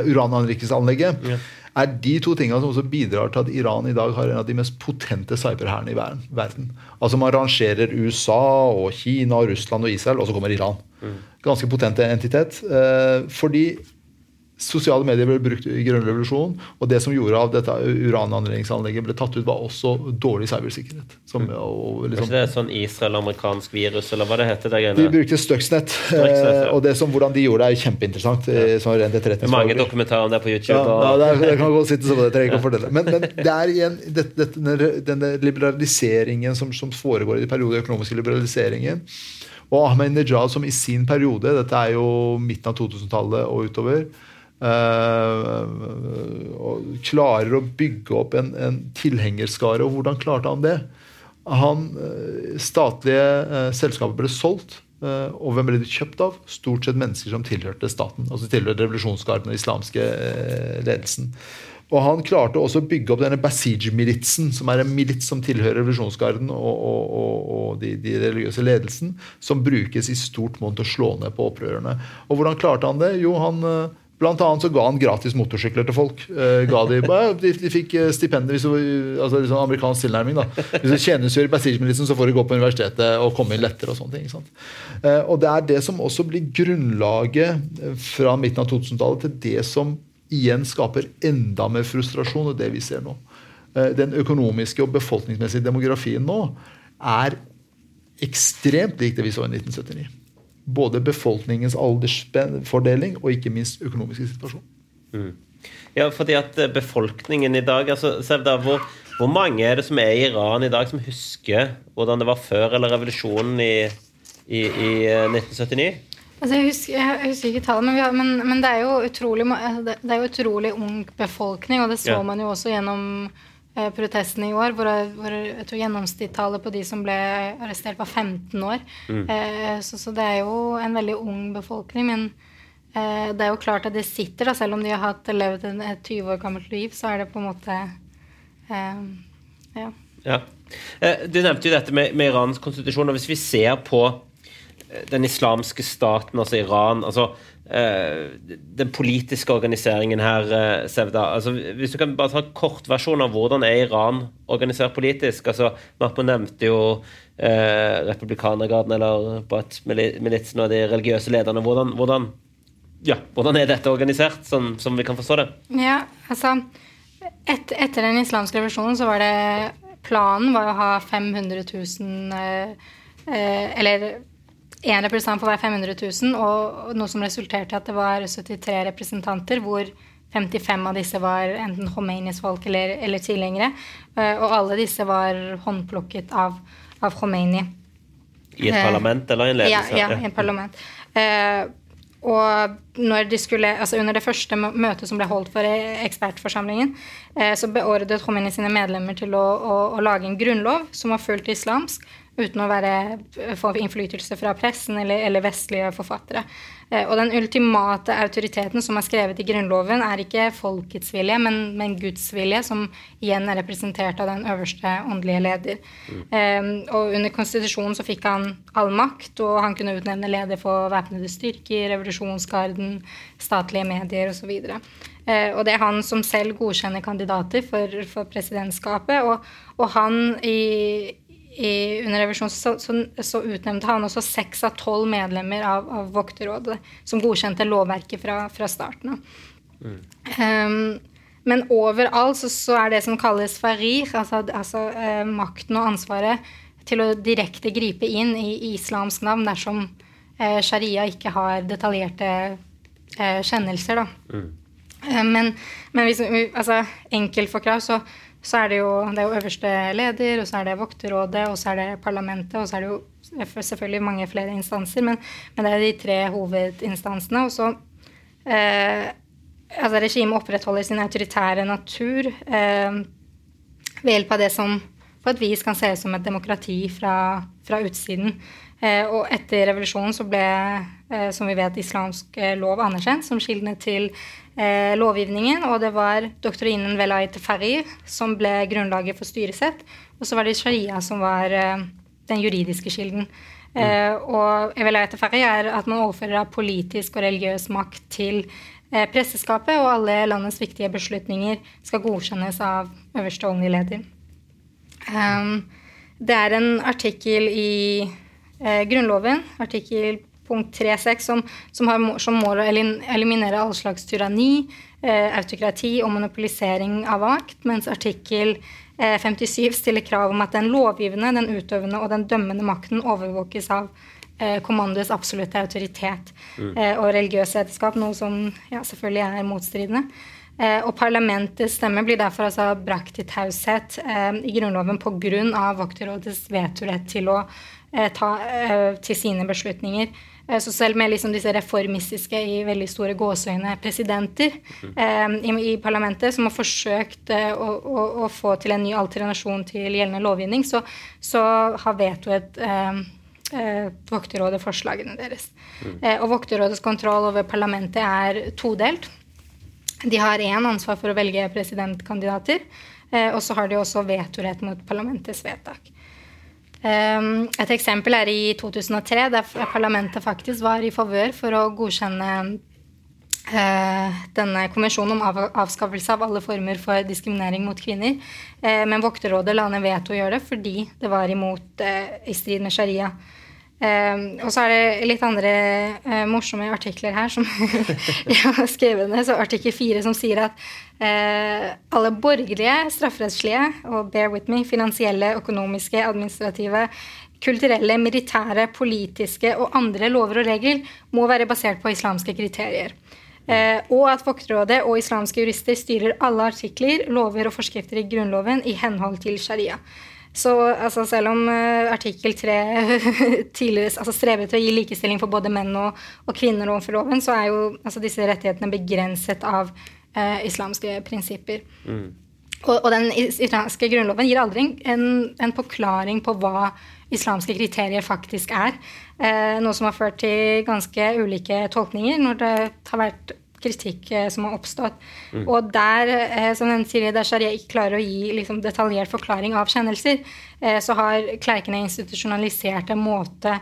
Urananrikingsanlegget. Ja er de to tingene som også bidrar til at Iran i dag har en av de mest potente cyberhærene i verden. Altså Man rangerer USA, og Kina, og Russland og Israel, og så kommer Iran. Mm. Ganske potent entitet. Eh, fordi Sosiale medier ble brukt i grønn revolusjon, og det som gjorde av dette urananleggingsanlegget ble tatt ut, var også dårlig cybersikkerhet. Som, mm. og, liksom, var ikke det sånn Israel-amerikansk virus, eller hva det heter? Det de brukte Stuxnet, Stuxnet ja. og det som, hvordan de gjorde det, er kjempeinteressant. Ja. Sånn rent det mange dokumentarer om det på YouTube. Ja, ja det, er, det, kan godt sitte sånn, det trenger ikke å fortelle. Men, men det er igjen det, det, denne liberaliseringen som, som foregår i de perioder, økonomiske liberaliseringen. Og Ahmed-Nejad som i sin periode, dette er jo midten av 2000-tallet og utover, og klarer å bygge opp en, en, tilhengerskare. Og hvordan klarte han det? Han, uh, statlige uh, selskaper ble solgt. og hvem ble de kjøpt av? Stort sett mennesker som tilhørte staten. altså tilhørte revolusjonsgarden og islamske ledelsen. Og han klarte også å bygge opp denne Basij-militsen, som er en milits som tilhører revolusjonsgarden og, og, og, og de, de, religiøse ledelsen, som brukes i stort monn til å slå ned på opprørerne. Og hvordan klarte han det? Jo, han Blant annet så ga han gratis motorsykler til folk. Uh, de, (laughs) de, de, fikk eh, hvis du, altså liksom amerikansk tilnærming. da. Hvis du tjenestegjør i Basij-militsen, så får du gå på universitetet og komme inn lettere. Og sånne ting. eh, og Det er det som også blir grunnlaget fra midten av 2000-tallet til det som igjen skaper enda mer frustrasjon, og det vi ser nå. Uh, den økonomiske og befolkningsmessige demografien nå er ekstremt lik det vi så i 1979 både befolkningens aldersfordeling og ikke minst økonomiske situasjon. Mm. Ja, fordi at eh, befolkningen i dag altså, Sevda, hvor, hvor, mange er det som er i Iran i dag, som husker hvordan det var før eller revolusjonen i, i, i 1979? Altså, jeg, husker, jeg, husker, ikke tallet, men, men, men, det, er jo utrolig, det er jo utrolig ung befolkning, og det så ja. man jo også gjennom Eh, protestene i år, hvor, hvor jeg tror gjennomsnittstallet på de som ble arrestert, var 15 år. Mm. Eh, så, så, det er jo en veldig ung befolkning. Men eh, det er jo klart at det sitter, da, selv om de har hatt, levd et 20 år gammelt liv, så er det på en måte eh, Ja. ja. Eh, du nevnte jo dette med, med Irans konstitusjon. og Hvis vi ser på den islamske staten, altså Iran altså Uh, den politiske organiseringen her, uh, Sevda. Altså, hvis du kan bare ta en kortversjon av hvordan er Iran organisert politisk? altså Marpo nevnte jo eh, republikanergarden eller bat militsen og de religiøse lederne. Hvordan, hvordan, ja, hvordan, er dette organisert, sånn som vi kan forstå det? Ja, altså et, Etter den islamske revolusjonen så var det Planen var å ha 500 000 Eller én representant for hver 500 000, og noe som resulterte i at det var 73 representanter, hvor 55 av disse var enten Khomeinis folk eller, eller tilhengere. Eh, og alle disse var håndplukket av, av Khomeini. I et parlament eller en ledelse? Ja, ja i et parlament. Uh, og når de skulle, altså under det første møtet som ble holdt for ekspertforsamlingen, så beordret Khomeini sine medlemmer til å, å, å, lage en grunnlov som var fullt islamsk, uten å være, få innflytelse fra pressen eller, eller vestlige forfattere. Eh, og den ultimate autoriteten som er skrevet i Grunnloven, er ikke folkets vilje, men, men Guds vilje, som igjen er representert av den øverste åndelige leder. Mm. Um, og under konstitusjonen så fikk han all makt, og han kunne utnevne leder for væpnede styrker, revolusjonsgarden, statlige medier osv. Uh, og det er han som selv godkjenner kandidater for, for presidentskapet. Og, og han i i, under revisjonen så, så, så, utnevnte han også seks av tolv medlemmer av, av, Vokterrådet, som godkjente lovverket fra, fra starten av. Mm. Um, men overalt så, så, er det som kalles farir, altså, altså uh, makten og ansvaret til å direkte gripe inn i, i islamsk navn dersom uh, sharia ikke har detaljerte uh, kjennelser. Da. Mm. men, men hvis, altså, enkelt forklart så så er det jo, det er jo øverste leder, og så er det vokterrådet, og så er det parlamentet, og så er det jo selvfølgelig mange flere instanser, men, men det er de tre hovedinstansene. Og så eh, Altså, regimet opprettholder sin autoritære natur eh, ved hjelp av det som på et vis kan se ut som et demokrati fra, fra utsiden. Eh, og etter revolusjonen så ble, eh, som vi vet, islamsk eh, lov anerkjent som kildene til eh, lovgivningen. Og det var doktorinen Velayet Ferri som ble grunnlaget for styresett. Og så var det sharia som var eh, den juridiske kilden. Eh, og Velayet Ferri er at man overfører politisk og religiøs makt til presseskapet, og alle landets viktige beslutninger skal godkjennes av øverste åndelige leder. Um, det er en artikkel i eh, Grunnloven, artikkel punkt 3.6, som, som har som mål å eliminere all slags tyranni, eh, autokrati og monopolisering av makt, mens artikkel eh, 57 stiller krav om at den lovgivende, den utøvende og den dømmende makten overvåkes av eh, kommandoets absolutte autoritet mm. Eh, og religiøs etterskap, noe som ja, selvfølgelig er motstridende. Eh, og parlamentets stemme blir derfor altså brakt til taushet eh, i Grunnloven pga. Vokterrådets vetorett til å ta til sine beslutninger. Så selv med liksom disse reformistiske i veldig store gåseøyne presidenter eh, i, i, parlamentet som har forsøkt eh, å, å, å, få til en ny alternasjon til gjeldende lovgivning, så, så har vetoet eh, Vokterrådet forslagene deres. Mm. og Vokterrådets kontroll over parlamentet er todelt. De har én ansvar for å velge presidentkandidater, eh, og så har de også vetorett mot parlamentets vedtak. Um, et eksempel er i 2003, der parlamentet faktisk var i favør for å godkjenne uh, denne konvensjonen om av avskaffelse av alle former for diskriminering mot kvinner. Uh, men Vokterrådet la ned veto å gjøre det fordi det var imot uh, i strid med sharia. Um, og så er det litt andre uh, morsomme artikler her som (laughs) jeg har skrevet ned. Så artikkel 4 som sier at uh, alle borgerlige, strafferettslige og bear with me, finansielle, økonomiske, administrative, kulturelle, militære, politiske og andre lover og regler må være basert på islamske kriterier. Uh, og at Vokterrådet og islamske jurister styrer alle artikler, lover og forskrifter i Grunnloven i henhold til sharia. Så altså, selv om uh, artikkel 3 (laughs) tidligere altså, strever til å gi likestilling for både menn og, og kvinner overfor loven, så er jo altså, disse rettighetene begrenset av uh, islamske prinsipper. Mm. Og, og, den islamske grunnloven gir aldri en, en, forklaring på hva islamske kriterier faktisk er. Uh, noe som har ført til ganske ulike tolkninger når det har vært kritikk eh, som har oppstått. Mm. Og der, eh, som den sier, der Sharia ikke klarer å gi liksom, detaljert forklaring av kjennelser, eh, så har klerkene institusjonalisert en måte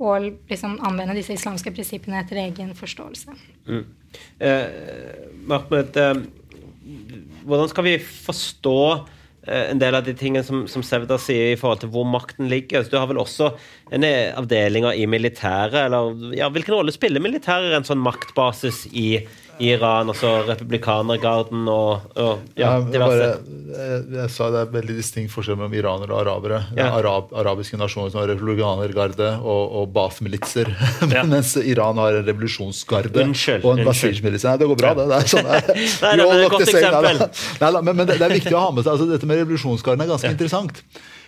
å liksom, anvende disse islamske prinsippene etter egen forståelse. Mm. Eh, Mahmoud, eh, hvordan skal vi forstå en del av de tingene som, som Sevda sier i forhold til hvor makten ligger. Så du har vel også en avdelinger i militæret, eller ja, Hvilken rolle spiller militæret en sånn maktbasis i Iran, altså republikanergarden og, og ja, diverse. Jeg, jeg, sa det er veldig distinkt forskjell mellom iranere og arabere. Er arab, arabiske nasjoner som har republikanergarde og, og Baath-militser, (laughs) ja. mens Iran har en revolusjonsgarde unnskyld, og en Basij-milits. Det går bra, det. det er sånn, (laughs) nei, nei, det er et godt eksempel. Nei, men, men det, det, er viktig å ha med seg. Altså, dette med revolusjonsgarden er ganske ja. interessant.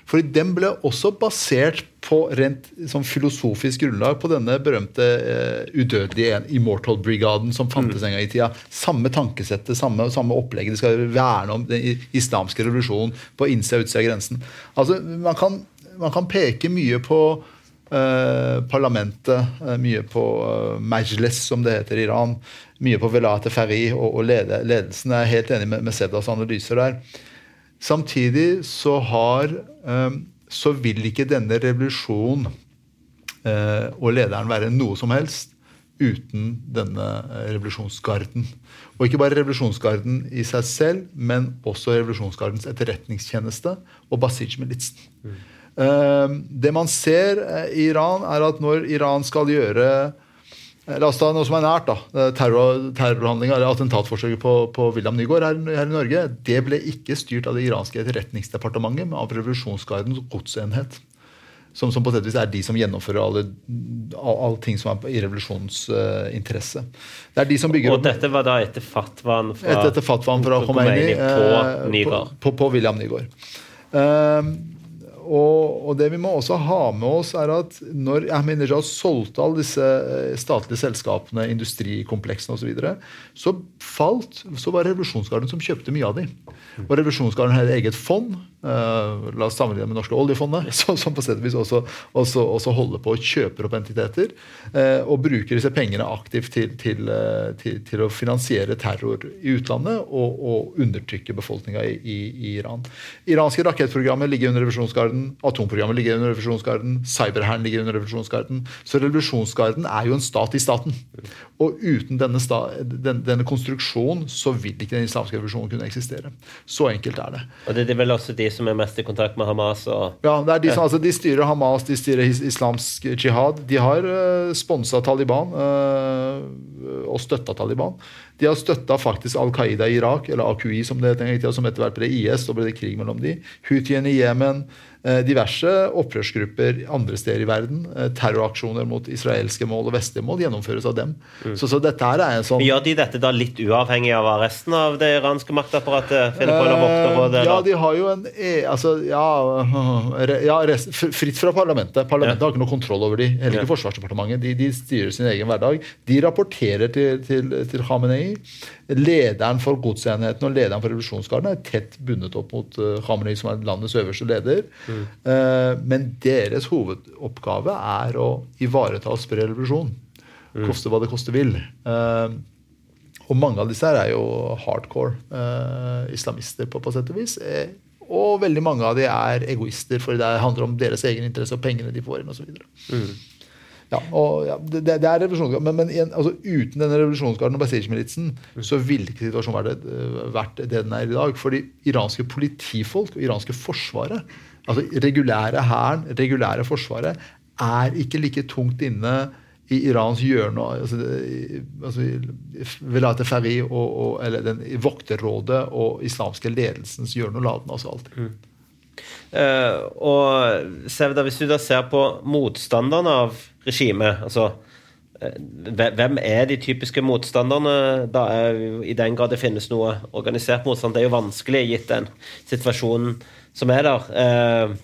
Fordi den ble også basert på rent sånn filosofisk grunnlag på denne berømte uh, udødelige Immortal-brigaden som fantes mm. en gang i tida. Samme tankesettet, samme, samme opplegget. De skal verne om den islamske revolusjonen på innsida og utsida av grensen. Altså, man kan, man kan peke mye på uh, parlamentet, uh, mye på uh, Majles, som det heter i Iran. Mye på Velat Ferri og, og ledelsen. Jeg er helt enig med, med Sedas analyser der. Samtidig så har ehm, så vil ikke denne revolusjonen eh, og lederen være noe som helst uten denne eh, revolusjonsgarden. Og ikke bare revolusjonsgarden i seg selv, men også revolusjonsgardens etterretningstjeneste og Basij-militsen. Mm. Det man ser eh, i Iran, er at når Iran skal gjøre Eh, la oss ta noe som er nært. da, Terror, Terrorhandlinga eller attentatforsøket på, på William Nygaard her, her, i Norge det ble ikke styrt av det iranske etterretningsdepartementet, men av revolusjonsgardens godsenhet. Som, som, på et vis er de som gjennomfører alle, alle ting som er i revolusjonens uh, interesse. Det er de som bygger Og dette var da etter fatwaen fra, etter, etter fatwaen fra Khomeini, Khomeini på, uh, på, på, William Nygaard. Uh, og, og, det vi må også ha med oss, er at når Ahmadinejad solgte alle disse eh, statlige selskapene, industrikompleksene osv., så, videre, så falt, så var Revolusjonsgarden som kjøpte mye av dem. Og Revolusjonsgarden hadde eget fond Uh, la oss sammenligne med norske oljefondet, (laughs) som, som på sett og vis også, også, også, holder på å kjøpe opp entiteter. Uh, og bruker disse pengene aktivt til, til, uh, til, til å finansiere terror i utlandet og, og undertrykke befolkninga i, i, i, Iran. Iranske rakettprogrammer ligger under revolusjonsgarden, atomprogrammet ligger under revolusjonsgarden, cyberhæren ligger under revolusjonsgarden. Så revolusjonsgarden er jo en stat i staten. Og uten denne, sta, den, denne konstruksjonen så vil ikke den islamske revolusjonen kunne eksistere. Så enkelt er det. Og det er vel også de som er mest i kontakt med Hamas? Og... Ja, det er de, som, altså, de styrer Hamas, de styrer islamsk jihad. De har uh, sponsa Taliban uh, og støtta Taliban. De har støtta faktisk Al Qaida i Irak, eller AQI som det het, som etter hvert ble IS. Så ble det krig mellom de. Houthiene i Jemen. Eh, diverse opprørsgrupper andre steder i verden. Eh, terroraksjoner mot israelske mål og vestlige mål gjennomføres av dem. Mm. Så, så, dette her er en sånn Gjør de dette da litt uavhengig av resten av det iranske maktapparatet? på det, Ja, de har jo en e, altså, ja, (laughs) ja, fritt fra parlamentet. Parlamentet ja. har ikke noe kontroll over de, heller ikke. Forsvarsdepartementet. De, de, styrer sin egen hverdag. De rapporterer til, til, til Khamenei. Lederen for godsenheten og lederen for revolusjonsgarden er tett bundet opp mot uh, Khamenei, som er landets øverste leder. Mm. Uh, men deres hovedoppgave er å ivareta og spre revolusjon. Mm. Koste hva det koste vil. Uh, og mange av disse her er jo hardcore islamister, på, på sett og vis. og veldig mange av de er egoister, for det handler om deres egen interesse og pengene de får inn osv. Mm. Ja, og, ja, det, det, er revolusjonsgarden, men, men igjen, altså, uten denne revolusjonsgarden og Basij-militsen mm. så ville ikke situasjonen vært, vært det den er i dag. For de iranske politifolk og iranske forsvaret, altså regulære hæren, regulære forsvaret, er ikke like tungt inne i Irans hjørne, altså, altså Velate Ferri og, og, eller den vokterrådet og islamske ledelsens hjørne og laden. altså alltid. Mm. Uh, og Sevda, hvis du da ser på motstanderne av regimet altså uh, hvem er de typiske motstanderne? da I den grad det finnes noe organisert motstand. Det er jo vanskelig gitt den situasjonen som er der. Uh,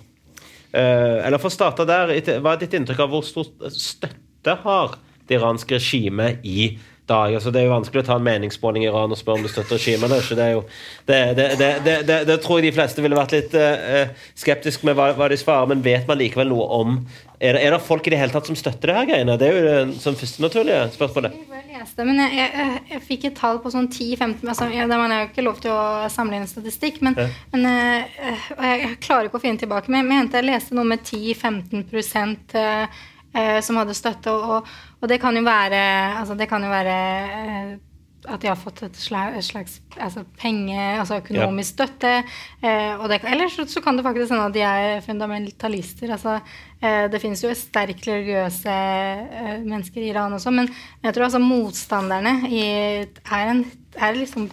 eller for å starte der, Hva er ditt inntrykk av hvor stor støtte har det iranske regimet i dag. Altså, det er jo vanskelig å ta en meningsmåling i Iran og spørre om du støtter regimet. Det, det, det, det, tror jeg de fleste ville vært litt uh, skeptiske med hva, hva, de svarer, men vet man likevel noe om Er det, er det folk i det hele tatt som støtter det her greiene? Det er jo det som første naturlige spørsmålet. Jeg leste, men jeg, jeg, jeg, jeg fikk et tall på sånn 10-15 altså, Man har jo ikke lov til å samle inn statistikk, men, ja. men uh, jeg, klarer ikke å finne tilbake. Men jeg mente jeg leste noe med 10-15 uh, eh, som hadde støtte. Og, og, det kan jo være, altså det kan jo være eh, at de har fått et slags, slags altså penge, altså økonomisk støtte. Eh, det, eller så, så, kan det faktisk hende at de er fundamentalister. Altså, eh, det finnes jo sterkt religiøse eh, mennesker i Iran også, men jeg tror altså motstanderne i, er, en, er liksom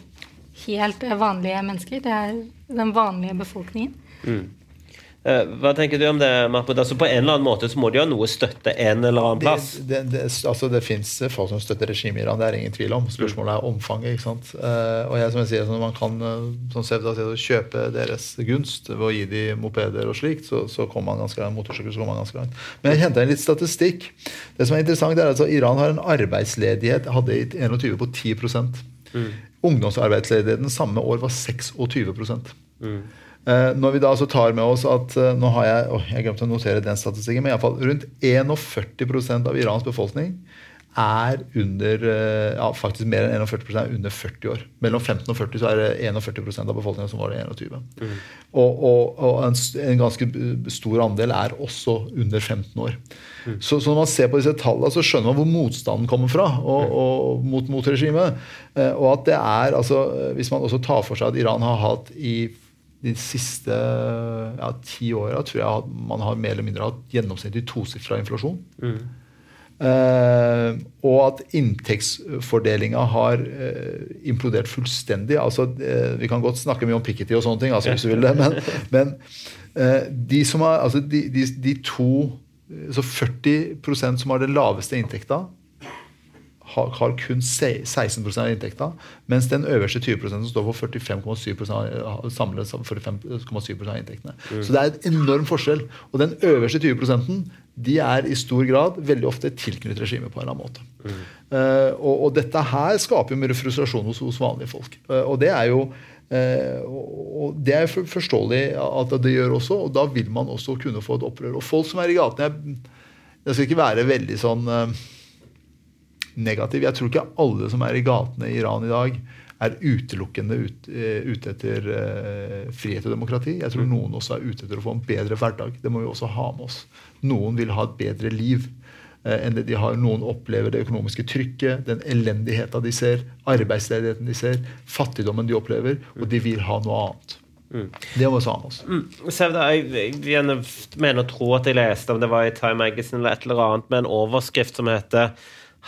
helt vanlige mennesker. Det er den vanlige befolkningen. Mm. Eh, hva tenker du om det, Mahmoud? Altså På en eller annen måte så må de ha noe støtte en eller annen plass? Det, det, det, altså det fins folk som støtter regimet i Iran, det er ingen tvil om. Spørsmålet er omfanget. ikke sant? Uh, og jeg, som jeg sier, så Man kan uh, som Sevda sier, kjøpe deres gunst ved å gi dem mopeder og slikt, så, så kommer man ganske langt. Motorsykkel så kommer man ganske langt. Men jeg henter inn litt statistikk. Det som er interessant, er at altså, Iran har en arbeidsledighet hadde i 21 på 10 mm. Ungdomsarbeidsledigheten samme år var 26 mm. Eh, når vi da altså tar med oss at eh, nå har jeg å, jeg glemte å notere den statistikken, men i fall rundt 41% av Irans befolkning er under eh, ja, faktisk mer enn 41 er under 40 år. Mellom 15 og 40 så er det 41% av befolkningen som var det 21. Mm. Og, og, og en, en, ganske stor andel er også under 15 år. Mm. Så, så, når man ser på disse tallene, så skjønner man hvor motstanden kommer fra og, mm. og mot, mot regimet. Og at det er, altså, Hvis man også tar for seg at Iran har hatt i de siste ja, ti åra tror jeg man har mer eller mindre hatt gjennomsnittlig tosifra inflasjon. Mm. Eh, og at inntektsfordelinga har eh, implodert fullstendig. altså eh, Vi kan godt snakke mye om Piketty og sånne ting, altså, hvis du vil det, men, (laughs) men eh, de som har, altså de, de, de to så 40% som har den laveste inntekta, har, har kun 16% av inntekta, mens den øverste 20 som står for 45,7% samlet 45,7 av inntektene. Mm. Så det er en enorm forskjell. Og den øverste 20 de er i stor grad veldig ofte tilknyttet regimet på en eller annen måte. Mm. Uh, og, og, dette her skaper jo mye frustrasjon hos, hos vanlige folk. Uh, og det er jo Eh, og det er forståelig at det gjør også, og da vil man også kunne få et opprør. Og folk som er i gatene Jeg, jeg skal ikke være veldig sånn eh, negativ. Jeg tror ikke alle som er i gatene i Iran i dag, er utelukkende ut, eh, ute etter uh, frihet og demokrati. Jeg tror noen også er ute etter å få en bedre hverdag. Det må vi også ha med oss. Noen vil ha et bedre liv uh, enn det de har. Noen opplever det økonomiske trykket, den elendigheten de ser, arbeidsledigheten de ser, fattigdommen de opplever, og de vil ha noe annet. Det må vi ha med oss. Mm. Sevda, jeg, jeg mener å tro at jeg leste om det var i Time Magazine eller et eller annet med en overskrift som heter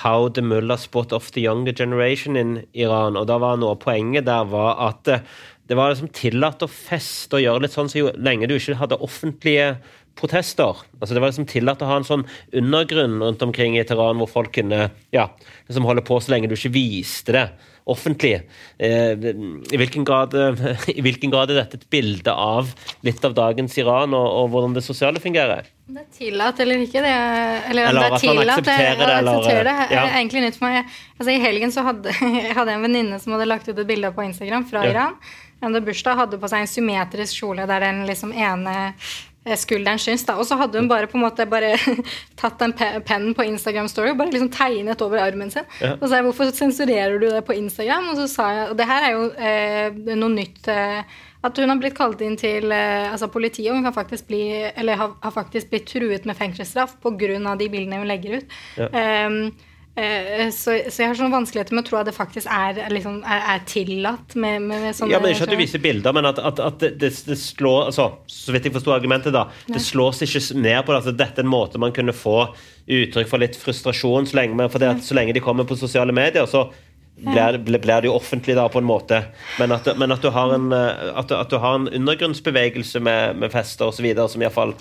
How the mullah spot of the younger generation in Iran. Og da var noe av poenget der var at eh, det var liksom tillatt å feste og gjøre litt sånn så lenge du ikke hadde offentlige protester. Altså Det var liksom tillatt å ha en sånn undergrunn rundt omkring i Teheran hvor folk kunne ja, liksom holde på så lenge du ikke viste det offentlig. Eh, i, hvilken grad, eh, (laughs) I hvilken grad er dette et bilde av litt av dagens Iran, og, og hvordan det sosiale fungerer? Det er tillatt eller ikke. Det er, eller, Eller det er tillatt, aksepterer det, eller- det. ja. er egentlig nytt for meg. Altså, I helgen så hadde (laughs) jeg hadde en venninne som hadde lagt ut et bilde på Instagram fra Ja. Iran. Hun hadde bursdag, hadde på seg en symmetrisk kjole der den liksom ene skulderen syns. da, Og så hadde hun bare på en måte bare (laughs) tatt den pe- pennen på Instagram Story og bare liksom tegnet over armen sin. Ja. Og så sa jeg hvorfor sensurerer du det på Instagram? Og så sa jeg, og det her er jo eh, noe nytt eh, at hun har blitt kalt inn til eh, altså politiet, og hun kan faktisk bli, eller har, har faktisk blitt truet med fengselsstraff pga. de bildene hun legger ut. Ja. Eh, så, så jeg har sånne vanskeligheter med å tro at det faktisk er, liksom, er, er tillatt med, med, med sånne Ja, men Ikke at du viser bilder, men at, at, at det, det, slår altså, Så vidt jeg forsto argumentet, da. Det slås ikke ned på det. Altså, dette er en måte man kunne få uttrykk for litt frustrasjon så lenge, men det at så lenge de kommer på sosiale medier, så blir, blir blir det jo offentlig da på en måte. Men at, men at, du, har en, eh, at, du, du har en undergrunnsbevegelse med, med fester osv. som iallfall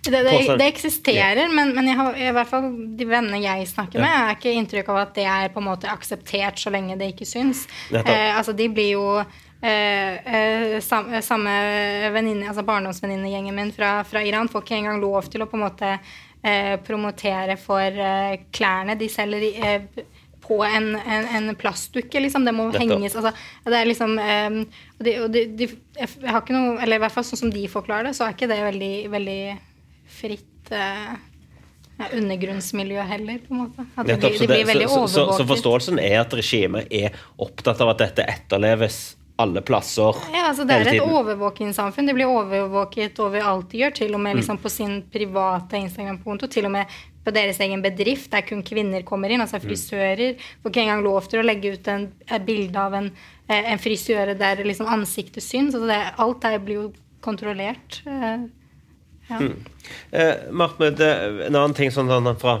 Det, det, det eksisterer, men, men jeg har, i hvert fall de vennene jeg snakker med, har ikke inntrykk av at det er på en måte akseptert så lenge det ikke syns. Eh, altså, de blir jo eh, eh, sam, samme venninne, altså barndomsvenninnegjengen min fra, fra Iran får ikke engang lov til å på en måte eh, promotere for eh, klærne de selger eh, på en, en, en plastdukke, liksom. Det må Dette. henges altså, det er liksom um, og de, og de, de, Jeg har ikke noe Eller i hvert fall sånn som de forklarer det, så er ikke det veldig, veldig fritt eh, undergrunnsmiljø heller, på en måte. At det, blir- det- blir veldig overvåket. så, så, så forståelsen er at regimet er opptatt av at dette etterleves alle plasser Ja, altså Det er hele et tiden. overvåkingssamfunn. De blir overvåket over alt de gjør, til og med Mm. liksom på sin private Instagram-konto. Til og med på deres egen bedrift, der kun kvinner kommer inn. Mm. Altså frisører får ikke engang lov til å legge ut en, et bilde av en, eh, en frisøre der liksom ansiktet syns. Altså det, alt der blir jo kontrollert. Eh, Mm. Eh, eh, en annen ting sånn, fra,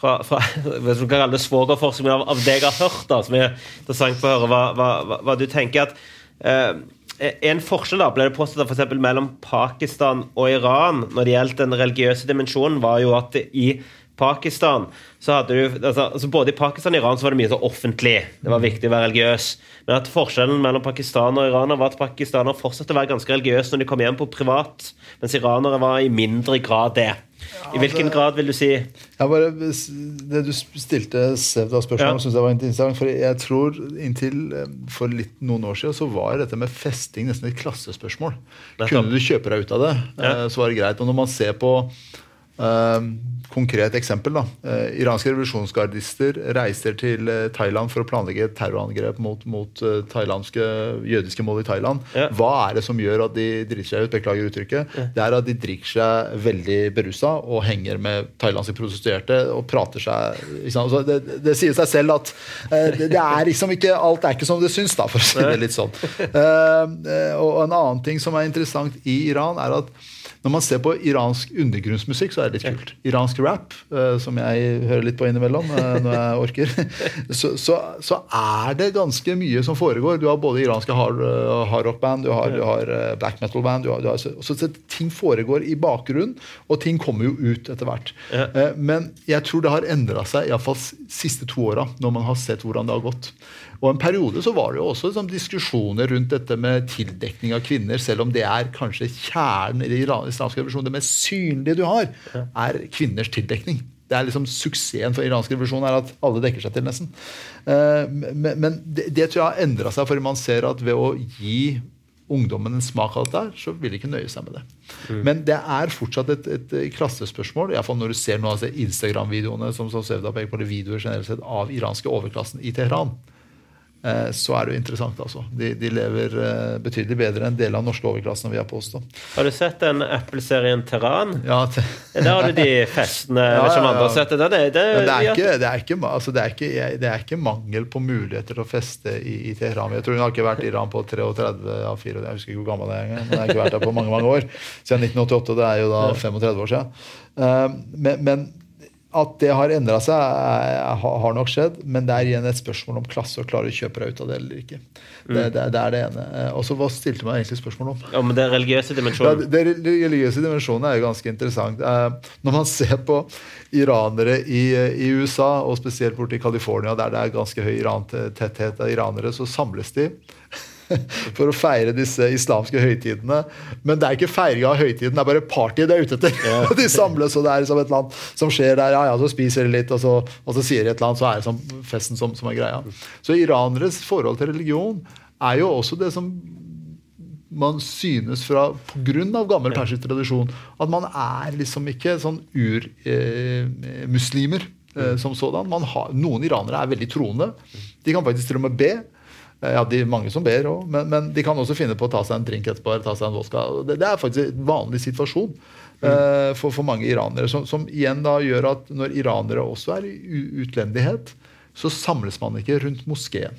fra, fra hvis du kan kalle det svogerforskning av, av det jeg har hørt, da, som er interessant for å høre hva, hva, hva, du tenker at eh, En forskjell da, ble det påstått for mellom Pakistan og Iran når det gjelder den religiøse dimensjonen, var jo at i Pakistan så hadde du altså, altså Både i Pakistan og Iran så var det mye så offentlig. Det var viktig å være religiøs. Men at forskjellen mellom pakistanere og iranere var at pakistanere fortsatte å være ganske religiøse når de kom hjem på privat, mens iranere var i mindre grad det. I hvilken grad vil du si Ja, bare, det du stilte Sevda spørsmål om, Ja. synes jeg var interessant. For jeg tror inntil eh, for litt, noen år siden så var dette med festing nesten et klassespørsmål. Kunne du kjøpe deg ut av det, Ja. eh, så var det greit. Og når man ser på konkret eksempel, da. Eh, iranske revolusjonsgardister reiser til eh, Thailand for å planlegge et terrorangrep mot, mot eh, jødiske mål i Thailand. Ja. Hva er det som gjør at de driter seg ut? Beklager uttrykket. Det er at de drikker seg veldig berusa og henger med thailandske prostituerte og prater seg? Altså, det, det sier seg selv at det, det er liksom ikke alt er ikke som det syns, da, for å si det litt sånn. Eh, eh, og en annen ting som er interessant i Iran, er at når man ser på iransk undergrunnsmusikk, så er det litt kult. Iransk rap, eh, som jeg hører litt på innimellom eh, når jeg orker, (laughs) så, så, så er det ganske mye som foregår. Du har både iranske hard, eh, hardrock-band, du har, du har black metal-band du har, du har, så, så Ting foregår i bakgrunnen, og ting kommer jo ut etter hvert. Men jeg tror det har endra seg iallfall siste to åra, når man har sett hvordan det har gått. Og En periode så var det jo også liksom, diskusjoner rundt dette med tildekning av kvinner, selv om det er kanskje kjernen i den islamske revolusjonen. Det mest synlige du har, er kvinners tildekning. Det er liksom Suksessen for iransk revolusjon er at alle dekker seg til, nesten. Eh, Men, men det, det tror jeg har endra seg, for man ser at ved å gi ungdommen en smak av dette, så vil de ikke nøye seg med det. Men det er fortsatt et, et klassespørsmål. i hvert fall Når du ser noen av Instagram-videoene som, som Sevda peker på, eller videoer generelt sett av iranske overklassen i Teheran. Eh, så er det jo interessant. altså. De, de lever eh, betydelig bedre enn deler av norske overklassen. vil jeg påstå. Har du sett den Apple-serien Terran? (laughs) Ja, Der har du de festene. Ja, ja, ikke ja, har sett det. Det, det, det er, ikke, det, er ikke, altså det, er ikke, det er ikke mangel på muligheter til å feste i, i Teheran. Jeg tror hun har ikke vært i Iran på 33 av 4, jeg husker ikke hvor gammel jeg er engang. Jeg har ikke vært der på mange mange år. Siden 1988. Det er jo da 35 år siden. Eh, Men, men at det har endra seg, er- har nok skjedd. Men det er igjen et spørsmål om klasse og klarer å kjøpe deg ut av det eller ikke. Det, det, det er det ene. Eh, Og så hva stilte man egentlig spørsmål om? Om det religiøse Ja, dimensjonen. det religiøse dimensjonen er jo ganske interessant. Eh, når man ser på iranere i, i USA, og spesielt borte i California, der det er ganske høy irantetthet av iranere, så samles de (laughs) for å feire disse islamske høytidene. Men det er ikke feiring av høytiden, det er bare party de er ute etter. (laughs) de samles, og det er liksom et eller annet som skjer der. Ja, ja, så spiser de litt, og så, og så sier de et eller annet, så er det sånn festen som, som er greia. Så iraneres forhold til religion er jo også det som man synes fra pga. gammel persisk tradisjon at man er liksom ikke sånn urmuslimer eh, som sådan. Man har, noen iranere er veldig troende. De kan faktisk til og med be. Ja, de Mange som ber òg, men, men de kan også finne på å ta seg en drink etterpå. eller ta seg en vodka. Det, det er faktisk en vanlig situasjon eh, for, for mange iranere. Som, som igjen da gjør at når iranere også er i utlendighet, så samles man ikke rundt moskeen.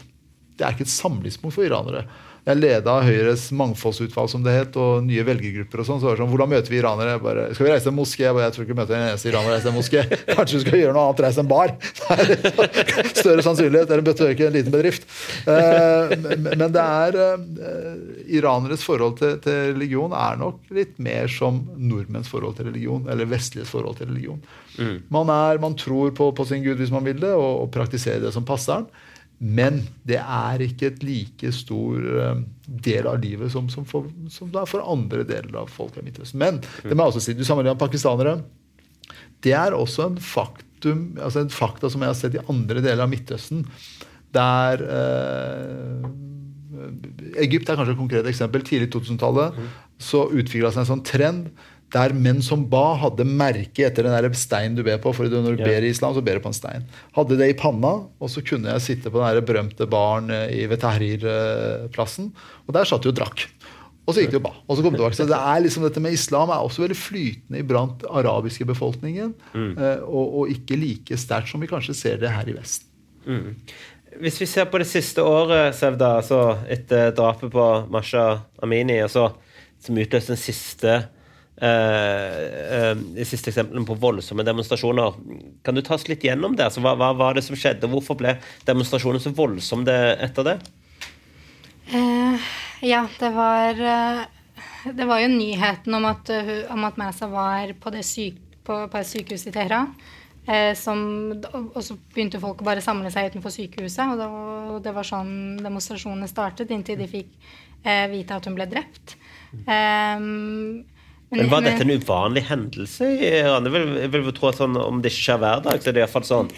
Det er ikke et samlingspunkt for iranere. Jeg leda Høyres mangfoldsutvalg, som det het, og nye velgergrupper. og sånn, så var det sånn, Hvordan møter vi iranere? Jeg bare, skal vi reise til en moské? Jeg, bare, jeg tror ikke vi møter en eneste iraner reise til en moské. (laughs) Kanskje vi skal gjøre noe annet, reise en bar? (laughs) (laughs) Større sannsynlighet. Eller en ikke en liten bedrift. Eh, men- det er eh, Iraneres forhold til, til religion er nok litt mer som nordmenns forhold til religion, eller vestliges forhold til religion. Man, er, man tror på, på sin gud hvis man vil det, og, og praktiserer det som passer den. Men det er ikke et like stor eh, del av livet som, som, for, som for andre deler av folk i Midtøsten. Men det må jeg også si, du sammenligner med pakistanere. Det er også en faktum, altså en fakta som jeg har sett i andre deler av Midtøsten. Der eh, Egypt er kanskje et konkret eksempel. Tidlig 2000-tallet så utvikla seg en sånn trend der menn som ba, hadde merke etter den der steinen du ber på. For når du ber i islam, så ber du på en stein. Hadde det i panna, og så kunne jeg sitte på den der berømte baren eh, i Vetahrir-plassen. Og der satt de og drakk. Og så gikk de og ba. og så kom de tilbake. Så det er liksom dette med islam er også veldig flytende iblant arabiske befolkningen. Mm. Og, og ikke like sterkt som vi kanskje ser det her i Vesten. Hvis vi ser på det siste året, Sevda, altså etter drapet på Masha Amini, altså, som utløste den siste de siste eksemplene på voldsomme demonstrasjoner. Kan du ta oss litt gjennom det? Altså, hva, hva var det som skjedde? Hvorfor ble demonstrasjonene så voldsomme det- etter det? Uh, ja, det var Det var jo nyheten om at, om at Masa var på, det syk, på, på et sykehus i Teheran. Eh, som, og så begynte folk å bare samle seg utenfor sykehuset. Og det var, og det var sånn demonstrasjonene startet, inntil de fikk eh, vite at hun ble drept. Eh, Men Var dette en uvanlig hendelse? Jeg vil, jeg vil tro at sånn, Om det ikke skjer hver dag, så er det iallfall sånn.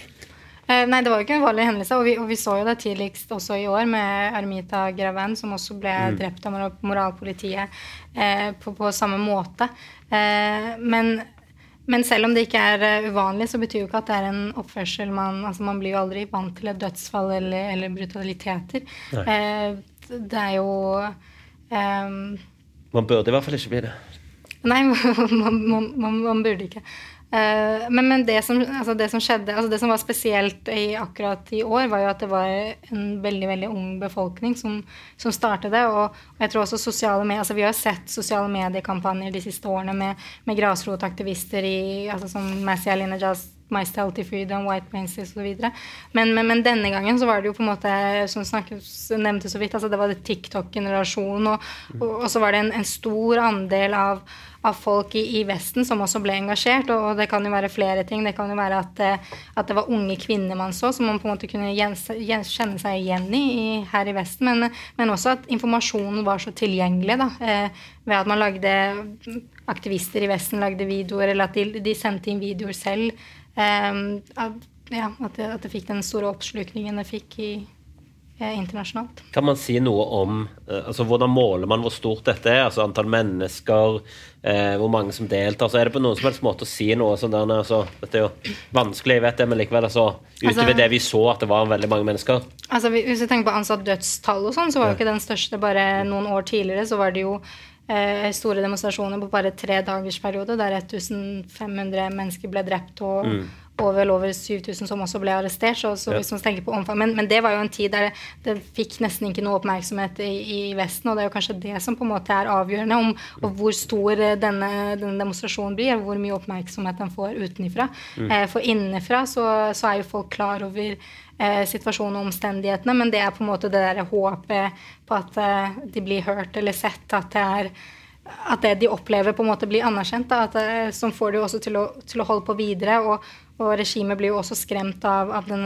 Eh, Nei, det var jo ikke en vanlig hendelse. Og vi, og vi så jo det tidligst også i år med Armita Graven, som også ble drept av moralpolitiet eh, på, på samme måte. Eh, men, men selv om det ikke er eh, uvanlig, så betyr jo ikke at det er en oppførsel man Altså, man blir jo aldri vant til et dødsfall eller, eller brutaliteter. Eh, det er jo eh, Man burde i hvert fall ikke bli det. Nei, (laughs) man, man, man, man burde ikke. Eh, men men det, som, altså det som skjedde, altså det som var spesielt i, akkurat i år, var jo at det var en veldig veldig ung befolkning som, som startet det. Og, jeg tror også sosiale medier, altså Vi har sett sosiale mediekampanjer de siste årene med, med grasrotaktivister i, altså som Masih Alinejaz, My Stealthy Freedom, White Princess osv. Men, men, men denne gangen så var det jo på en måte, som snakkes, nevnte så vidt, altså det var det TikTok-generasjonen, og, og, og så var det en, en stor andel av av folk i, i Vesten som også ble engasjert. Og, og det kan jo være flere ting. Det kan jo være at, eh, at det var unge kvinner man så, som man på en måte kunne kjenne seg igjen i, i her i Vesten. Men, men også at informasjonen var så tilgjengelig. da, eh, Ved at man lagde Aktivister i Vesten lagde videoer, eller at de, de sendte inn videoer selv. Eh, at, ja, at det, at det fikk den store oppslukningen det fikk i, internasjonalt. Kan man si noe om eh, altså Hvordan måler man hvor stort dette er? Altså Antall mennesker, eh, hvor mange som deltar? Så er det på noen som helst måte å si noe sånn der, altså, Dette er jo vanskelig, jeg vet det, men likevel, altså, utover Altså- det vi så at det var veldig mange mennesker. Altså, hvis vi tenker på ansatt dødstall og sånn, så var jo ikke den største bare noen år tidligere. Så var det jo eh, store demonstrasjoner på bare tre dagers periode, der 1500 mennesker ble drept og, og vel over 7000 som også ble arrestert. Så, så hvis man tenker på omfang, men, men det var jo en tid der det, det fikk nesten ikke noe oppmerksomhet i, i Vesten, og det er jo kanskje det som på en måte er avgjørende om og hvor stor eh, denne, denne demonstrasjonen blir, og hvor mye oppmerksomhet den får utenifra. Eh, for innenfra så, så er jo folk klar over eh, situasjonen og omstendighetene, men det er på en måte det der håpet på at eh, de blir hørt eller sett, at det er at det de opplever, på en måte blir anerkjent. Da, at, som får det jo også til å, til å holde på videre. Og, og regimet blir jo også skremt av, av den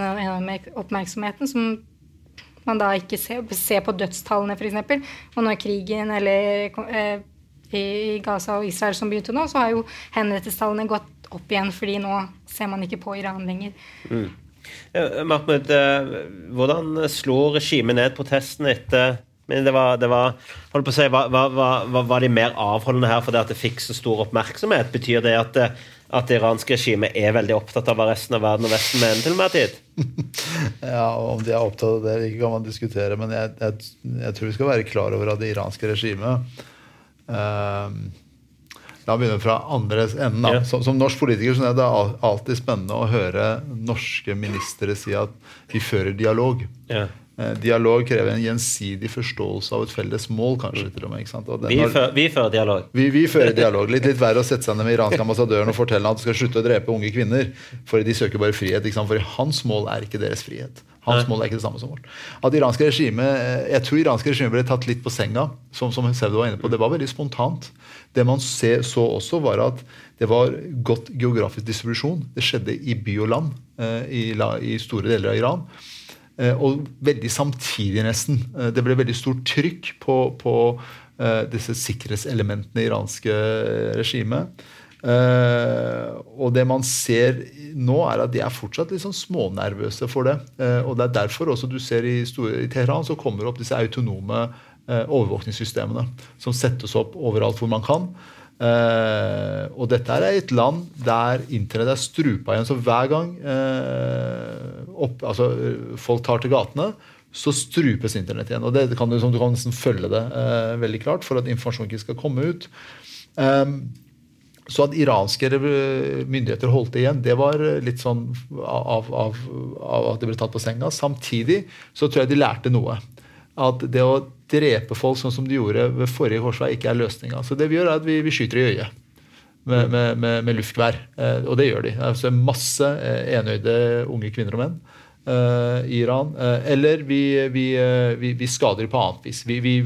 oppmerksomheten som man da ikke ser, ser på dødstallene, f.eks. Og når krigen eller eh, i Gaza og Israel som begynte nå, så har jo henrettelsestallene gått opp igjen, fordi nå ser man ikke på Iran lenger. Eh, Mahmoud, eh, hvordan slo regimet ned protestene etter men det var, det var, holdt på å si, var, var, var, de mer avholdende her fordi at det fikk så stor oppmerksomhet? Betyr det at, det- at det iranske regimet er veldig opptatt av hva resten av verden og Vesten mener til enhver tid? (laughs) Ja, Om de er opptatt av det eller ikke, kan man diskutere. Men jeg, jeg, jeg tror vi skal være klar over at det iranske regimet eh, La meg begynne fra andre enden. Ja. Som, som norsk politiker så er det alltid spennende å høre norske ministre si at vi fører dialog. Ja. Eh, dialog krever en gjensidig forståelse av et felles mål, kanskje. til og med, Vi, har- vi fører dialog. vi, vi fører dialog. Litt, litt verre å sette seg ned med iranske ambassadøren og fortelle at de skal slutte å drepe unge kvinner. For de søker bare frihet. For hans mål er ikke deres frihet. Hans mål er ikke det samme som vårt. At iranske regime, eh, Jeg tror iranske regimet ble tatt litt på senga, som, som Sevdo var inne på. Det var veldig spontant. Det man så også, var at det var godt geografisk distribusjon. Det skjedde i by og land eh, i, i store deler av Iran. Eh, og veldig samtidig, nesten. Eh, det ble veldig stort trykk på, på eh, disse sikkerhetselementene i iranske regimet. Og det man ser nå, er at de er fortsatt litt sånn smånervøse for det. Og det er derfor også du ser i, store, i Teheran så kommer opp disse autonome overvåkningssystemene som settes opp overalt hvor man kan. Eh, og dette er et land der internett er strupa igjen. Så hver gang uh, opp, altså, folk tar til gatene, så strupes internett igjen. Og det kan du, du kan nesten følge det uh, veldig klart for at informasjon ikke skal komme ut. Um, så at iranske myndigheter holdt det igjen, det var litt sånn av, av, av at de ble tatt på senga. Samtidig så tror jeg de lærte noe. At det å drepe folk sånn som de gjorde ved forrige korsvei, ikke er løsninga. Så det vi gjør, er at vi, vi skyter i øyet. Med, med, med, med luftgevær. Eh, og det gjør de. Altså masse eh, enøyde unge kvinner og menn eh, i Iran. Eh, eller vi, vi, vi, skader de på annet vis. Vi, vi,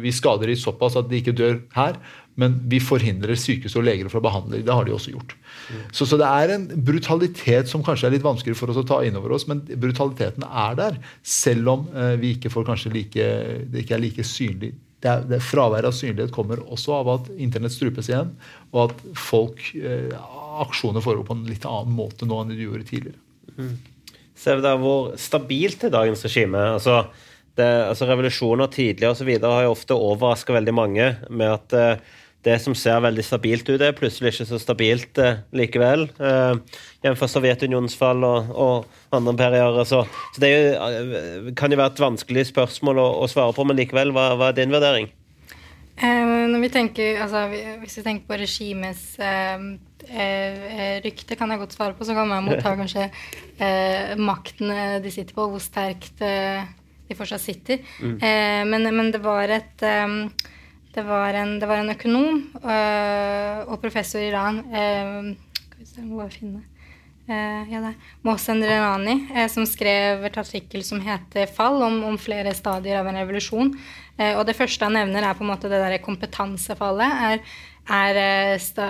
vi skader de såpass at de ikke dør her, men vi forhindrer sykehus og leger fra å behandle dem. Det har de også gjort. Så, så det er en brutalitet som kanskje er litt vanskeligere for oss å ta inn over oss, men brutaliteten er der. Selv om eh, vi ikke får kanskje like, det ikke er like synlig. Det er, det Fraværet av synlighet kommer også av at internett strupes igjen, og at folk, eh, aksjoner foregår på en litt annen måte nå enn de gjorde tidligere. Ser vi da hvor stabilt er dagens regime? Altså, det, altså Revolusjoner tidligere og så videre har jo ofte overraska veldig mange med at eh, det som ser veldig stabilt ut, er plutselig ikke så stabilt eh, likevel. Eh, Jf. Sovjetunionens fall og, og andre imperier. Så, så det jo, eh, kan jo være et vanskelig spørsmål å, å svare på, men likevel, hva, hva er din vurdering? Eh, når vi tenker, altså, Hvis vi tenker på regimets eh, eh, rykte, kan jeg godt svare på. Så kan man motta (laughs) kanskje eh, makten de sitter på, hvor sterkt de fortsatt sitter. Eh, men, men det var et det, var en, det var en økonom eh, og professor i Iran eh, Skal vi Eh, ja, Mohsen Renani, eh, som skrev et artikkel som heter 'Fall', om, om flere stadier av en revolusjon. Eh, og det første han nevner, er på en måte det derre kompetansefallet. Er, er, sta,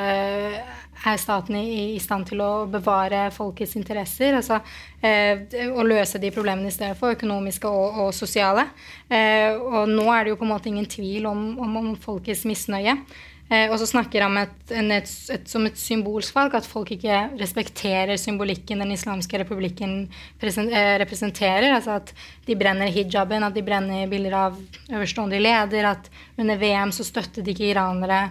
er staten i, i stand til å bevare folkets interesser? Altså eh, å løse de problemene i stedet for, økonomiske og, og sosiale. Eh, og nå er det jo på en måte ingen tvil om, om, om folkets misnøye. Eh, og så snakker han et, en, et, et, som et symbolsk valg, at folk ikke respekterer symbolikken den islamske republikken eh, representerer. Altså at de brenner hijaben, at de brenner bilder av øverstående leder, at under VM så støttet ikke iranere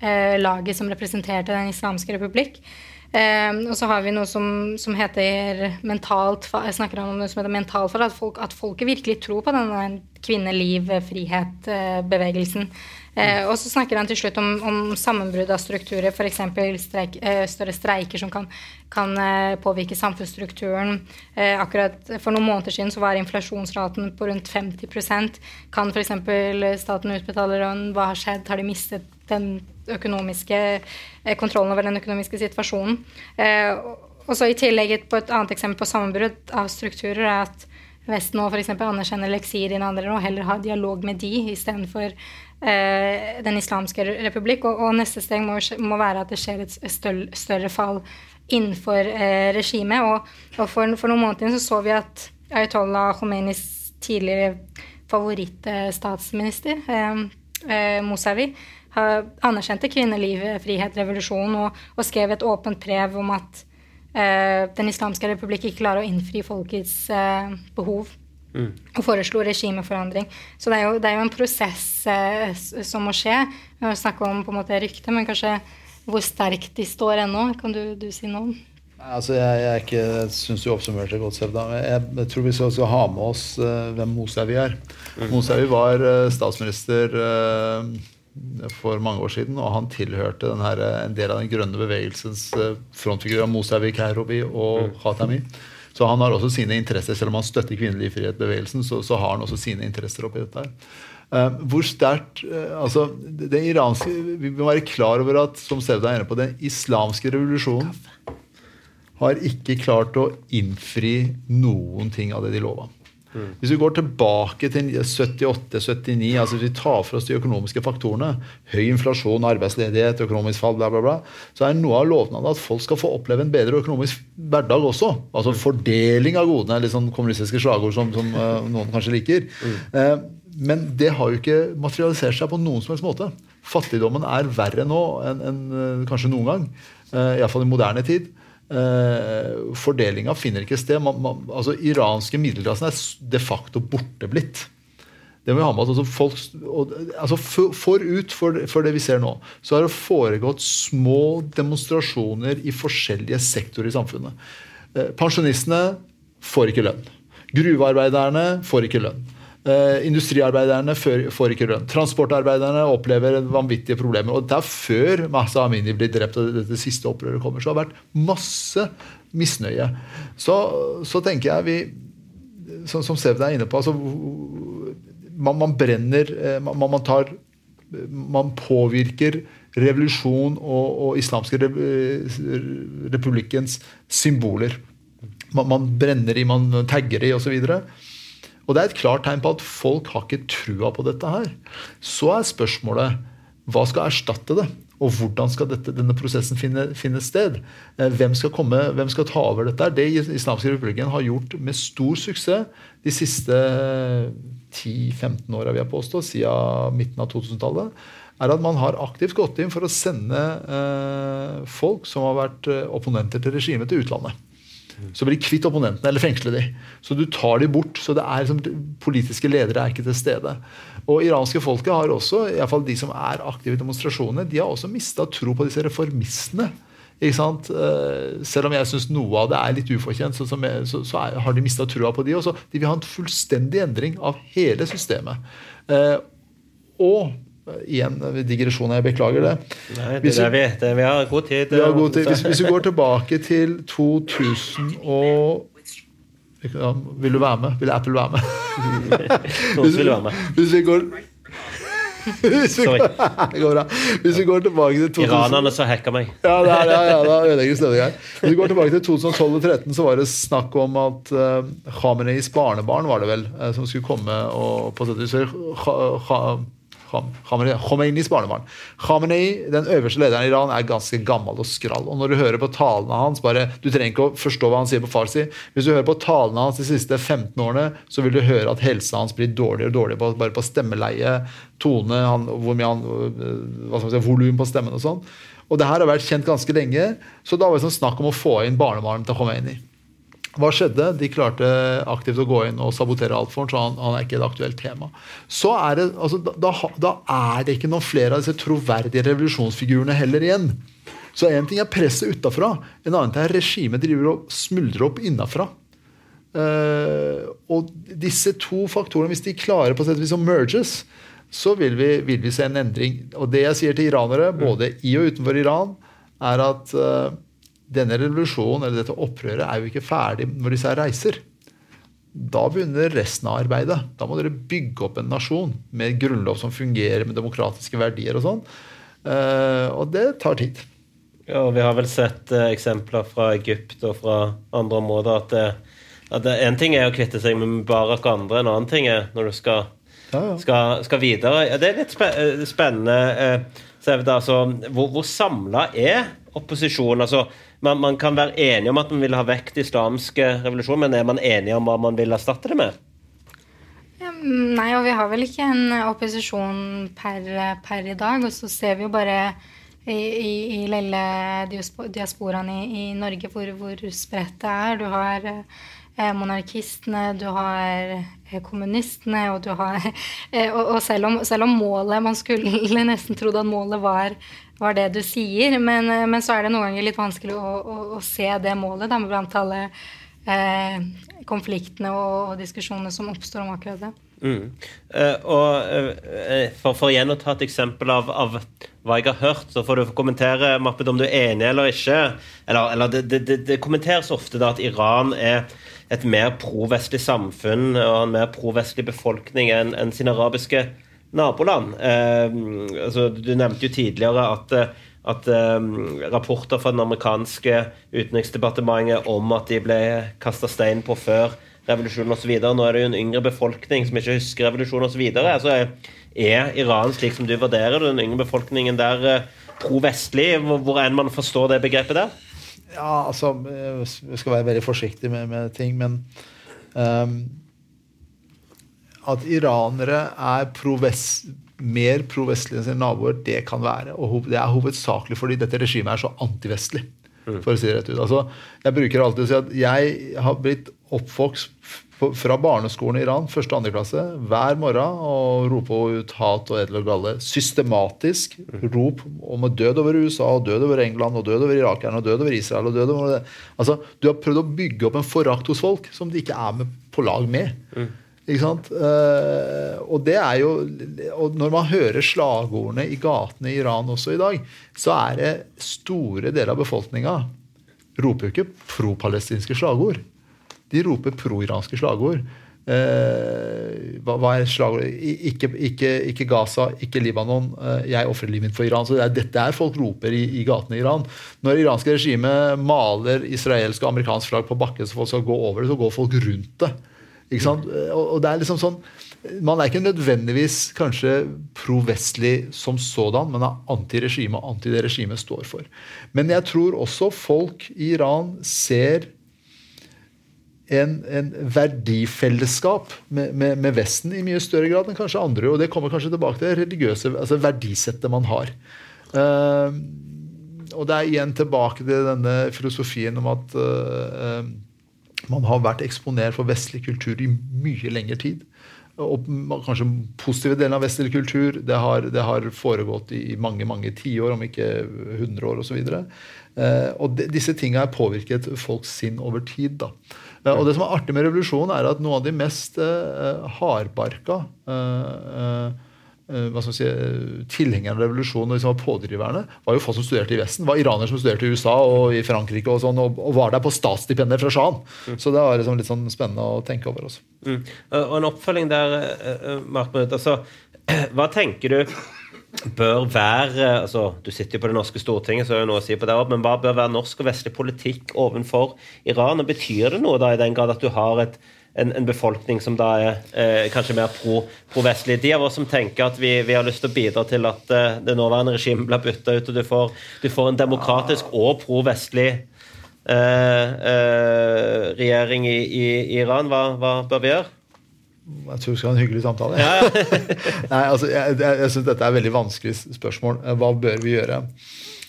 laget som representerte Den islamske republikk. Um, og så har vi noe som, som heter mentalt jeg snakker om noe som heter mentalt at, folk, at folket virkelig tror på denne kvinne, Uh, og så snakker han til slutt om, om sammenbrudd av strukturer, f.eks. Streik, eh, større streiker som kan, kan eh, påvirke samfunnsstrukturen. akkurat For noen måneder siden så var inflasjonsraten på rundt 50% Kan f.eks. staten utbetale lønn? Hva har skjedd? Har de mistet den økonomiske eh, kontrollen over den økonomiske situasjonen. Eh, og så I tillegg på et annet eksempel på sammenbrudd av strukturer er at Vesten nå f.eks. anerkjenner leksirinvandrere og heller har dialog med de istedenfor eh, Den islamske republikk. Og, og neste steg må, må, være at det skjer et større, større fall innenfor eh, regimet. Og, og for, for, noen måneder siden så, så vi at Ayatollah Khomeinis tidligere favorittstatsminister, eh, eh, Mousavi, anerkjente kvinneliv, frihet, revolusjon og, og, skrev et åpent brev om at eh, Den islamske republikk ikke klarer å innfri folkets eh, behov. Mm. Og foreslo regimeforandring. Så det er jo, det er jo en prosess eh, som må skje. Vi har snakka om på en måte rykte, men kanskje hvor sterkt de står ennå. Kan du, du si noe om? Altså, jeg, jeg, ikke, jeg syns du oppsummerte det godt, Sevda. Jeg, jeg, tror vi skal, skal, ha med oss uh, hvem Mosavi er. Mm. Mosavi var uh, statsminister uh, for mange år siden, og han tilhørte her, en del av den grønne bevegelsens eh, frontfigurer, Mousavi Kairobi og mm. Khatami. Så han har også sine interesser, selv om han støtter kvinnelig frihet-bevegelsen, så, så, har han også sine interesser oppi dette. her. Uh, hvor sterkt uh, altså, det iranske, Vi må være klar over at som Sevda er inne på, den islamske revolusjonen har ikke klart å innfri noen ting av det de lova. Mm. Hvis vi går tilbake til 78-79, altså hvis vi tar for oss de økonomiske faktorene, høy inflasjon, arbeidsledighet, økonomisk fall, bla, bla, bla, så er noe av lovnaden at folk skal få oppleve en bedre økonomisk hverdag også. Altså mm. fordeling av godene, litt sånn kommunistiske slagord som, som uh, noen kanskje liker. Mm. Uh, men det har jo ikke materialisert seg på noen som helst måte. Fattigdommen er verre nå enn, enn uh, kanskje noen gang. Iallfall i moderne tid. Uh, Fordelinga finner ikke sted. Man, man, altså Iranske middelklassen er de facto borte blitt. Det må vi ha med altså folk, og, altså Forut for, for, det vi ser nå, så har det foregått små demonstrasjoner i forskjellige sektorer i samfunnet. Eh, pensjonistene får ikke lønn. Gruvearbeiderne får ikke lønn. Uh, industriarbeiderne får ikke lønn. Transportarbeiderne opplever vanvittige problemer. Og det er før Mahsa Amini blir drept og dette siste opprøret kommer. Så det har vært masse misnøye. Så, så tenker jeg vi Som, som Sevda er inne på altså, man, man, brenner eh, man, man, tar Man påvirker revolusjon og, og islamske republikkens symboler. Man, man brenner i, man tagger i osv. Og, og det er et klart tegn på at folk har ikke trua på dette her. Så er spørsmålet hva skal erstatte det? Og hvordan skal dette, denne prosessen finne, finne sted? Eh, hvem skal, komme, hvem skal, ta over dette? Det islamske republikken har gjort med stor suksess de siste 10-15 åra, vil jeg påstå, siden midten av 2000-tallet, er at man har aktivt gått inn for å sende eh, folk som har vært eh, opponenter til regimet, til utlandet. Så blir de kvitt opponentene eller fengsler de. Så du tar de bort. så det er liksom, Politiske ledere er ikke til stede. Og iranske folket har også, i fall de som er aktive i demonstrasjonene, de har også mista tro på disse reformistene. Ikke sant? Eh, selv om jeg syns noe av det er litt ufortjent, så, så, så er, har de mista trua på de også. De vil ha en fullstendig endring av hele systemet. Eh, og Igjen digresjon, jeg beklager det. Nei, det er vi, det, vi har god tid. Vi har god tid. Hvis, hvis, vi går tilbake til 2000 og Vil du være med? Vil Apple være med? (laughs) Være med. Hvis vi går hvis vi, (laughs) går bra. Hvis vi går tilbake til 2000... Iranerne som hacka meg. ja, det ja, ja, da ødelegger stemninga her. (laughs) Hvis vi går tilbake til 2012 og 2013, så var det snakk om at uh, Khameneis barnebarn var det vel, uh, som skulle komme og på sett og vis Khomeinis barnebarn. Khamenei, den øverste lederen i Iran, er ganske gammel og skrall. Og når du hører på talene hans bare, Du trenger ikke å forstå hva han sier på farsi. Hvis du hører på talene hans de siste 15 årene, så vil du høre at helsa hans blir dårligere og dårligere bare på stemmeleie, tone, han, hvor mye han, øh, si, volum på stemmen og sånn. Og det her har vært kjent ganske lenge, så da var det sånn snakk om å få inn barnebarnet til Khomeini. Hva skjedde? De klarte aktivt å gå inn og sabotere alt for ham, så han, han, er ikke et aktuelt tema. Så er det, altså, da, da, er det ikke noen flere av disse troverdige revolusjonsfigurene heller igjen. Så én ting er presset utafra, en annen ting er regimet driver og smuldrer opp innafra. Uh, og disse to faktorene, hvis de klarer på sett vis å merges, så vil vi, vil vi, se en endring. Og det jeg sier til iranere, både i og utenfor Iran, er at uh, denne revolusjonen eller dette opprøret er jo ikke ferdig når disse reiser. Da begynner resten av arbeidet. Da må dere bygge opp en nasjon med grunnlov som fungerer, med demokratiske verdier og sånn. Uh, og det tar tid. Ja, og Vi har vel sett uh, eksempler fra Egypt og fra andre områder at, at En ting er å kvitte seg med Mubarak og andre, en annen ting er når du skal, ja, ja. skal, skal videre. Det er litt spennende. Altså, hvor hvor samla er opposisjonen? Altså, man, man, kan være enig om at man vil ha vekk den islamske revolusjonen, men er man enig om hva man vil erstatte det med? Nei, og vi har vel ikke en opposisjon per, per i dag. Og så ser vi jo bare i, i, i lille diasporaen i, i, Norge hvor, hvor spredt det er. Du har eh, monarkistene, du har eh, kommunistene, og du har (laughs) eh, Og, og selv, om, selv, om, målet Man skulle (laughs) nesten trodd at målet var var det du sier. Men, eh, men, så er det noen ganger litt vanskelig å, å, å se det målet da, blant alle eh, konfliktene og, diskusjonene som oppstår om akkurat det. Mm. Uh, og uh, for, for, igjen å ta et eksempel av, av, hva jeg har hørt, så får du kommentere Mappet, om du er enig eller ikke. Eller, eller det, det, det, kommenteres ofte da at Iran er et mer pro-vestlig samfunn og en mer pro-vestlig befolkning enn en sin arabiske naboland. Eh, altså, du nevnte jo tidligere at, at eh, rapporter fra den amerikanske utenriksdepartementet om at de ble kasta stein på før revolusjonen osv. Nå er det jo en yngre befolkning som ikke husker revolusjonen osv. Altså, er Iran, slik som du vurderer den yngre befolkningen der, eh, pro-vestlig, hvor enn man forstår det begrepet der? Ja, altså Vi skal være veldig forsiktige med, med ting, men um, at iranere er proves, mer provestlige enn sine naboer, det kan være. Og det er hovedsakelig fordi dette regimet er så antivestlig. Mm. for å si det rett ut. Altså, jeg bruker alltid å si at jeg har blitt oppvokst fra barneskolen i Iran, første og andre klasse, hver morgen og rope ut hat og edel og galle. Systematisk mm. rop om død over USA, og død over England, og død over irakerne, og død over Israel. og død over det. Altså, Du har prøvd å bygge opp en forakt hos folk som de ikke er med på lag med. Mm. Ikke sant? Uh, og det er jo og Når man hører slagordene i gatene i Iran også i dag, så er det store deler av befolkninga roper jo ikke pro-palestinske slagord. De roper pro-iranske slagord. Uh, hva, hva, er slagord? Ikke, ikke, ikke, Gaza, ikke Libanon. Uh, jeg ofrer livet mitt for Iran. Så det er dette er folk roper i, i gatene i Iran. Når det iranske regimet maler israelsk og amerikansk flagg på bakken så folk skal gå over det, så går folk rundt det. Ikke sant? Og det er liksom sånn Man er ikke nødvendigvis kanskje pro-vestlig som sådan, men er anti-regime og anti det regimet står for. Men jeg tror også folk i Iran ser en, en verdifellesskap med, med, med, Vesten i mye større grad enn kanskje andre. Og det kommer kanskje tilbake til det religiøse altså verdisettet man har. Uh, og det er igjen tilbake til denne filosofien om at uh, man har vært eksponert for vestlig kultur i mye lengre tid. Og kanskje positive deler av vestlig kultur det har, det har foregått i mange mange tiår, om ikke 100 år osv. Eh, og de, disse tingene har påvirket folks sinn over tid. da. Eh, og det som er artig med revolusjonen, er at noen av de mest eh, hardbarka eh, eh Eh, hva skal si, tilhengerne av revolusjonen og liksom pådriverne, var jo folk som studerte i Vesten. Det var iranere som studerte i USA og i Frankrike og sånn, og, var der på statsstipender fra sjahen. Mm. Så det var liksom litt sånn spennende å tenke over også. Mm. Og en oppfølging der, Mark Brut. altså, (clears throat) Hva tenker du bør være altså, Du sitter jo på det norske Stortinget, så er det noe å si på det, men hva bør være norsk og vestlig politikk overfor Iran? og Betyr det noe da i den grad at du har et en, en, befolkning som da er eh, kanskje mer pro-vestlig. Pro de av oss som tenker at vi, vi, har lyst til å bidra til at eh, det nåværende regimet blir bytta ut, og du får, du får, en demokratisk og pro-vestlig eh, eh, regjering i, i, i Iran, hva, hva, bør vi gjøre? Jeg tror vi skal ha en hyggelig samtale. Ja, ja. (laughs) Nei, altså, jeg jeg, jeg syns dette er et veldig vanskelig spørsmål. Hva bør vi gjøre?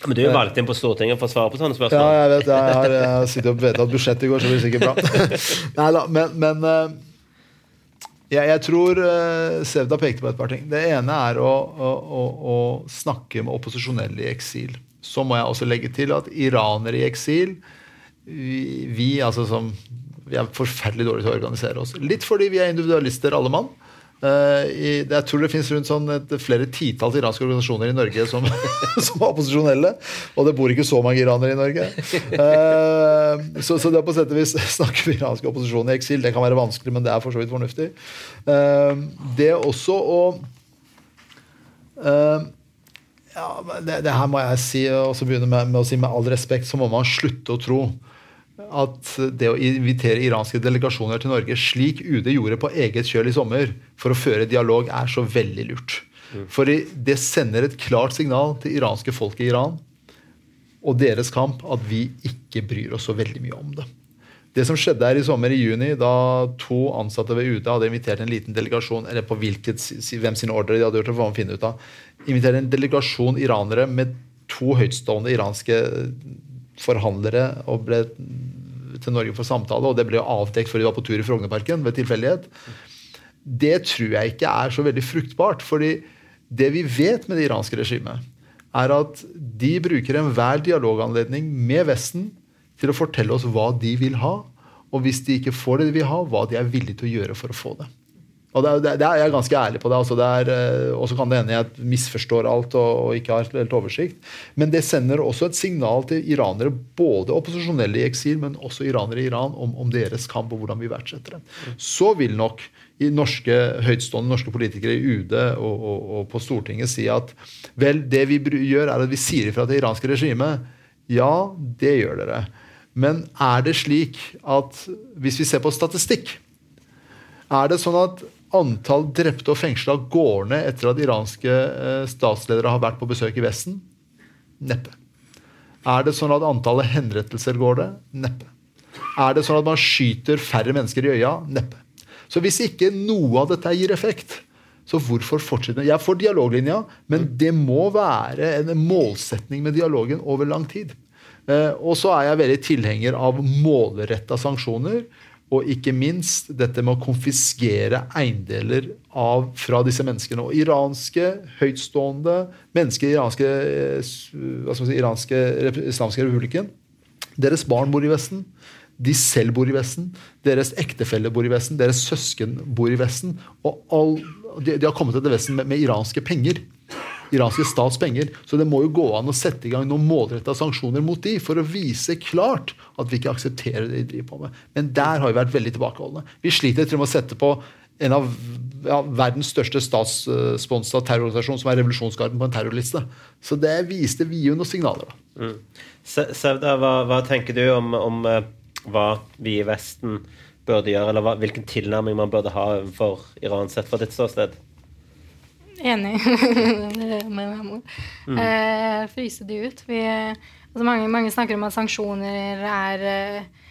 Men du er jo valgt inn på Stortinget for å svare på sånne spørsmål. Ja, jeg vet Jeg har, jeg sittet og vedtatt budsjettet i går, så blir det sikkert bra. (laughs) Nei da, men, men eh, jeg, jeg, tror uh, Sevda pekte på et par ting. Det ene er å, å, å, snakke med opposisjonelle i eksil. Så må jeg også legge til at iranere i eksil vi, vi altså som vi er forferdelig dårlige til å organisere oss. Litt fordi vi er individualister, alle mann. Uh, i, jeg tror det finnes rundt sånn et, flere titalls iranske organisasjoner i Norge som, (laughs) som, er opposisjonelle. Og det bor ikke så mange iranere i Norge. Uh, så, så, det på sett og vis (laughs) snakker vi iransk opposisjon i eksil. Det kan være vanskelig, men det er for så vidt fornuftig. Uh, det også å ja, det, det, her må jeg si, og så begynne med, med å si med all respekt, så må man slutte å tro at det å invitere iranske delegasjoner til Norge, slik UD gjorde på eget kjøl i sommer, for å føre dialog, er så veldig lurt. Mm. For det sender et klart signal til iranske folk i Iran og deres kamp at vi ikke bryr oss så veldig mye om det. Det som skjedde her i sommer, i juni, da to ansatte ved UD hadde invitert en liten delegasjon eller på hvilket, hvem sin ordre de hadde gjort det, får man finne ut av, invitert en delegasjon iranere med to høytstående iranske forhandlere og ble til Norge for samtale, og det ble avdekt før de var på tur i Frognerparken ved tilfeldighet. Det tror jeg ikke er så veldig fruktbart. fordi det vi vet med det iranske regimet, er at de bruker enhver dialoganledning med Vesten til å fortelle oss hva de vil ha, og hvis de ikke får det de vil ha, hva de er villige til å gjøre for å få det. Og det, det, det er jeg ganske ærlig på det. Altså eh, og så kan det hende jeg misforstår alt og, og, ikke har helt oversikt. Men det sender også et signal til iranere, både opposisjonelle i eksil, men også iranere i Iran, om, om deres kamp og hvordan vi verdsetter dem. Så vil nok i norske, høytstående norske politikere i UD og, og, og, på Stortinget si at vel, det vi gjør, er at vi sier ifra til iranske regimet. Ja, det gjør dere. Men er det slik at hvis vi ser på statistikk, er det sånn at antall drepte og fengsla går ned etter at iranske eh, statsledere har vært på besøk i Vesten? Neppe. Er det sånn at antallet henrettelser går det? Neppe. Er det sånn at man skyter færre mennesker i øya? Neppe. Så hvis ikke noe av dette gir effekt, så hvorfor fortsette? Jeg får dialoglinja, men det må være en målsetning med dialogen over lang tid. Eh, og så er jeg veldig tilhenger av målretta sanksjoner og ikke minst dette med å konfiskere eiendeler av, fra disse menneskene. Og iranske høytstående mennesker i iranske, eh, hva skal man si, iranske islamske republikken Deres barn bor i Vesten. De selv bor i Vesten. Deres ektefelle bor i Vesten. Deres søsken bor i Vesten. Og all, de, de, har kommet til Vesten med, med iranske penger iranske stats penger. Så det må jo gå an å sette i gang noen målretta sanksjoner mot de for å vise klart at vi ikke aksepterer det de driver på med. Men der har vi vært veldig tilbakeholdne. Vi sliter til og med å sette på en av ja, verdens største statssponsa terrororganisasjon, som er Revolusjonsgarden, på en terrorliste. Så det viste vi jo noen signaler. da. Mm. Sevda, hva, hva, tenker du om, om uh, hva vi i Vesten burde gjøre, eller hva, hvilken tilnærming man burde ha for Iran sett fra ditt ståsted? Enig (laughs) med Memo. Mm. Eh, fryse de ut. Vi, altså mange, mange, snakker om at sanksjoner er, eh,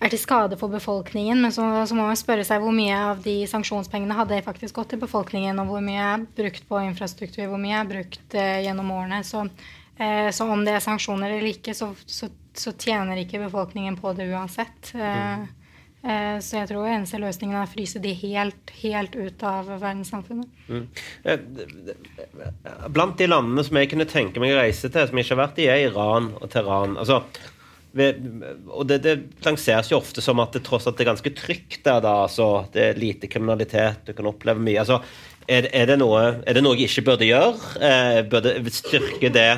er til skade for befolkningen. Men så, så, må man spørre seg hvor mye av de sanksjonspengene hadde faktisk gått til befolkningen, og hvor mye er brukt på infrastruktur, hvor mye er brukt eh, gjennom årene. Så, eh, så, om det er sanksjoner eller ikke, så, så, tjener ikke befolkningen på det uansett. Eh, mm. Eh, så jeg tror eneste løsningen er å fryse de helt, helt ut av verdenssamfunnet. Mm. Eh, blant de landene som jeg kunne tenke meg å reise til, som jeg ikke har vært i, er Iran og Teheran. Altså, og det, det, lanseres jo ofte som at det tross alt er ganske trygt der. da, altså, Det er lite kriminalitet, du kan oppleve mye. altså, Er, er, det, noe, er det noe jeg ikke burde gjøre? Eh, burde styrke det?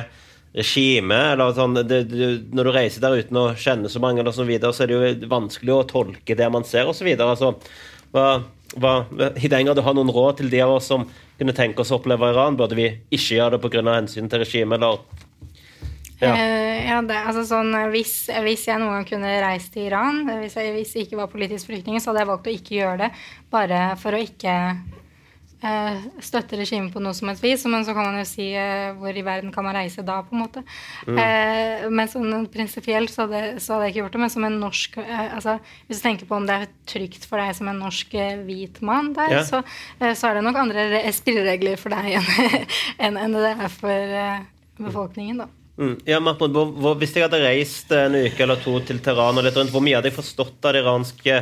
Regime. eller sånn, det, det, Når du reiser der uten å kjenne så mange, eller så, videre, så er det jo vanskelig å tolke det man ser, osv. Altså, hva, hva, Hidenga, du har noen råd til de av oss som kunne tenke oss å oppleve Iran? Burde vi ikke gjøre det pga. hensyn til regimet, eller? Ja. Eh, ja, det, altså sånn, hvis, hvis jeg noen gang kunne reist til Iran, hvis jeg, hvis jeg ikke var politisk flyktning, så hadde jeg valgt å ikke gjøre det. Bare for å ikke eh, støtte regimet på noe som helst vis. Men så kan man jo si eh, hvor i verden kan man reise da, på en måte. Eh, men sånn prinsipielt så, så hadde jeg ikke gjort det. Men som en norsk eh, altså, Hvis du tenker på om det er trygt for deg som en norsk eh, hvit mann der, Ja. så, eh, så er det nok andre re- spilleregler for deg (laughs) enn enn enn det er for befolkningen, da. Mm. Ja, Mahmoud, hvor, hvor, Hvis jeg hadde reist en uke eller to til Teheran, og litt rundt, hvor mye hadde jeg forstått av det iranske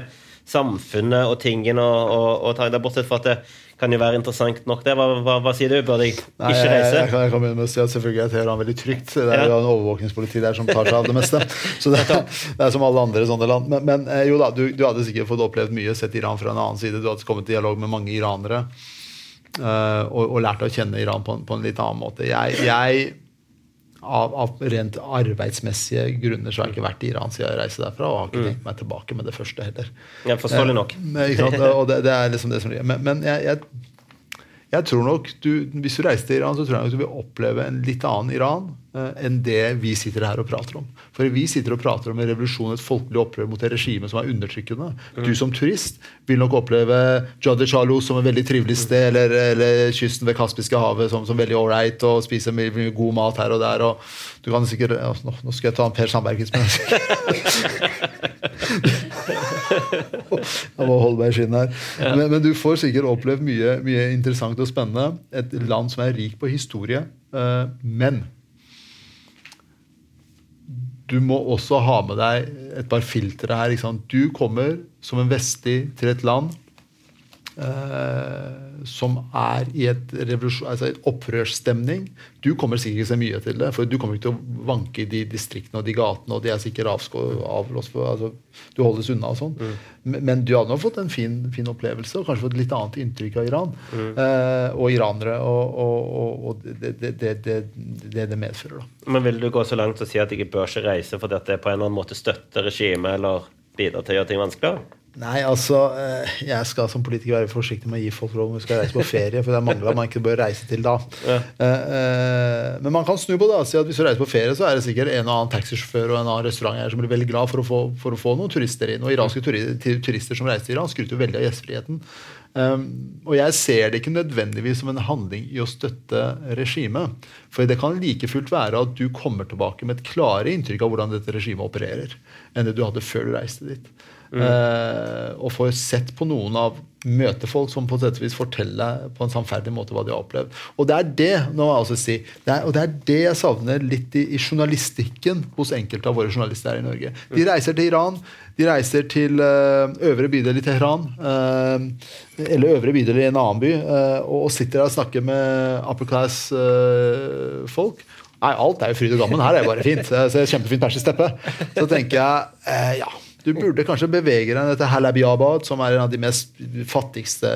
samfunnet og tingene og, og, og ta det, bortsett fra at det kan jo være interessant nok det. Hva, hva, hva sier du? Burde jeg ikke Nei, jeg, reise? jeg, kan, jeg kan begynne med å si at selvfølgelig er Teheran veldig trygt. Det er Ja. jo en overvåkningspoliti der som tar seg av det meste. Så det, det er som alle andre sånne land. Men, men eh, jo da, du, du hadde sikkert fått opplevd mye, sett Iran fra en annen side. Du hadde kommet i dialog med mange iranere uh, og, og lært å kjenne Iran på på en litt annen måte. Jeg, jeg av, av rent arbeidsmessige grunner så har jeg ikke vært i Iran siden jeg reiste derfra, og har ikke tenkt meg tilbake med det første heller. Ja, Forståelig nok. Men, sant? Og det, det er liksom det som. Men, men jeg, jeg, jeg tror nok du, Hvis du reiser til Iran, så tror jeg nok du vil oppleve en litt annen Iran eh, enn det vi sitter her og prater om. For vi sitter og prater om en revolusjon, et folkelig opprør mot et regime som er undertrykkende. Du som turist vil nok oppleve Jadeh Chalo som et veldig trivelig sted, eller, eller kysten ved Kaspiske havet som, som veldig ålreit, og spise mye, mye god mat her og der. og du kan sikkert, nå, nå skal jeg ta en Per Sandberg (laughs) (laughs) Jeg må holde meg i skinnet her. Men, men du får sikkert opplevd mye, mye interessant og spennende. Et land som er rik på historie. eh, men du må også ha med deg et par filtre her. Du kommer som en vestlig til et land eh, som er i et, altså et opprørsstemning. Du kommer sikkert ikke så mye til det, for du kommer ikke til å vanke i de distriktene og de gatene, og de er sikkert avlåst for, altså, Du holdes unna og sånn. Men, men du hadde nok fått en fin, fin opplevelse, og kanskje fått litt annet inntrykk av Iran. Eh, og iranere, og, og, og, og det, det, det, det, det medfører, da. Men vil du gå så langt og si at jeg bør ikke reise fordi at det på en eller annen måte støtter regimet eller bidrar til å gjøre ting vanskeligere? Nei, altså, eh, jeg skal som politiker være forsiktig med å gi folk råd om vi skal reise på ferie, for det er mange land man ikke bør reise til da. Ja. Eh, eh, Men man kan snu på det og si at hvis du reiser på ferie, så er det sikkert en og annen taxisjåfør og en annen restauranteier som blir veldig glad for å få, for å få noen turister inn. Og iranske turister som reiser til Iran, skryter jo veldig av gjestfriheten. Um, og jeg ser det ikke nødvendigvis som en handling i å støtte regimet. For det kan like fullt være at du kommer tilbake med et klare inntrykk av hvordan dette regimet opererer, enn det du hadde før du reiste dit. Eh, og får sett på noen av møtefolk som på sett vis forteller på en sannferdig måte hva de har opplevd. Og det er det nå må jeg også si, det er, og det er det jeg savner litt i, i journalistikken hos enkelte av våre journalister her i Norge. De reiser til Iran, de reiser til eh, øvre bydel i Teheran, eh, eller øvre bydel i en annen by, og, og sitter der og snakker med upper class-folk. Nei, alt er jo fryd og gammen. Her er det bare fint. Det er kjempefint persisk teppe. Så tenker jeg ja, du burde kanskje bevege deg ned til Halabiabad, som er en av de mest fattigste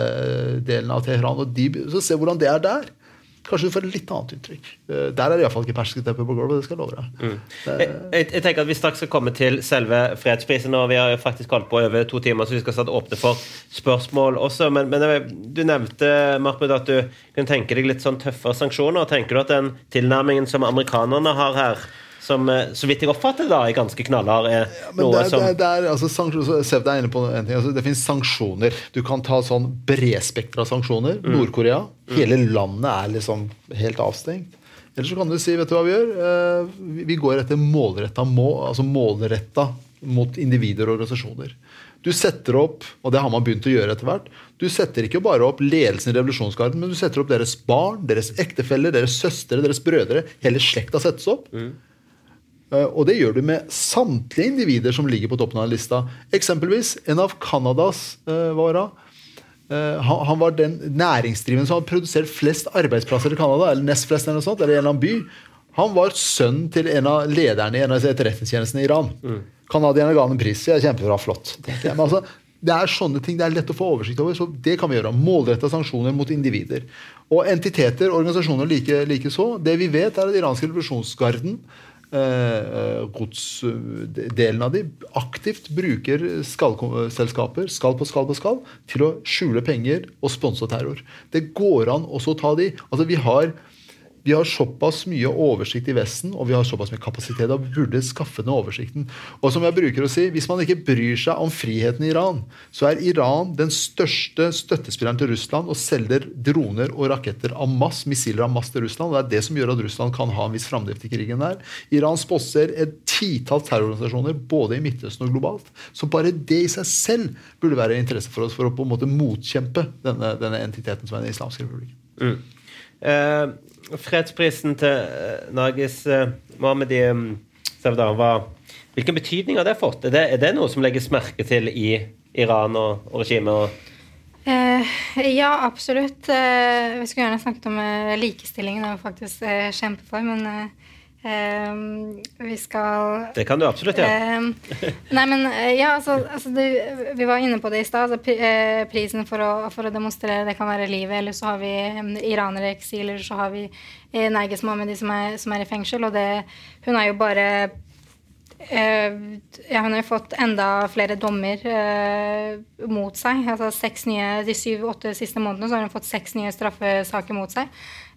delene av Teheran, og de, så se hvordan det er der. Kanskje du får et litt annet inntrykk. Eh, Der er det iallfall ikke persisk teppe på gulvet. det skal jeg love deg. Jeg, jeg, jeg tenker at Vi straks skal komme til selve fredsprisen, og vi har faktisk holdt på over to timer, så vi skal snart åpne for spørsmål også. Men, men du nevnte Mahmoud, at du kunne tenke deg litt sånn tøffere sanksjoner. Tenker du at den tilnærmingen som amerikanerne har her, som eh, så vidt jeg oppfatter da, er ganske knallhard, er ja, noe det, som det, det er, altså, Sev er inne på en ting. Altså, det finnes sanksjoner. Du kan ta sånn bredspektra sanksjoner. Nord-Korea. Hele landet er liksom helt avstengt. Eller så kan du si vet du hva vi gjør? Eh, vi- går etter målretta må, altså målretta mot individer og organisasjoner. Du setter opp, og det har man begynt å gjøre etter hvert, du setter ikke bare opp ledelsen i revolusjonsgarden, men du setter opp deres barn, deres ektefeller, deres søstre, deres brødre. Hele slekta settes opp. Eh, Og det gjør du med samtlige individer som ligger på toppen av lista. Eksempelvis en av Canadas uh, var Eh, han, var den næringsdrivende som hadde produsert flest arbeidsplasser i Canada, eller nest flest, eller noe sånt, eller en eller annen by. Han var sønnen til en av lederne i en av etterretningstjenestene i Iran. Canadierne ga han en pris. Ja, kjempebra, flott. Men altså, det er sånne ting det er lett å få oversikt over, så det kan vi gjøre. Målretta sanksjoner mot individer. Og entiteter, organisasjoner like, så. Det vi vet, er at iranske revolusjonsgarden eh, godsdelen av de aktivt bruker skallselskaper skall på skall på skall, til å skjule penger og sponse terror. Det går an også å ta de. Altså Vi har vi har såpass mye oversikt i Vesten og vi har såpass mye kapasitet og burde skaffe den oversikten. Og som jeg bruker å si, Hvis man ikke bryr seg om friheten i Iran, så er Iran den største støttespilleren til Russland og selger droner og raketter av mass, missiler av mass til Russland. og Det er det som gjør at Russland kan ha en viss framdrift i krigen der. Iran sponser et titall terrororganisasjoner både i Midtøsten og globalt. Så bare det i seg selv burde være interesse for oss for å på en måte motkjempe denne, denne entiteten som er den islamske republikken. Mm. Eh, fredsprisen til Nagis Nargis eh, Mohamedi um, hvilken betydning har det fått? Er det, er det, noe som legges merke til i Iran og, og regimet? Eh, ja, absolutt. Eh, vi skulle gjerne snakket om eh, likestillingen, er faktisk eh, kjempe for. Men Um, vi skal Det kan du absolutt gjøre. Ja. Um, nei, men eh, ja, altså, altså det, Vi var inne på det i stad. Altså, eh, prisen for å, for å, demonstrere, det kan være livet. Eller så har vi iranere i eksil, eller så har vi Nergis Nerges Mohamedi som, som, er i fengsel. Og det Hun er jo bare uh, ja, hun har jo fått enda flere dommer uh, mot seg. Altså seks nye, De syv-åtte siste månedene så har hun fått seks nye straffesaker mot seg.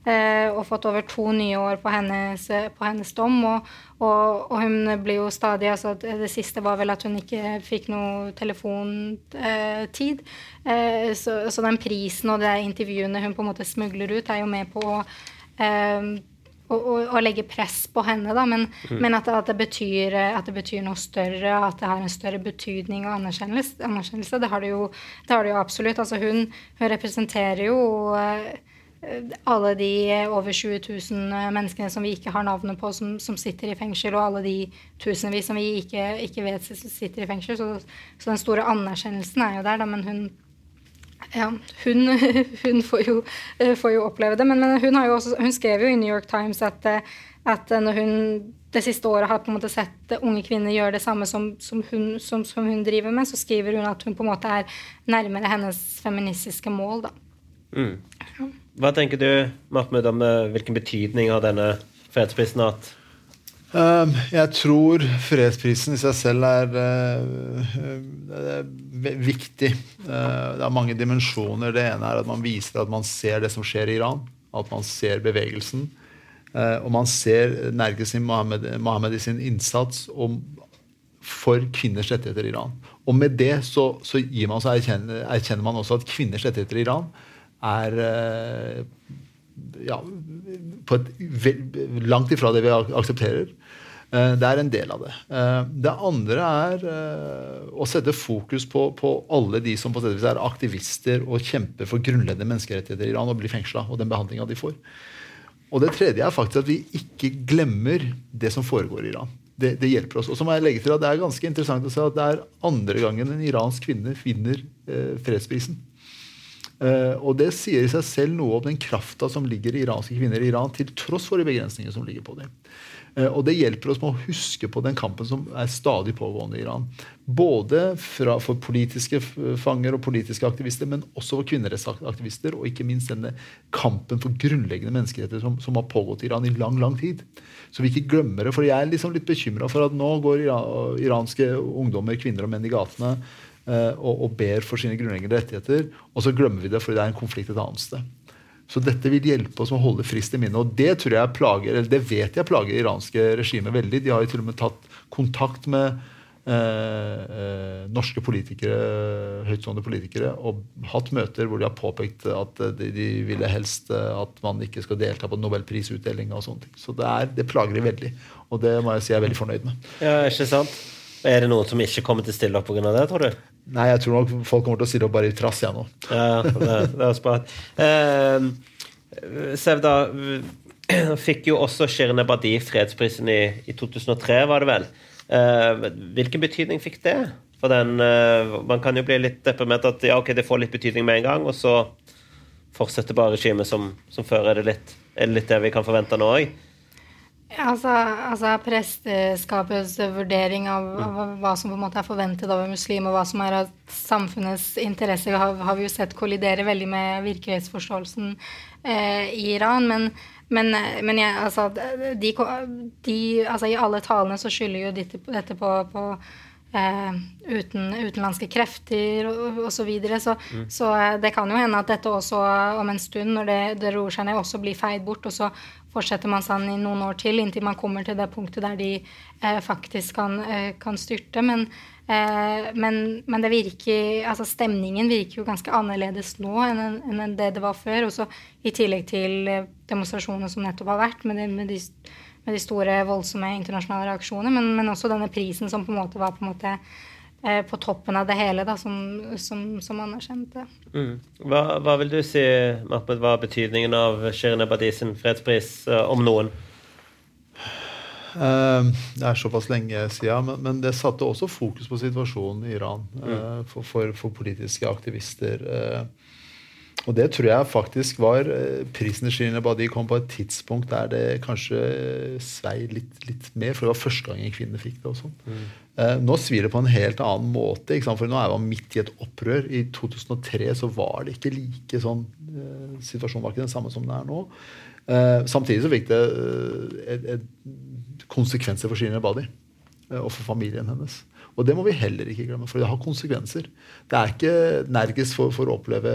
Eh, og fått over to nye år på hennes, på hennes dom. Og, og, og, hun blir jo stadig altså Det siste var vel at hun ikke fikk noe telefontid. Eh, så, så, den prisen og de intervjuene hun på en måte smugler ut, er jo med på å å, å, legge press på henne, da, men, mm. men at, at, det betyr, at, det betyr, noe større, at det har en større betydning og anerkjennelse, anerkjennelse det, har det, jo, det har det jo absolutt. Altså hun, hun representerer jo alle de over 20 000 menneskene som vi ikke har navnet på, som, som, sitter i fengsel, og alle de tusenvis som vi ikke, ikke vet sitter i fengsel. Så, så, den store anerkjennelsen er jo der, da, men hun ja, hun, (laughs) hun får, jo, får, jo, oppleve det. Men, men hun, også, hun, skrev jo i New York Times at, at når hun det siste året har på en måte sett unge kvinner gjøre det samme som, som, hun, som, som, hun, driver med, så skriver hun at hun på en måte er nærmere hennes feministiske mål. da. Mm. Hva tenker du, Mahmoud, om eh, hvilken betydning har denne fredsprisen hatt? Um, jeg tror fredsprisen i seg selv er, uh, er viktig. Det er mange dimensjoner. Det ene er at man viser at man ser det som skjer i Iran. At man ser bevegelsen. Og man ser Nerges Mohammed, Mohammed i sin innsats for kvinners rettigheter i Iran. Og med det så, så, man, erkjenner, erkjenner, man også at kvinners rettigheter i Iran er eh, ja, på et, langt ifra det vi aksepterer. Eh, det er en del av det. Eh, det andre er å sette fokus på, på alle de som på er aktivister og kjemper for grunnleggende menneskerettigheter i Iran og blir fengsla, og den behandlinga de får. Og det tredje er faktisk at vi ikke glemmer det som foregår i Iran. Det, det, hjelper oss. Og så må jeg legge til at Det er ganske interessant å se at det er andre gangen en iransk kvinne finner fredsprisen. Uh, og det sier i seg selv noe om den krafta som ligger i iranske kvinner i Iran, til tross for de begrensninger som ligger på dem. Uh, og det hjelper oss med å huske på den kampen som er stadig pågående i Iran. Både fra, for politiske fanger og politiske aktivister, men også for kvinnerettsaktivister. Og ikke minst denne kampen for grunnleggende menneskerettigheter som, som, har pågått i Iran i lang lang tid. Så vi ikke glemmer det. For jeg er liksom litt bekymra for at nå går iranske ungdommer, kvinner og menn i gatene og, og, ber for sine grunnleggende rettigheter, og så glemmer vi det fordi det er en konflikt et annet sted. Så dette vil hjelpe oss med å holde frist i minnet. Og det tror jeg plager, eller det vet jeg plager det iranske regimet veldig. De har jo til og med tatt kontakt med eh, eh norske politikere, høytstående politikere og hatt møter hvor de har påpekt at de, de ville helst eh, at man ikke skal delta på nobelprisutdeling og sånne ting. Så det, er, det plager de veldig. Og det må jeg si jeg er veldig fornøyd med. Ja, ikke sant? Er det noen som ikke kommer til å stille opp pga. det, tror du? Nei, jeg tror nok folk kommer til å stille opp bare i trass igjen nå. Ja, det, det er smart. Eh, Sevda fikk jo også Shirne Badi fredsprisen i, i, 2003, var det vel. Eh, hvilken betydning fikk det? For den, eh, Man kan jo bli litt deprimert at ja, ok, det får litt betydning med en gang, og så fortsetter bare regimet som, som før. Er det litt, er det litt det vi kan forvente nå òg? Altså, altså Presteskapets vurdering av, av, hva som på en måte er forventet av en muslim, og hva som er av samfunnets interesser, har, har vi jo sett kollidere veldig med virkelighetsforståelsen eh, i Iran. Men, men, men jeg, altså, de, de, altså, i alle talene så skylder jo dette, dette på, på eh, uten utenlandske krefter og osv. Så, videre. så mm. Så det kan jo hende at dette også om en stund, når det, det roer seg ned, også blir feid bort. Og så fortsetter man sånn i noen år til inntil man kommer til det punktet der de eh, faktisk kan, eh, kan, styrte. Men, eh, men, men, det virker, altså stemningen virker jo ganske annerledes nå enn, enn det det var før. Også i tillegg til eh, demonstrasjoner som nettopp har vært, med, de, med, de, med de, store, voldsomme internasjonale reaksjoner. Men, men, også denne prisen som på en måte var på en måte Eh, på toppen av det hele, da, som, som, som anerkjente. Mm. Hva, hva, vil du si, Mahmoud, hva er betydningen av Shirin Ebadi sin fredspris, uh, om noen? Uh, det er såpass lenge siden, men, men, det satte også fokus på situasjonen i Iran uh, for, for, for, politiske aktivister. Og det tror jeg faktisk var Prisen til Badi kom på et tidspunkt der det kanskje svei litt, litt mer, for det var første gang en kvinne fikk det. og sånn. Mm. Eh, nå svir det på en helt annen måte. for Nå er man midt i et opprør. I 2003 så var det ikke like sånn eh, Situasjonen var ikke den samme som den er nå. Eh, samtidig så fikk det et, et konsekvenser for Shirin Ebadi og for familien hennes. Og det må vi heller ikke glemme, for det har konsekvenser. Det er ikke nergis for, for å oppleve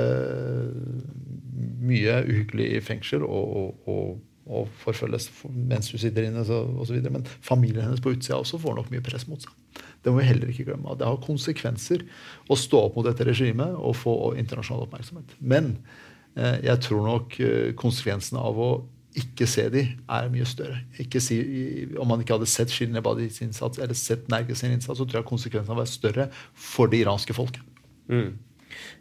mye uhyggelig i fengsel og, og, og forfølges mens du sitter inne osv. Men familien hennes på utsida også får nok mye press mot seg. Det må vi heller ikke glemme. Det har konsekvenser å stå opp mot dette regimet og få internasjonal oppmerksomhet. Men eh, jeg tror nok eh, konsekvensene av å ikke se de er mye større. Si, om man ikke hadde sett Shirinebadis innsats eller sett Nerge sin innsats, så tror jeg konsekvensene hadde vært større for det iranske folket. Mm.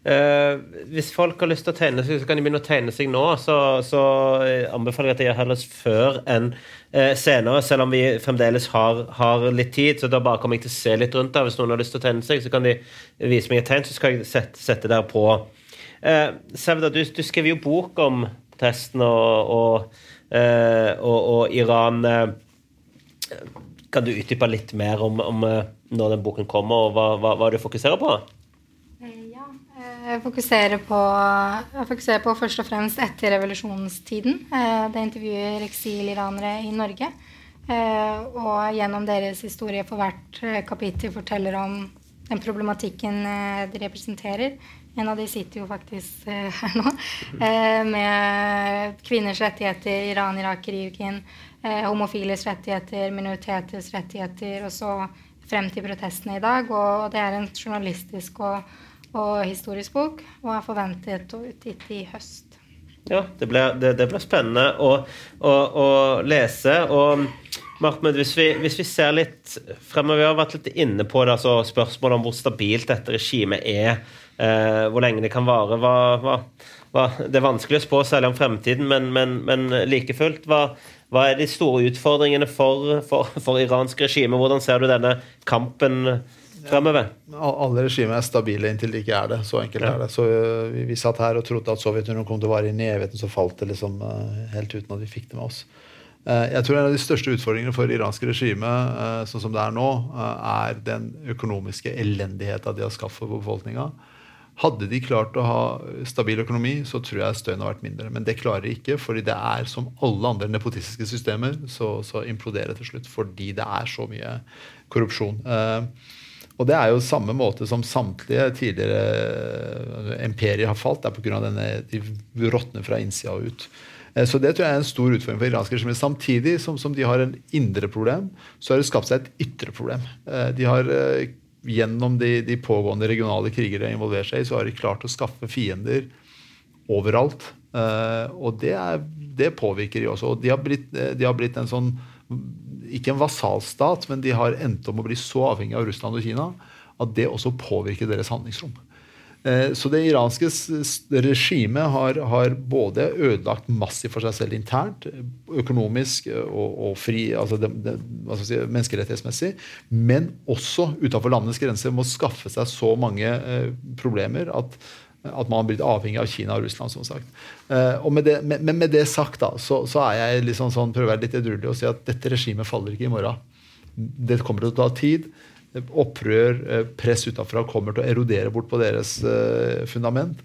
Uh, hvis folk har lyst til å tegne seg, så kan de begynne å tegne seg nå. Så, så eh, anbefaler jeg at de gjør heller før enn uh, senere, selv om vi fremdeles har, har, litt tid. Så da bare kommer jeg til å se litt rundt der. Hvis noen har lyst til å tegne seg, så kan de vise meg et tegn, så skal jeg sette, sette der på. Uh, Sevda, du, du skrev jo bok om testen og, og, og, og Iran. kan du utdype litt mer om, om når den boken kommer, og hva, hva, hva du fokuserer på? Jeg fokuserer, på, jeg fokuserer på først og fremst etter revolusjonstiden. Eh, det intervjuer eksiliranere i Norge. Eh, og gjennom deres historie for hvert eh, kapittel forteller om den problematikken de representerer. En av de sitter jo faktisk her nå. Med kvinners rettigheter, Iran-Irak-krigen, homofiles rettigheter, minoriteters rettigheter, og så frem til protestene i dag. Og det er en journalistisk og og historisk bok, og er forventet utgitt i høst. Ja, det ble spennende å, å, å, lese. Og Mahmoud, hvis vi, hvis vi, ser litt fremover, vi har vært litt inne på det, altså spørsmålet om hvor stabilt dette regimet er, eh, hvor lenge det kan vare. Hva, hva, hva, det er vanskelig å spå særlig om fremtiden, men, men, men like fullt, hva, er de store utfordringene for, for, for iransk regime? Hvordan ser du denne kampen? fremover? Alle regimer er stabile inntil de ikke er det. Så enkelt ja. er det. Så uh, vi, vi, satt her og trodde at Sovjetunionen kom til å vare inn i evigheten, så falt det liksom uh, helt uten at vi fikk det med oss. Uh, jeg tror en av de største utfordringene for iranske regimet sånn som det er nå, er den økonomiske elendigheten de har skaffet for befolkninga. Hadde de klart å ha stabil økonomi, så tror jeg støyen har vært mindre. Men det klarer de ikke, fordi det er som alle andre nepotistiske systemer, så, så imploderer til slutt. Fordi det er så mye korrupsjon. Og det er jo samme måte som samtlige tidligere imperier har falt. Det er pga. denne de råtner fra innsida og ut. Eh, så det tror jeg er en stor utfordring for iranske regimer. Samtidig som, som, de har en indre problem, så har det skapt seg et ytre problem. Eh, de har eh, Gjennom de, de pågående regionale kriger de involverer seg i, så har de klart å skaffe fiender overalt. Og det, er, det påvirker de også. Og de har blitt, de har blitt en sånn ikke en vasalstat, men de har endt om å bli så avhengig av Russland og Kina at det også påvirker deres handlingsrom. Eh, så det iranske regimet har, har, både ødelagt massivt for seg selv internt, økonomisk og, og fri, altså det, det, si, menneskerettighetsmessig, men også utenfor landets grenser må skaffe seg så mange eh, problemer at at man har blitt avhengig av Kina og Russland. som sagt. Eh, med det, med, Men med det sagt da, så, så er jeg liksom sånn, prøver å litt edruelig å si at dette regimet faller ikke i morgen. Det kommer til å ta tid. Opprør, uh, press utafra kommer til å erodere bort på deres uh, fundament.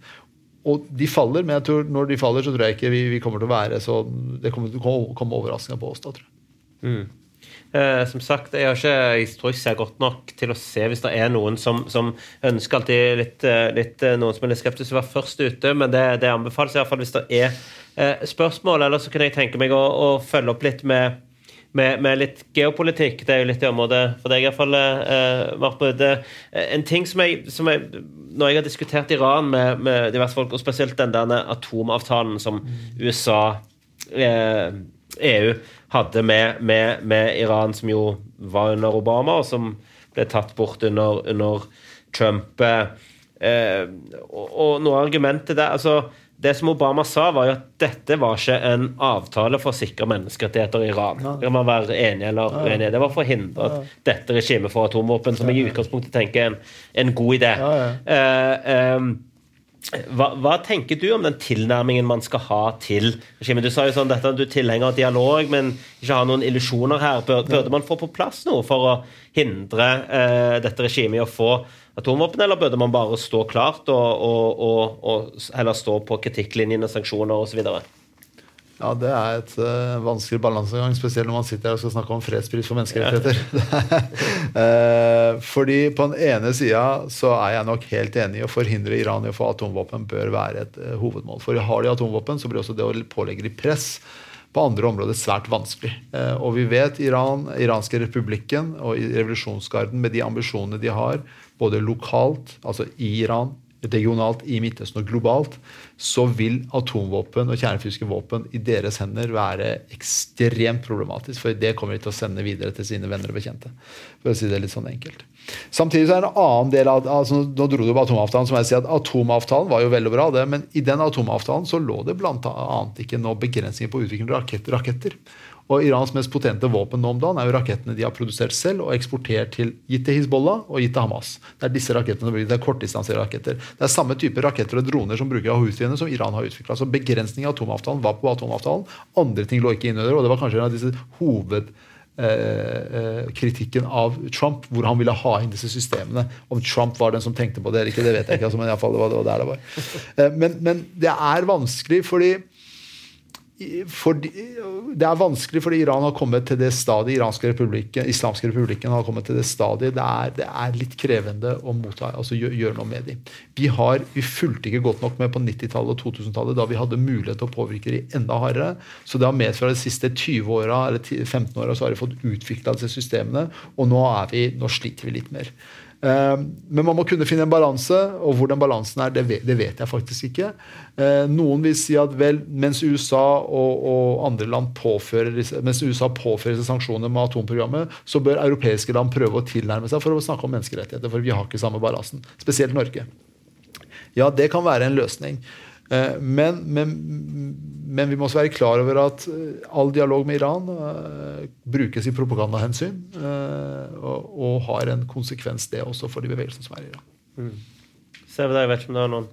Og de faller, men jeg tror når de faller, så tror jeg ikke vi, vi kommer til å være så Det kommer til å komme overraskende på oss da, tror jeg. Mm. Eh, som sagt, jeg, har ikke, jeg tror ser godt nok til å se hvis det er noen som, som ønsker alltid litt, eh, litt, eh, noen som er litt skeptisk til å være først ute, men det, det anbefales iallfall hvis det er eh, spørsmål. Eller så kunne jeg tenke meg å, å følge opp litt med, med, med, litt geopolitikk. Det er jo litt i området for deg iallfall, eh, En ting som jeg, som jeg, Når jeg har diskutert Iran med, med diverse folk, og spesielt den der atomavtalen som USA eh, EU hadde med, med, med, Iran, som jo var under Obama, og som ble tatt bort under, under Trump. Eh, og, og noe av argumentet der altså, Det som Obama sa, var jo at dette var ikke en avtale for å sikre menneskerettigheter i Iran. Det man være enig eller uenig Det var for å hindre at dette regimet for atomvåpen, som jeg i utgangspunktet tenker er en, en god idé. Uh, um, hva, hva, tenker du om den tilnærmingen man skal ha til regimet? Du sa jo sånn dette, du er tilhenger av dialog, men ikke har noen illusjoner her. Burde man få på plass noe for å hindre uh, dette regimet i å få atomvåpen, eller burde man bare stå klart og, og, og, og heller stå på kritikklinjene, sanksjoner osv.? Ja, det er et uh, vanskelig balansegang, spesielt når man sitter her og skal snakke om fredspris for menneskerettigheter. uh, (laughs) fordi på den ene sida så er jeg nok helt enig i å forhindre Iran i å få atomvåpen bør være et uh, hovedmål. For har de atomvåpen, så blir også det å pålegge de press på andre områder svært vanskelig. og vi vet Iran, iranske republikken og revolusjonsgarden med de ambisjonene de har, både lokalt, altså i Iran, regionalt i Midtøsten og globalt, så vil atomvåpen og kjernefysiske våpen i deres hender være ekstremt problematisk. For det kommer de til å sende videre til sine venner og bekjente. for å si det litt sånn enkelt. Samtidig så er det en annen del av altså Nå dro du på atomavtalen. som jeg sier at Atomavtalen var jo veldig bra, det, men i den atomavtalen så lå det bl.a. ikke noe begrensninger på utvikling av raketter. Og Irans mest potente våpen nå om dagen er jo rakettene de har produsert selv og eksportert til gitt til Hizbollah og gitt til Hamas. Det er disse rakettene det er kortdistanseraketter. Det er samme type raketter og droner som bruker Houthi-ene som Iran har utvikla. Så begrensning av atomavtalen var på atomavtalen. Andre ting lå ikke innunder, og det var kanskje en av disse hoved eh, eh, kritikken av Trump, hvor han ville ha inn disse systemene. Om Trump var den som tenkte på det eller ikke, det vet jeg ikke. Altså, men det var, det var der det var. Eh, men, men det er vanskelig, fordi fordi, det er vanskelig fordi Iran har kommet til det stadiet iranske republikken, islamske republikken har kommet til det stadiet det er, det er litt krevende å motta, altså gjøre, gjør noe med dem. Vi, har, vi fulgte ikke godt nok med på 90-tallet og 2000-tallet, da vi hadde mulighet til å påvirke dem enda hardere. Så det har medført de siste 20 åra eller 15 åra så har de fått utvikla disse systemene, og nå, vi, nå sliter vi litt mer. Eh, men man må kunne finne en balanse, og hvor den balansen er, det vet, jeg faktisk ikke. Eh, noen vil si at vel, mens USA og, og andre land påfører, mens USA påfører seg sanksjoner med atomprogrammet, så bør europeiske land prøve å tilnærme seg for å snakke om menneskerettigheter. For vi har ikke samme balansen. Spesielt Norge. Ja, det kan være en løsning. Eh, men, men, men, vi må også være klar over at eh, all dialog med Iran uh, brukes i propagandahensyn. Uh, og, og, har en konsekvens, det også, for de bevegelsene som er i Iran. Mm. Ser vi det, Jeg vet ikke om det er noen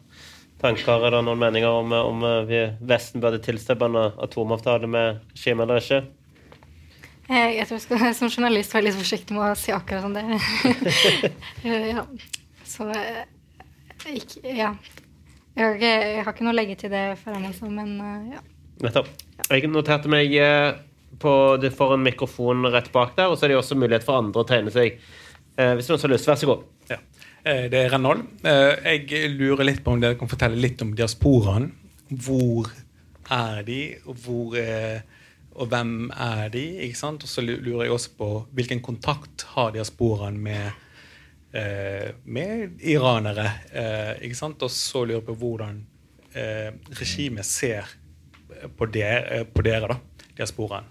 tanker eller noen meninger om, om vi, Vesten burde tilstrebe en atomavtale med regimet eller ikke? Jeg tror jeg skal som journalist være litt forsiktig med å si akkurat sånn det. (laughs) ja. Så ikke, ja. Jeg har, ikke, jeg har ikke noe å legge til det foran altså, men uh, ja. Nettopp. Jeg noterte meg uh, på Du får en mikrofon rett bak der, og så er det også mulighet for andre å tegne seg. Uh, hvis noen har lyst, vær så god. Ja. Det er Renhold. Jeg lurer litt på om dere kan fortelle litt om diasporaen. Hvor er de, og, hvor, og hvem er de? ikke sant? Og så lurer jeg også på hvilken kontakt har diasporaen med Eh, med iranere. Eh, ikke sant? Og så lurer jeg på hvordan eh, regimet ser på, der, på dere, da, de diasporaen.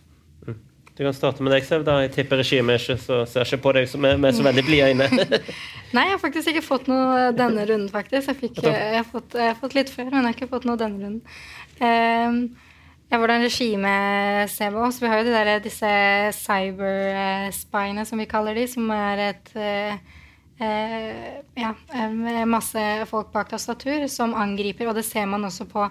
Mm. Du kan starte med deg, Sev. da. Jeg tipper regimet ikke så, ser ikke på deg som er, med så veldig blide øyne. (laughs) Nei, jeg har faktisk ikke fått noe denne runden, faktisk. Jeg, fikk, jeg, har fått, jeg, har fått, litt før, men jeg har ikke fått noe denne runden. Um, ja, hvordan regimet ser på oss. Vi har jo de der, disse cyberspiene, som vi kaller de, som er et uh, eh, ja, masse folk bak tastatur som angriper, og det ser man også på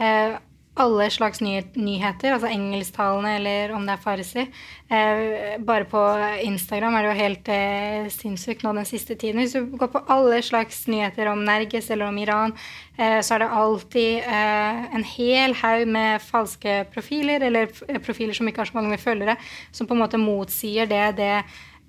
eh, alle slags ny nyheter, altså engelsktalende eller om det er farsi. Eh, bare på Instagram er det jo helt eh, sinnssykt nå den siste tiden. Hvis du går på alle slags nyheter om Nerges eller om Iran, eh, så er det alltid eh, en hel haug med falske profiler, eller profiler som ikke har så mange følgere, som på en måte motsier det det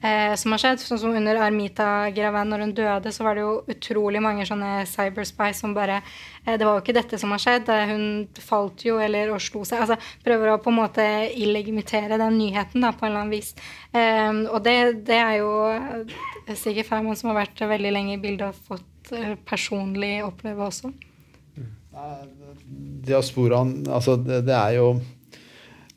eh, som har skjedd. Sånn som under Armita Graven, når hun døde, så var det jo utrolig mange sånne cyberspies som bare eh, Det var jo ikke dette som har skjedd. Eh, hun falt jo, eller og slo seg. Altså prøver å på en måte illegimitere den nyheten da, på en eller annen vis. Eh, og det, det, er jo eh, Sigurd Ferman som har vært veldig lenge i bildet og fått eh, personlig oppleve også. Diasporaen, altså det, det er jo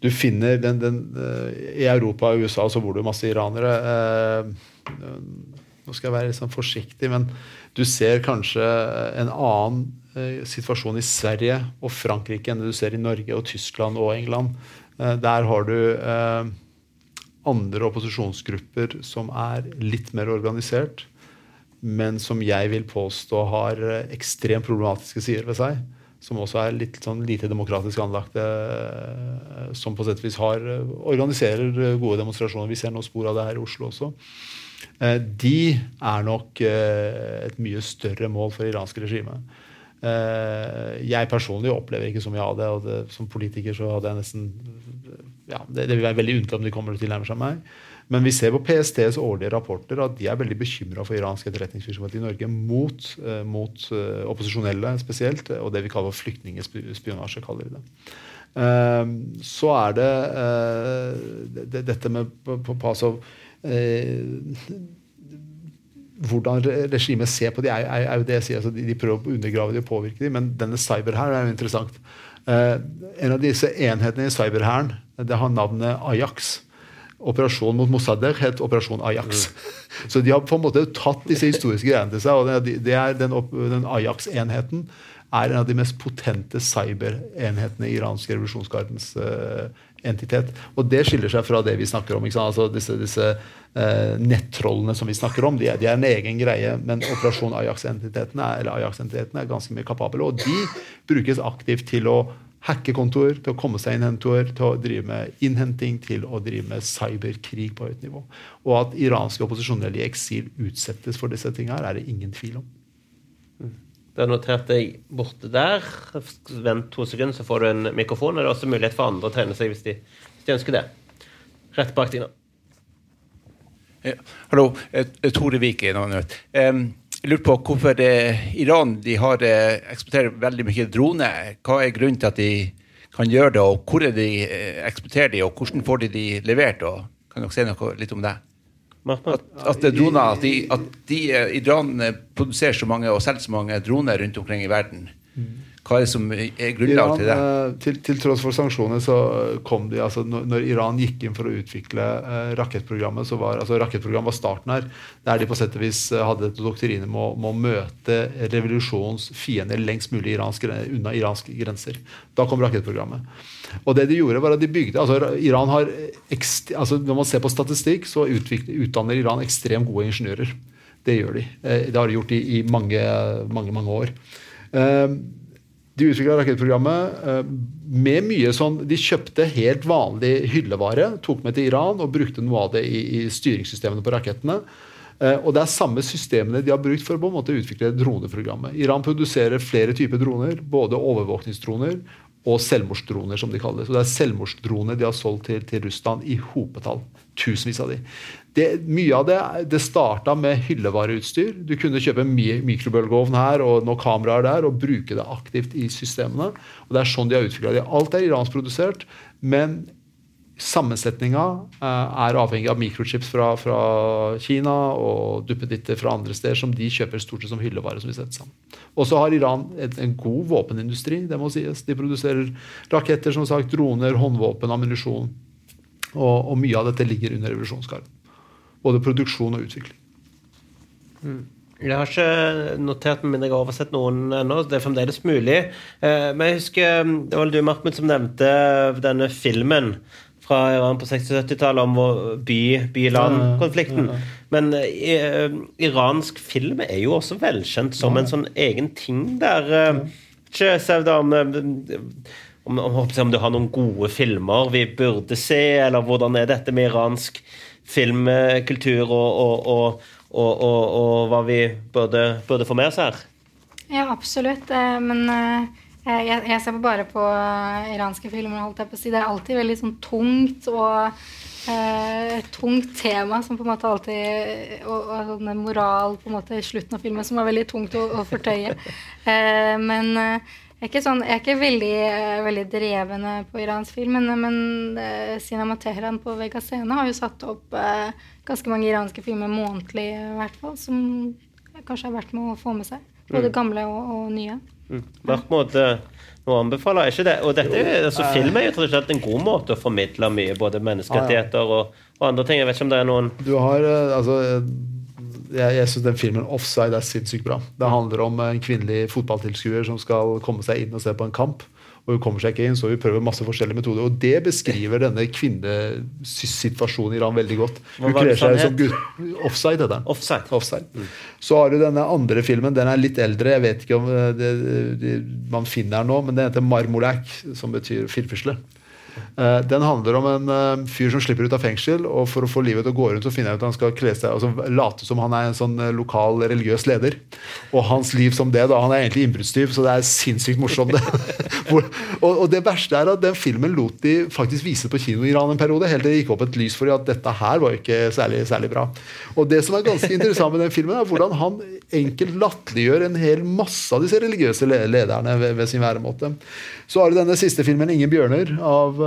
du finner den, den, eh, I Europa og USA så bor det masse iranere. Eh, nå skal jeg være litt sånn forsiktig, men du ser kanskje en annen eh, situasjon i Sverige og Frankrike enn du ser i Norge og Tyskland og England. Der har du andre opposisjonsgrupper som er litt mer organisert, men som jeg vil påstå har ekstremt problematiske sider ved seg som også er litt sånn lite demokratisk anlagte, eh, som på sett og vis har, eh, organiserer gode demonstrasjoner. Vi ser noen spor av det her i Oslo også. Eh, de er nok et mye større mål for iranske regime. Jeg personlig opplever ikke så mye av det, og det, som politiker så hadde jeg nesten ja, det, det vil være veldig unntatt om de kommer til tilnærmer tilnærme seg meg. Men vi ser på PSTs årlige rapporter at de er veldig bekymra for iransk etterretningsvirksomhet i Norge mot, uh, mot uh, opposisjonelle spesielt, og det vi kaller flyktningspionasje. kaller vi det. Uh, så er det, det dette med på, altså, hvordan regimet ser på de, er, jo det jeg sier. Altså, de, prøver å undergrave de og påvirke de, men denne cyber er jo interessant. en av disse enhetene i cyberhæren har navnet Ajax operasjonen mot Mossadegh het Operasjon Ajax. Mm. (laughs) Så de har på en måte tatt disse historiske greiene til seg. og det er Den, den Ajax-enheten er en av de mest potente cyberenhetene i iransk revolusjonsgardens uh, entitet. Og det skiller seg fra det vi snakker om. Altså disse, disse uh, nettrollene som vi snakker om, de er, de er en egen greie. Men Operasjon Ajax-entiteten er, Ajax er ganske mye kapable. Og de brukes aktivt til å hacke kontoer, til å komme seg inn kontoer, til å drive med innhenting, til å drive med cyberkrig på høyt nivå. Og at iranske opposisjonelle i eksil utsettes for disse tingene, er det ingen tvil om. Da noterte jeg borte der. Vent to sekunder, så får du en mikrofon. Det er også mulighet for andre å tegne seg hvis de, hvis de ønsker det. Rett bak deg nå. Ja, hallo. Tore Vik er Navnet. Um, jeg lurer på hvorfor det, Iran de har eh, eksporterer veldig mye droner. Hva er grunnen til at de kan gjøre det, og hvor er de eh, eksporterer de, og hvordan får de de levert? Og, kan dere si noe litt om det? At, at droner, at, de, at de, eh, Iran produserer så mange og selger så mange droner rundt omkring i verden. Mm. Hva er det som er grunnlag til det? Eh, til, til, tross for sanksjoner så kom de altså når, når, Iran gikk inn for å utvikle eh, rakettprogrammet, så var altså rakettprogrammet var starten her, der de på sett og vis eh, hadde et doktrine med å, med å møte revolusjonens fiender lengst mulig iransk, unna iranske grenser. Da kom rakettprogrammet. Og det de gjorde var at de bygde, altså Iran har altså Når man ser på statistikk, så utdanner Iran ekstremt gode ingeniører. Det gjør de. Det har de gjort i, i mange, mange, mange år. Uh, de utvikla rakettprogrammet eh, med mye sånn De kjøpte helt vanlig hyllevare, tok med til Iran og brukte noe av det i, i styringssystemene på rakettene. Eh, og det er samme systemene de har brukt for å på en måte utvikle droneprogrammet. Iran produserer flere typer droner, både overvåkningsdroner og selvmordsdroner, som de kaller det. Så det er selvmordsdroner de har solgt til, til Russland i hopetall. Tusenvis av de. Det, mye av det det starta med hyllevareutstyr. Du kunne kjøpe mikrobølgeovn her og noen kameraer der og bruke det aktivt i systemene. og Det er sånn de har utvikla det. Alt er iranskprodusert, men sammensetninga eh, er avhengig av mikrochips fra, fra Kina og duppeditter fra andre steder som de kjøper stort sett som hyllevare. som vi setter sammen. Og så har Iran en, en god våpenindustri. det må sies. De produserer raketter, som sagt, droner, håndvåpen, ammunisjon. Og, og, mye av dette ligger under revolusjonsgarden. Både produksjon og utvikling. Mm. Jeg har ikke notert med mindre jeg har oversett noen ennå. Det er fremdeles mulig. Eh, men jeg husker det var du, Mahmoud, som nevnte denne filmen fra Iran på 60-70-tallet om by-land-konflikten. Men uh, iransk film er jo også velkjent som en sånn egen ting der. Uh, ikke Sevdan, om, om, om du har noen gode filmer vi burde se, eller hvordan er dette med iransk filmkultur og, og, og, og hva vi burde, burde, få med oss her? Ja, absolutt. Eh, men eh, jeg, ser bare på iranske filmer, holdt jeg på å si. Det er alltid veldig sånn tungt og eh, tungt tema som på en måte alltid Og, og sånn moral på en måte i slutten av filmen som er veldig tungt å, å fortøye. Eh, men eh, jeg er ikke, sånn, jeg er ikke veldig, eh, veldig drevende på iransk film, men, men uh, Cinema Teheran på Vega Scene har jo satt opp uh, ganske mange iranske filmer månedlig, i hvert fall, som kanskje er verdt med å få med seg. Både mm. gamle og, og nye. Mm. Mahmoud, noe anbefaler ikke det? Og dette, altså, film er jo tradisjonelt en god måte å formidle mye, både menneskerettigheter og, og, andre ting. Jeg vet ikke om det er noen Du har, eh, altså jeg, jeg syns den filmen 'Offside' er sinnssykt bra. Det handler om en kvinnelig fotballtilskuer som skal komme seg inn og se på en kamp og hun kommer seg ikke inn, så hun prøver masse forskjellige metoder. Og det beskriver denne kvinnesituasjonen i Iran veldig godt. Hun kler seg som gutt. Offside heter. Offside. Offside. Mm. Så har du denne andre filmen. Den er litt eldre. Jeg vet ikke om eh, det, det, man finner den nå, men den heter Marmolak, som betyr firfisle. Eh, den handler om en eh, fyr som slipper ut av fengsel, og for å få livet til å gå rundt så finner han ut at han skal kle seg, altså late som han er en sånn eh, lokal religiøs leder. Og hans liv som det, da, han er egentlig innbruddstyv, så det er sinnssykt morsomt. (laughs) og, det verste er at den filmen lot de faktisk vise på kino i Iran en periode, helt til det gikk opp et lys for at dette her var ikke særlig, særlig bra. Og det som er ganske interessant med den filmen, er hvordan han enkelt latterliggjør en hel masse av disse religiøse lederne ved, ved sin væremåte. Så har du denne siste filmen, 'Ingen bjørner', av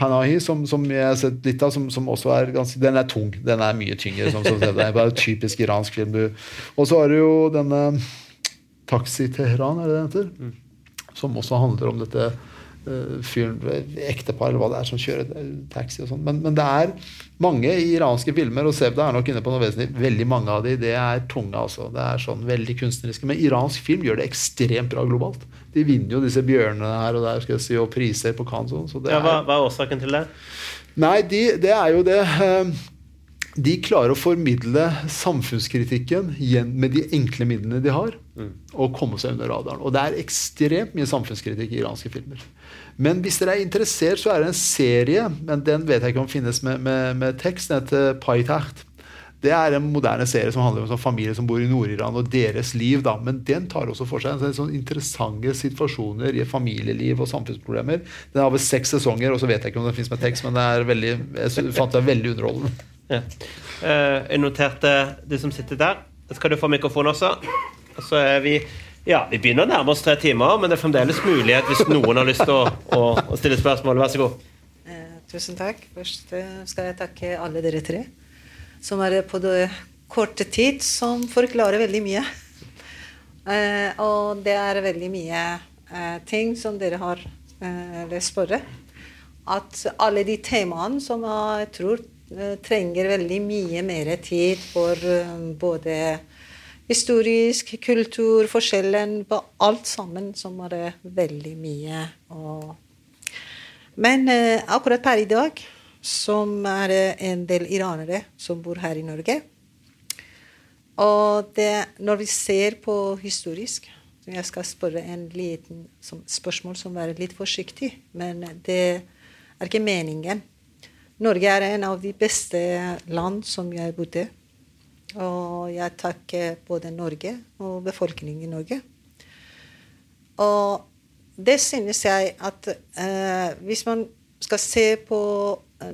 Panahi, som, som, jeg har sett litt av, som, som, også er ganske Den er tung. Den er mye tyngre. Som, som, det er bare typisk iransk film. Og så har du jo denne Taxi Teheran, er det det heter? Mm. Som også handler om dette fyren, ektepar eller hva det er, som kjører taxi og sånn. Men, men, det er mange iranske filmer, og Sevda er nok inne på noe vesentlig. Veldig mange av de, det er tunge, altså. Det er sånn veldig kunstneriske. Men iransk film gjør det ekstremt bra globalt. De vinner jo disse bjørnene her og der skal jeg si, og priser på Cannes. Så ja, hva, hva, er årsaken til det? Nei, de, det er jo det eh, De klarer å formidle samfunnskritikken med de enkle midlene de har, mm. og komme seg under radaren. Og det er ekstremt mye samfunnskritikk i iranske filmer. Men hvis dere er interessert, så er det en serie, men den vet jeg ikke om finnes med, med, med tekst. Den heter Paitacht. Det er en moderne serie som handler om sånn familie som bor i Nord-Iran, og deres liv. da, Men den tar også for seg en sånn interessante situasjoner i familieliv og samfunnsproblemer. Den har vel seks sesonger, og så vet jeg ikke om den fins med tekst, men det er veldig, jeg fant det veldig underholdende. Ja. Uh, jeg noterte de som sitter der. Skal du få mikrofon også? Og så er vi ja, Vi begynner å nærme oss tre timer, men det er fremdeles mulighet hvis noen har lyst til å, å, å stille spørsmål. Vær så god. Eh, tusen takk. Først uh, skal jeg takke alle dere tre som er på det korte tid, som forklarer veldig mye. Eh, og det er veldig mye eh, ting som dere har eh, lest spørre. At alle de temaene som jeg tror eh, trenger veldig mye mer tid for eh, både historisk, kultur, forskjellen på alt sammen, som er veldig mye. Og Men eh, akkurat per i dag som er en del iranere som bor her i Norge. Og det, når vi ser på historisk Jeg skal spørre en liten spørsmål som er litt forsiktig, men det er ikke meningen. Norge er en av de beste land som jeg bodde. Og jeg takker både Norge og befolkningen i Norge. Og det synes jeg at eh, hvis man skal se på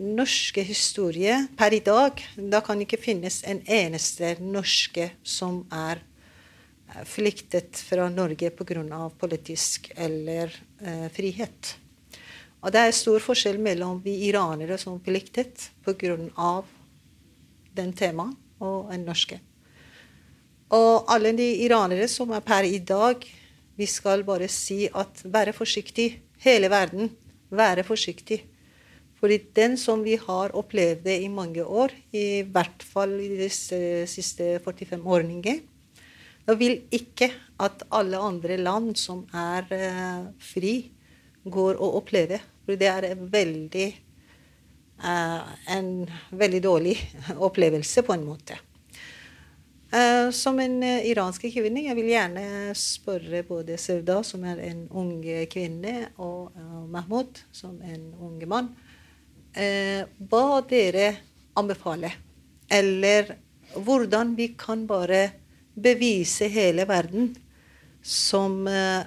norske historie per i dag, da kan ikke finnes en eneste norske som er eh, flyktet fra Norge pga. politisk eller eh, frihet. Og det er stor forskjell mellom vi iranere som flyktet pga. den temaet, og en norske. Og alle de iranere som er per i dag, vi skal bare si at være forsiktig. Hele verden, være forsiktig. Fordi den som vi har opplevd det i mange år, i hvert fall i de siste 45 årene, da vil ikke at alle andre land som er uh, fri, går og opplever. For det er veldig, uh, en veldig dårlig (laughs) opplevelse, på en måte. Eh, som en eh, iransk kvinne jeg vil gjerne spørre både Sevda, som er en ung kvinne, og eh, Mahmoud, som er en ung mann, eh, hva dere anbefaler. Eller hvordan vi kan bare bevise hele verden som eh,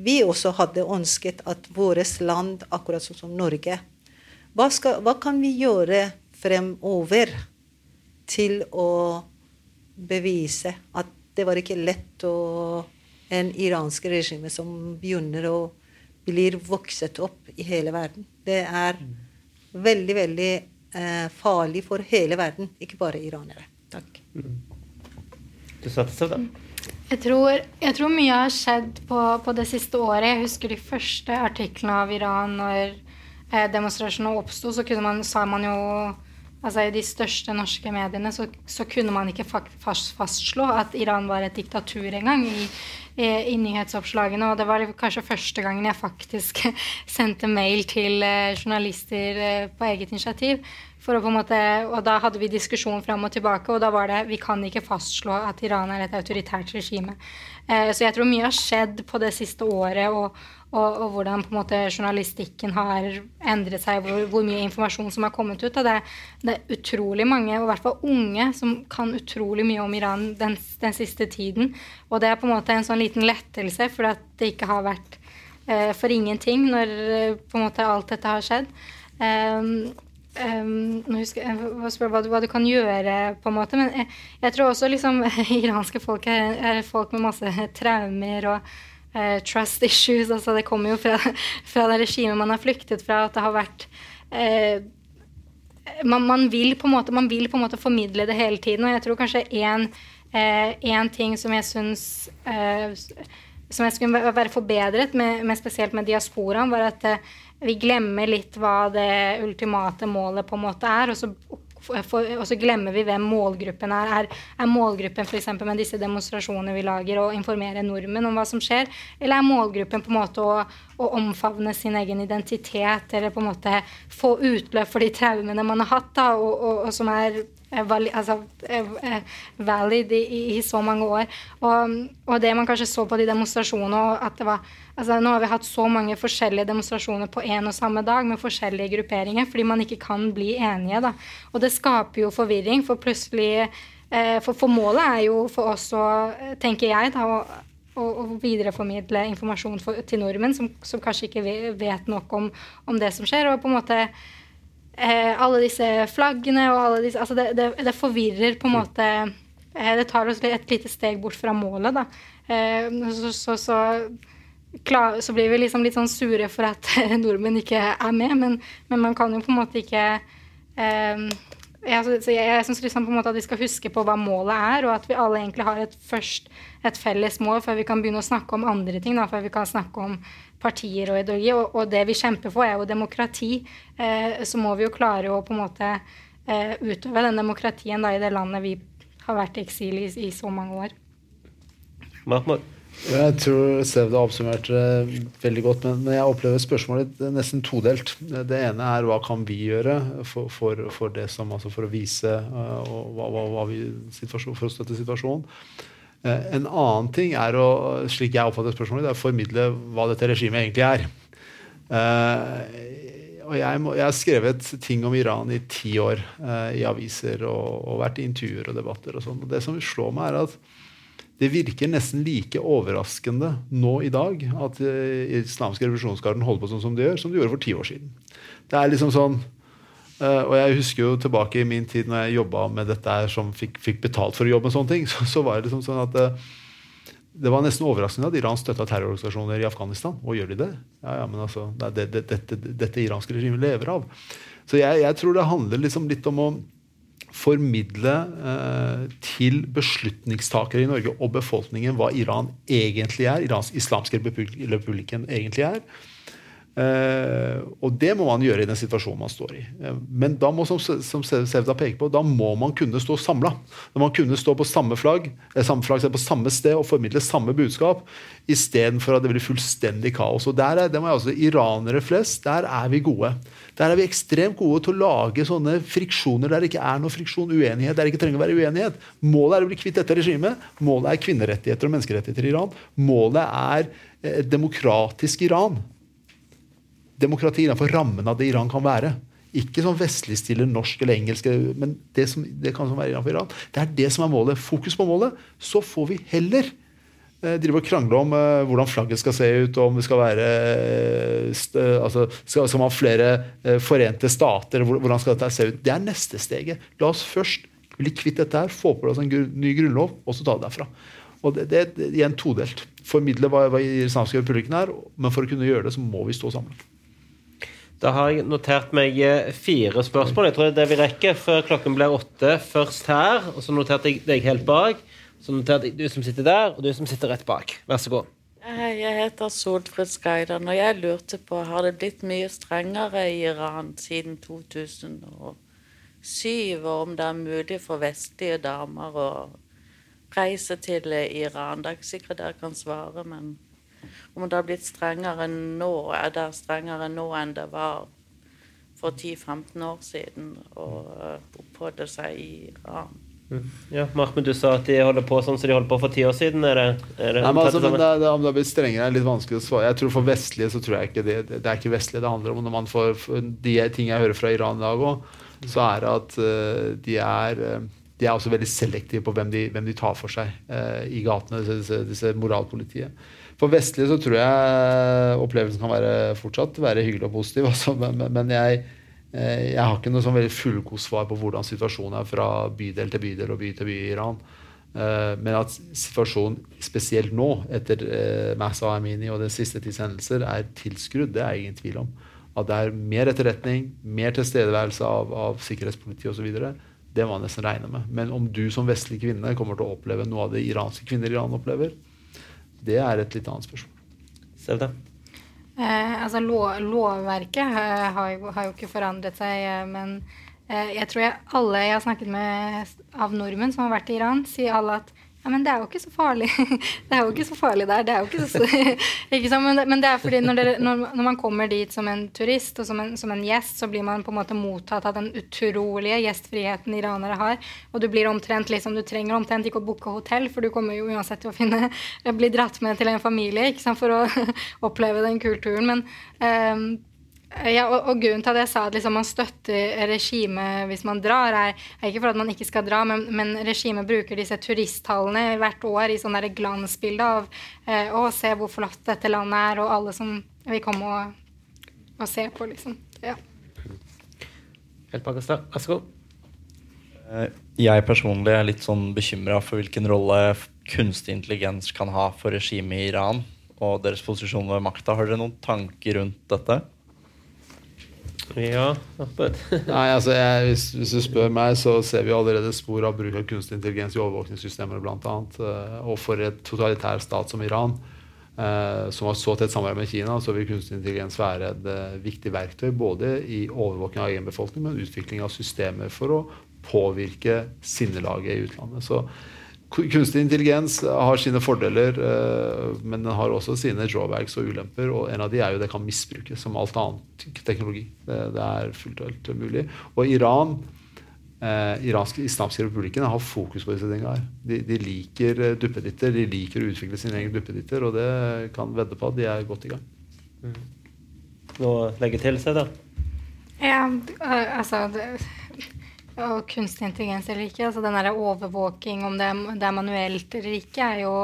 vi også hadde ønsket at vårt land, akkurat som Norge hva, skal, hva kan vi gjøre fremover til å bevise at det var ikke lett å En iransk regime som begynner å blir vokset opp i hele verden. Det er veldig, veldig eh, farlig for hele verden, ikke bare iranere. Takk. Du satte seg da. Jeg tror, jeg tror mye har skjedd på, på det siste året. Jeg husker de første artiklene av Iran når eh, demonstrasjonene oppsto, så kunne man, sa man jo altså I de største norske mediene så, så kunne man ikke fast, fastslå at Iran var et diktatur engang i, i, i nyhetsoppslagene. Og det var kanskje første gangen jeg faktisk (laughs) sendte mail til eh, journalister eh, på eget initiativ. For å på en måte, og da hadde vi diskusjon fram og tilbake, og da var det vi kan ikke fastslå at Iran er et autoritært regime. Eh, så jeg tror mye har skjedd på det siste året, og, og, og hvordan på en måte journalistikken har endret seg, hvor, hvor mye informasjon som har kommet ut. Det, det, er utrolig mange, og i hvert fall unge, som kan utrolig mye om Iran den, den, siste tiden. Og det er på en måte en sånn liten lettelse, for at det ikke har vært eh, for ingenting når eh, på en måte alt dette har skjedd. Um, Um, nå husker jeg, spør hva hva du, kan gjøre, på en måte. Men jeg, jeg tror også liksom (laughs) iranske folk er, er, folk med masse traumer og uh, trust issues. altså Det kommer jo fra, (laughs) fra det regimet man har flyktet fra. At det har vært uh, man, man, vil måte, man vil på en måte formidle det hele tiden. Og jeg tror kanskje én uh, ting som jeg syns som jeg skulle være forbedret, med, med spesielt med diasporaen, var at vi glemmer litt hva det ultimate målet på en måte er. og så, for, og så glemmer vi hvem målgruppen er. Er, er målgruppen f.eks. med disse demonstrasjonene vi lager, å informere nordmenn om hva som skjer? Eller er målgruppen på en måte å, å omfavne sin egen identitet, eller på en måte få utløp for de traumene man har hatt, da, og, og, og som er altså, valid i, i, så mange år. Og, og, det man kanskje så på de demonstrasjonene at det var, altså, Nå har vi hatt så mange forskjellige demonstrasjoner på én og samme dag med forskjellige grupperinger fordi man ikke kan bli enige. Da. Og det skaper jo forvirring, for plutselig eh, for, for, målet er jo for oss å, tenker jeg, da, å, å, videreformidle informasjon for, til nordmenn som, som, kanskje ikke vet nok om, om det som skjer. og på en måte eh, alle disse flaggene og alle disse Altså, det, det, det forvirrer på en måte eh, Det tar oss et lite steg bort fra målet, da. Eh, så, så, så, klar, så, blir vi liksom litt sånn sure for at (laughs) nordmenn ikke er med, men, men man kan jo på en måte ikke eh, jeg, så jeg, jeg syns liksom at vi skal huske på hva målet er, og at vi alle egentlig har et, først et felles mål før vi kan begynne å snakke om andre ting. Da, før vi kan snakke om partier og ideologi. Og, og det vi kjemper for, er jo demokrati. Eh, så må vi jo klare å på en måte eh, utøve den demokratien da, i det landet vi har vært i eksil i, i så mange år. Mahmoud. Jeg tror Sevda oppsummerte det veldig godt, men, jeg opplever spørsmålet nesten todelt. Det ene er hva kan vi gjøre for, for, for det som, altså for å vise uh, hva, hva, hva vi, for å støtte situasjonen. Uh, en annen ting er å slik jeg oppfatter spørsmålet, det er å formidle hva dette regimet egentlig er. Uh, og jeg, må, jeg, har skrevet ting om Iran i ti år i aviser og, og vært i intervjuer og debatter. og sånn. Det som slår meg, er at det virker nesten like overraskende nå i dag at islamske revolusjonsgarden holder på sånn som de gjør, som de gjorde for ti år siden. Det er liksom sånn uh, Og jeg husker jo tilbake i min tid når jeg jobba med dette her, som fikk, fikk, betalt for å jobbe med sånne ting, (laughs) så, så var det liksom sånn at uh, det var nesten overraskende at Iran støtta terrororganisasjoner i Afghanistan. Og gjør de det? Ja, ja, men altså, det, det, dette, dette iranske regimet lever av. Så jeg, jeg tror det handler liksom litt om å formidle eh, til beslutningstakere i Norge og befolkningen hva Iran egentlig er, Irans islamske republikken egentlig er. Eh, og det må man gjøre i den situasjonen man står i. Eh, men da må, som, som Sevda peker på, da må man kunne stå samla. Man kunne stå på samme flagg, eh, samme flagg på samme sted og formidle samme budskap, istedenfor at det blir fullstendig kaos. Og der er det må jeg også, Iranere flest, der er vi gode. Der er vi ekstremt gode til å lage sånne friksjoner der det ikke er noe friksjon, uenighet, der det ikke trenger å være uenighet. Målet er å bli kvitt dette regimet. Målet er kvinnerettigheter og menneskerettigheter i Iran. Målet er et demokratisk Iran demokrati innenfor rammen av det Iran kan være. Ikke sånn vestligstille norsk eller engelsk, men det, som, det kan være innenfor Iran. Det er det som er målet. Fokus på målet. Så får vi heller eh, drive og krangle om uh, hvordan flagget skal se ut, og om det skal være eh, altså, skal, skal man ha flere uh, forente stater, hvordan skal dette se ut? Det er neste steget. La oss først bli kvitt dette her, få på plass en ny grunnlov, og så ta det derfra. Og det, det, det er igjen todelt. Formidle hva, hva islamske republikken er, men for å kunne gjøre det, så må vi stå sammen. Da har jeg notert meg eh, fire spørsmål. Jeg tror det er det vi rekker før klokken blir åtte. Først her, og så noterte jeg deg helt bak. Så noterte jeg du som sitter der, og du som sitter rett bak. Vær så god. Jeg heter Solfrid Skaidan, og jeg lurte på har det blitt mye strengere i Iran siden 2007, og om det er mulig for vestlige damer å reise til Iran. Det er ikke sikkert dere kan svare, men om det har blitt strengere nå, er det strengere nå enn det var for 10-15 år siden å oppholde seg i Iran. Mm. Ja, Mahmoud, du sa at de holder på sånn som de holdt på for ti år siden. Er det, er det, Nei, men altså, men det, det, Om det har blitt strengere, er litt vanskelig å svare. Jeg tror For vestlige så tror jeg ikke det, det er ikke vestlige det handler om. Når man får De ting jeg hører fra Iran i dag òg, så er det at uh, de er uh, de er også veldig selektive på hvem de, hvem de tar for seg uh, i gatene, disse, disse moralpolitiet. For vestlige så tror jeg opplevelsen kan være fortsatt være hyggelig og positiv. (laughs) Altså, men, men jeg, eh, jeg, har ikke noe sånn veldig fullgodt svar på hvordan situasjonen er fra bydel til bydel og by til by i Iran. Eh, men at situasjonen spesielt nå, etter eh, Massa Amini og den siste tids hendelser, er tilskrudd, det er jeg ingen tvil om. At det er mer etterretning, mer tilstedeværelse av, av sikkerhetspoliti osv. Det må man nesten regne med. Men om du som vestlig kvinne kommer til å oppleve noe av det iranske kvinner i Iran opplever, det er et litt annet spørsmål. Sevda? Eh, altså, lov, lovverket eh, har, jo, har, jo, ikke forandret seg, eh, men eh, jeg tror jeg, alle jeg har snakket med av nordmenn som har vært i Iran, sier alle at ja, men det er jo ikke så farlig. (laughs) det er jo ikke så farlig der. Det er jo ikke så, (laughs) ikke så men, men, det er fordi når, det, når, når, man kommer dit som en turist og som en, som en, gjest, så blir man på en måte mottatt av den utrolige gjestfriheten iranere har. Og du blir omtrent liksom, du trenger omtrent ikke å booke hotell, for du kommer jo uansett til å finne (laughs) bli dratt med til en familie ikke sant, for å oppleve den kulturen. Men um, ja, og, og, grunnen til at jeg sa at liksom man støtter regimet hvis man drar, er, er, ikke for at man ikke skal dra, men, men regimet bruker disse turisttallene hvert år i sånn glansbilde av eh, å se hvor flott dette landet er, og alle som vil komme og, og se på, liksom. Ja. Helt Pakistan, vær så god. Eh, jeg personlig er litt sånn bekymra for hvilken rolle kunstig intelligens kan ha for regimet i Iran og deres posisjon ved makta. Har dere noen tanker rundt dette? Ja, (laughs) Nei, altså jeg, hvis, hvis, du spør meg, så ser vi allerede spor av bruk av kunstig intelligens i overvåkningssystemer bl.a. Uh, og for et totalitær stat som Iran, uh, som har så tett samarbeid med Kina, så vil kunstig intelligens være et uh, viktig verktøy både i overvåkning av egen befolkning, men utvikling av systemer for å påvirke sinnelaget i utlandet. Så Kunstig intelligens har sine fordeler, eh, men den har også sine drawbacks og ulemper. og En av de er jo det kan misbrukes, som alt annet teknologi. Det, er fullt og helt mulig. Og Iran, eh, iranske islamske republikken har fokus på disse tingene. her. De, de liker eh, duppeditter, de liker å utvikle sine egne duppeditter, og det kan vedde på at de er godt i gang. Mm. Noe å legge til seg, da? Ja, altså det og kunstig intelligens eller ikke. altså Den overvåking, om det, det, er manuelt eller ikke, er jo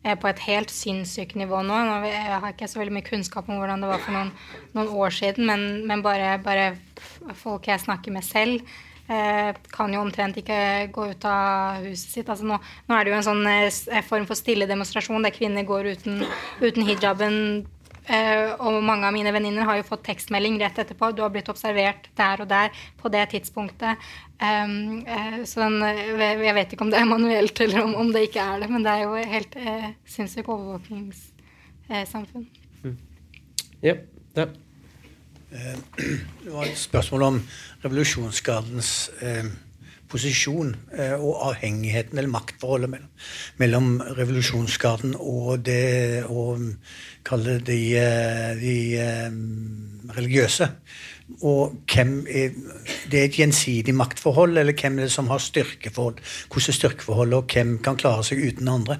er på et helt sinnssykt nivå nå. Jeg har ikke så veldig mye kunnskap om hvordan det var for noen, noen år siden, men, men bare, bare, folk jeg snakker med selv, eh, kan jo omtrent ikke gå ut av huset sitt. Altså nå, nå er det jo en sånn eh, form for stille demonstrasjon der kvinner går uten, uten hijaben og mange av mine venninner har jo fått tekstmelding rett etterpå. Du har blitt observert der og der på det tidspunktet. Um, uh, så den, jeg vet ikke om det er manuelt eller om, om, det ikke er det, men det er jo helt uh, sinnssykt overvåkningssamfunn. Mm. Ja, det. Eh, (clears throat) Det var et spørsmål om revolusjonsgardens eh, posisjon eh, og avhengigheten eller maktforholdet mellom, mellom revolusjonsgarden og det å kalle det de, eh, de eh, religiøse. Og hvem er, Det er et gjensidig maktforhold, eller hvem er det som har styrkeforhold? Hvordan er styrkeforholdet, og hvem kan klare seg uten andre?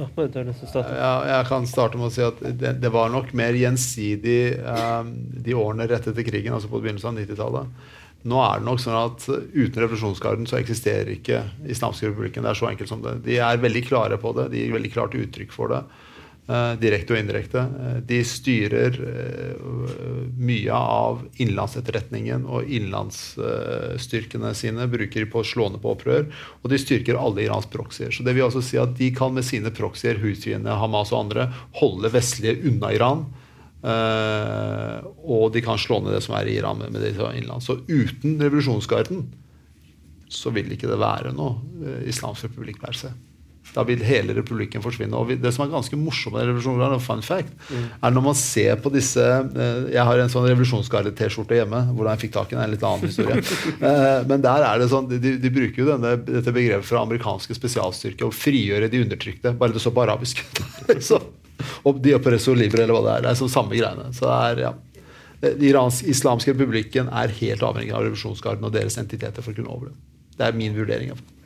Ja, jeg kan starte med å si at det, det var nok mer gjensidig eh, de årene rett etter krigen, altså på begynnelsen av 90-tallet. Nå er det nok sånn at uten revolusjonsgarden så eksisterer ikke islamske republikken. Det er så enkelt som det. De er veldig klare på det. De gir veldig klart uttrykk for det. eh, direkte og indirekte. Eh, de styrer eh, mye av innlandsetterretningen og innlandsstyrkene sine bruker på slående på opprør. Og de styrker alle Irans proxier. Så det vil altså si at de kan med sine proxier, Houthiene, Hamas og andre, holde vestlige unna Iran. Eh, og de kan slå ned det som er i Iran med, med det innland. Så uten revolusjonsgarden så vil ikke det være noe uh, islamsk republikk per se. Da vil hele republikken forsvinne. Og vi, det som er ganske morsomt med revolusjonsgarden, og fun fact, er når man ser på disse uh, Jeg har en sånn revolusjonsgarde-T-skjorte hjemme. Hvordan jeg fikk tak i den, er en litt annen historie. (laughs) Men der er det sånn, de, de bruker jo denne, dette begrepet fra amerikanske spesialstyrker å frigjøre de undertrykte. Bare det står på arabisk. (laughs) så, og de oppresso libre, eller hva det er. Det er sånn samme greiene. Så det er, ja. Den iransk islamske republikken er helt avhengig av revolusjonsgarden og deres entiteter for å kunne overleve. Det er min vurdering. i.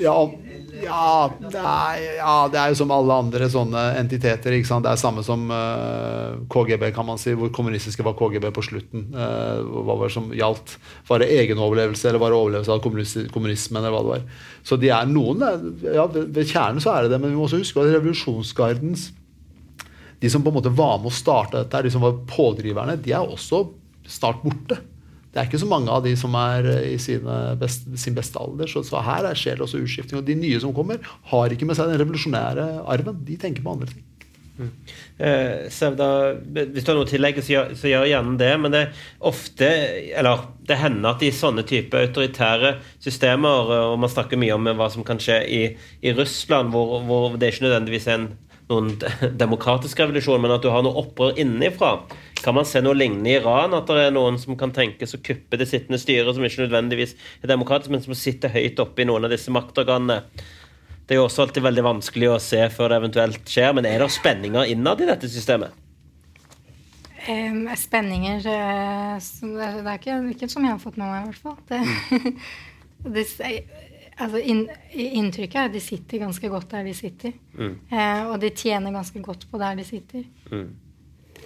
Ja, ja, det er, ja, det er jo som alle andre sånne entiteter. Det er samme som uh, KGB, kan man si, hvor kommunistiske var KGB på slutten. Uh, hva var det som gjaldt? Var det egenoverlevelse, eller var det overlevelse av kommunismen? eller hva det var. Så de er noen ja, ved kjernen så er det det, men vi må også huske at revolusjonsgardens De som på en måte var med å starte dette, de som var pådriverne, de er også snart borte. Det er ikke så mange av de som er eh, i best, sin beste alder. Så, så her er skjer det også utskifting. Og de nye som kommer, har ikke med seg den revolusjonære arven. De tenker på andre ting. Eh, Sevda, hvis du har noe tillegg, så gjør, så gjør gjerne det. Men det er ofte, eller det hender at i sånne type autoritære systemer, og man snakker mye om hva som kan skje i, i Russland, hvor, hvor det ikke nødvendigvis er en, noen (laughs) demokratisk revolusjon, men at du har noe opprør innenfra. Kan man se noe lignende i Iran? At det er noen som kan tenkes å kuppe det sittende styret, som ikke nødvendigvis er demokratisk, men som sitter høyt oppe i noen av disse maktorganene? Det er jo også alltid veldig vanskelig å se før det eventuelt skjer, men er det spenninger innad i dette systemet? Em, spenninger eh, det er ikke, ikke som jeg har fått med meg, i hvert fall. Det, (laughs) det, altså, in, inntrykket er at de sitter ganske godt der de sitter. Eh, og de tjener ganske godt på der de sitter.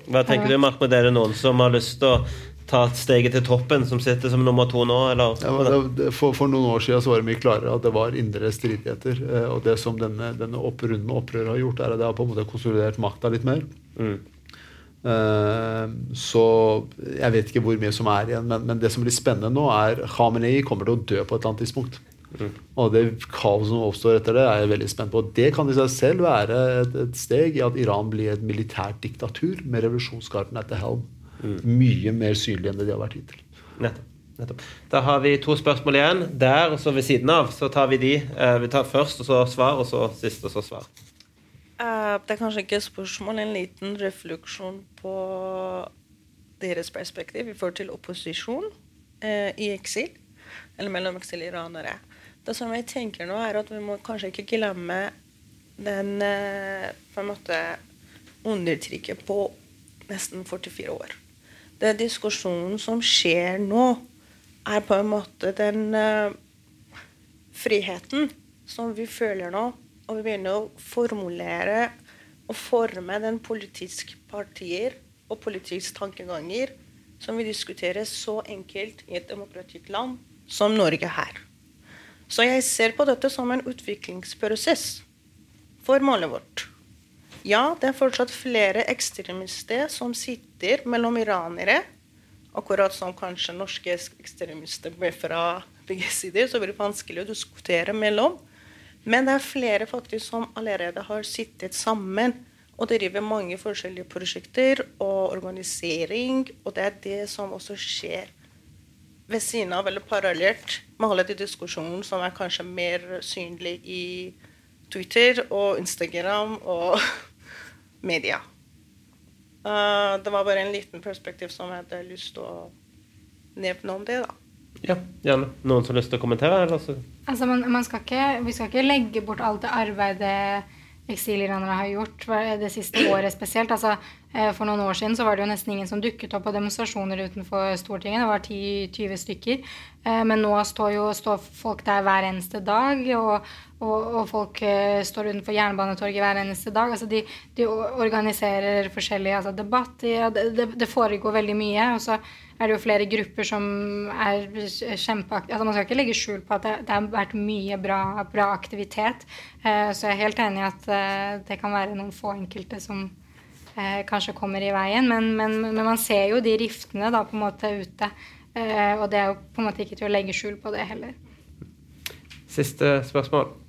Hva tenker du, Mark, med dere noen som har lyst til å ta steget til toppen, som sitter som nummer to nå, eller? Ja, det- For, for noen år siden så var det mye klarere at det var indre stridigheter. eh, Og det som denne, denne opp, med opprøret har gjort, er at det har på en måte konsolidert makta litt mer. Mm. Eh, Så jeg vet ikke hvor mye som er igjen, men, men det som blir spennende nå, er Khamenei kommer til å dø på et eller annet tidspunkt. Og det kaoset som oppstår etter det, er jeg veldig spent på. Det kan i seg selv være et, et steg i at Iran blir et militært diktatur med revolusjonsgarden etter helm. helm. Mye mer synlig enn det de har vært hittil. Nettopp. Nettopp. Da har vi to spørsmål igjen. Der og så ved siden av. Så tar vi de. Eh, Vi tar først, og så svar, og så sist, og så svar. Eh, det er kanskje ikke et spørsmål, en liten refleksjon på deres perspektiv i forhold til opposisjon eh, i eksil, eller mellom eksiliranere. Det som jeg tenker nå, er at vi må kanskje ikke glemme den eh, på en måte undertrykket på nesten 44 år. Den diskusjonen som skjer nå, er på en måte den uh, friheten som vi føler nå, og vi begynner å formulere og forme den politiske partier og politiske tankeganger som vi diskuterer så enkelt i et demokratisk land som Norge her. Så jeg ser på dette som en utviklingsprosess for målet vårt. Ja, det er fortsatt flere ekstremister som sitter mellom iranere, akkurat som kanskje norske ekstremister fra begge sider, så blir det vanskelig å diskutere mellom. Men det er flere faktisk som allerede har sittet sammen og driver mange forskjellige prosjekter og organisering, og det er det som også skjer ved siden av eller parallelt med alle de diskusjonene som er kanskje mer synlig i Twitter og Instagram og (laughs) media. Uh, det var bare en liten perspektiv som jeg hadde lyst til å nevne om det. da. Ja, gjerne. Noen som har lyst til å kommentere? Eller? Altså, man, man skal ikke, vi skal ikke legge bort alt det arbeidet eksiliranere har gjort det siste året spesielt. Altså, eh, for noen år siden så var det jo nesten ingen som dukket opp på demonstrasjoner utenfor Stortinget. Det var 10-20 stykker. Eh, Men nå står jo står folk der hver eneste dag, og, og, og folk eh, står utenfor Jernbanetorget hver eneste dag. Altså, de, de organiserer forskjellige altså, debatter. Det, det, det foregår veldig mye. Og så er det jo flere grupper som er kjempeaktive. Altså, man skal ikke legge skjul på at det, det har vært mye bra, bra aktivitet. Eh, så jeg er helt enig i at eh, det kan være noen få enkelte som eh, kanskje kommer i veien. Men, men, men man ser jo de riftene da på en måte ute. Eh, og det er jo på en måte ikke til å legge skjul på det heller. Siste spørsmål.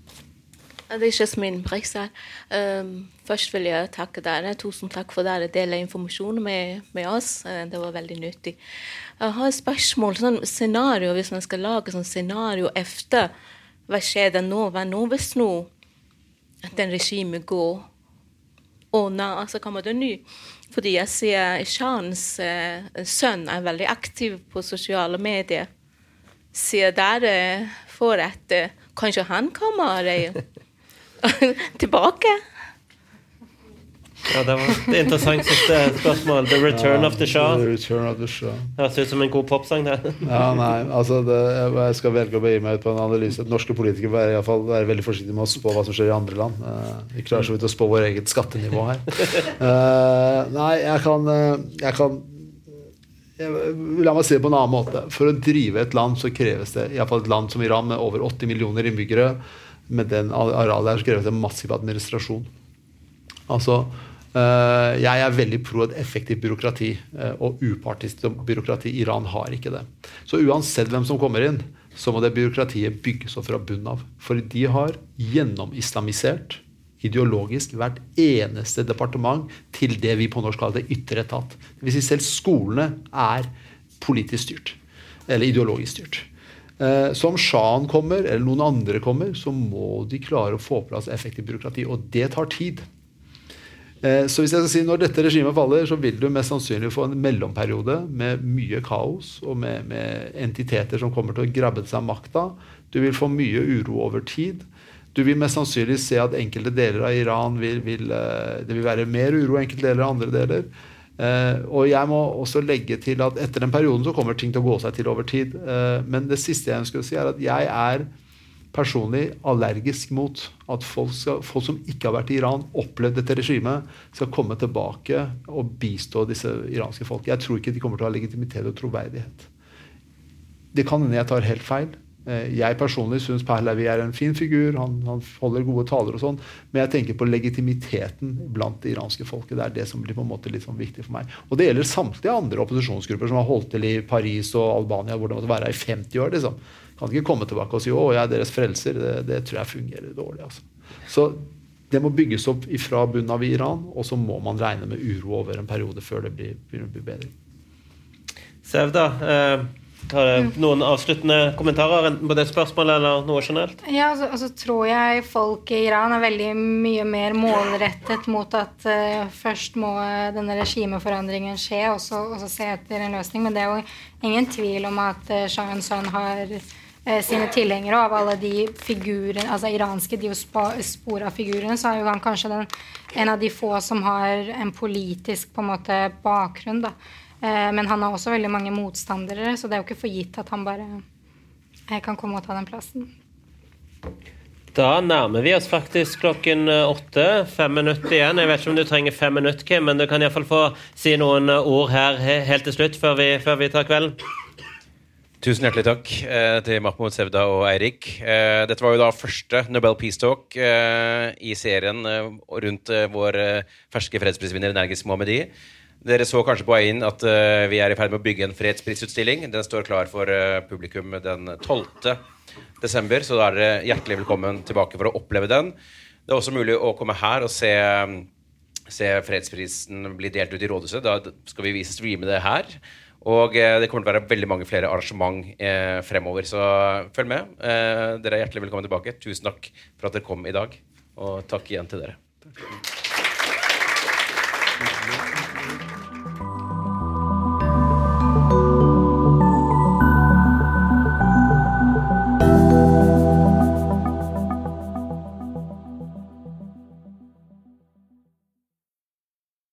Det er Jasmin Brekstad. Um, først vil jeg takke dere. Tusen takk for dere deler informasjon med, med oss. Eh, Det var veldig nyttig. Jeg har et spørsmål. Sånn scenario, Hvis man skal lage sånn scenario etter hva skjer det nå? Hva nå hvis nå den regimet går unna? Altså kommer det ny? Fordi jeg ser Shans eh, sønn er veldig aktiv på sosiale medier. Ser dere for at eh, kanskje han kommer eh, (laughs) (laughs) tilbake? Ja, det var et interessant siste spørsmål. The Return of the Shah. The Return of the Shah. Høres ut som en god popsang, det. (laughs) Ja, nei, altså det, Jeg skal velge å begi meg ut på en analyse. Norske politikere bør i hvert fall være veldig forsiktige med å spå hva som skjer i andre land. Eh, vi klarer så vidt å spå vår eget skattenivå her. (laughs) Eh, nei, jeg kan, eh, jeg kan La meg si det på en annen måte. For å drive et land så kreves det i hvert fall et land som Iran med over 80 millioner innbyggere, med den arealet her, så kreves det massiv administrasjon. Altså, eh, jeg er veldig pro et effektivt byråkrati, eh, og upartisk byråkrati. Iran har ikke det. Så uansett hvem som kommer inn, så må det byråkratiet bygges opp fra bunnen av. For de har gjennomislamisert ideologisk hvert eneste departement til det vi på norsk kaller det ytre etat. Vil si selv skolene er politisk styrt. Eller ideologisk styrt. Eh, Så om sjahen kommer, eller noen andre kommer, så må de klare å få på plass effektivt byråkrati. Og det tar tid. Eh, Så hvis jeg skal si når dette regimet faller, så vil du mest sannsynlig få en mellomperiode med mye kaos og med, med entiteter som kommer til å grabbe seg makta. Du vil få mye uro over tid. Du vil mest sannsynlig se at enkelte deler av Iran vil, vil eh, Det vil være mer uro i enkelte deler av andre deler. Eh, og jeg må også legge til at etter den perioden så kommer ting til å gå seg til over tid. Uh, men det siste jeg ønsker å si, er at jeg er personlig allergisk mot at folk, skal, folk som ikke har vært i Iran, opplevd dette regimet, skal komme tilbake og bistå disse iranske folk. Jeg tror ikke de kommer til å ha legitimitet og troverdighet. Det kan hende jeg tar helt feil. Eh, Jeg personlig syns Pahlavi er en fin figur, han, han holder gode taler og sånn, men jeg tenker på legitimiteten blant det iranske folket. Det er det som blir på en måte litt sånn viktig for meg. Og det gjelder samtlige andre opposisjonsgrupper som har holdt til i Paris og Albania, hvor det måtte være i 50 år. liksom. Kan ikke komme tilbake og si 'Å, jeg er deres frelser'. Det, det tror jeg fungerer dårlig. altså. Så det må bygges opp fra bunnen av Iran, og så må man regne med uro over en periode før det blir, begynner å bli bedre. Sevda, eh, har du noen avsluttende kommentarer enten på det spørsmålet eller noe generelt? Ja, og så- og så tror jeg folk i Iran er veldig mye mer målrettet mot at uh, først må eh, denne regimeforandringen skje, og så, og så se etter en løsning. Men det er jo ingen tvil om at uh, Shahens sønn har uh, sine tilhengere, og av alle de figurene, altså iranske diaspora figurene, så er jo han kanskje den, en av de få som har en politisk på en måte bakgrunn. da. Eh, men han har også veldig mange motstandere, så det er jo ikke for gitt at han bare eh, kan komme og ta den plassen. Da nærmer vi oss faktisk klokken eh, åtte. Fem minutter igjen. Jeg vet ikke om du trenger fem minutter, Kim, men du kan iallfall få si noen ord her helt til slutt, før vi, før vi tar kvelden. Tusen hjertelig takk eh, til Mahmoud Sevda og Eirik. Eh, dette var jo da første Nobel Peace Talk eh, i serien eh, rundt eh, vår eh, ferske fredsprisvinner Nergis Mohammedi. Dere så kanskje på veien at uh, vi er i ferd med å bygge en fredsprisutstilling. Den står klar for uh, publikum den 12. desember, så da er dere hjertelig velkommen tilbake for å oppleve den. Det er også mulig å komme her og se se fredsprisen bli delt ut i rådhuset. Da skal vi vise streame det her. Og uh, det kommer til å være veldig mange flere arrangement fremover, så følg med. Dere er hjertelig velkommen tilbake. Tusen takk for at dere kom i dag, og takk igjen til dere. Takk.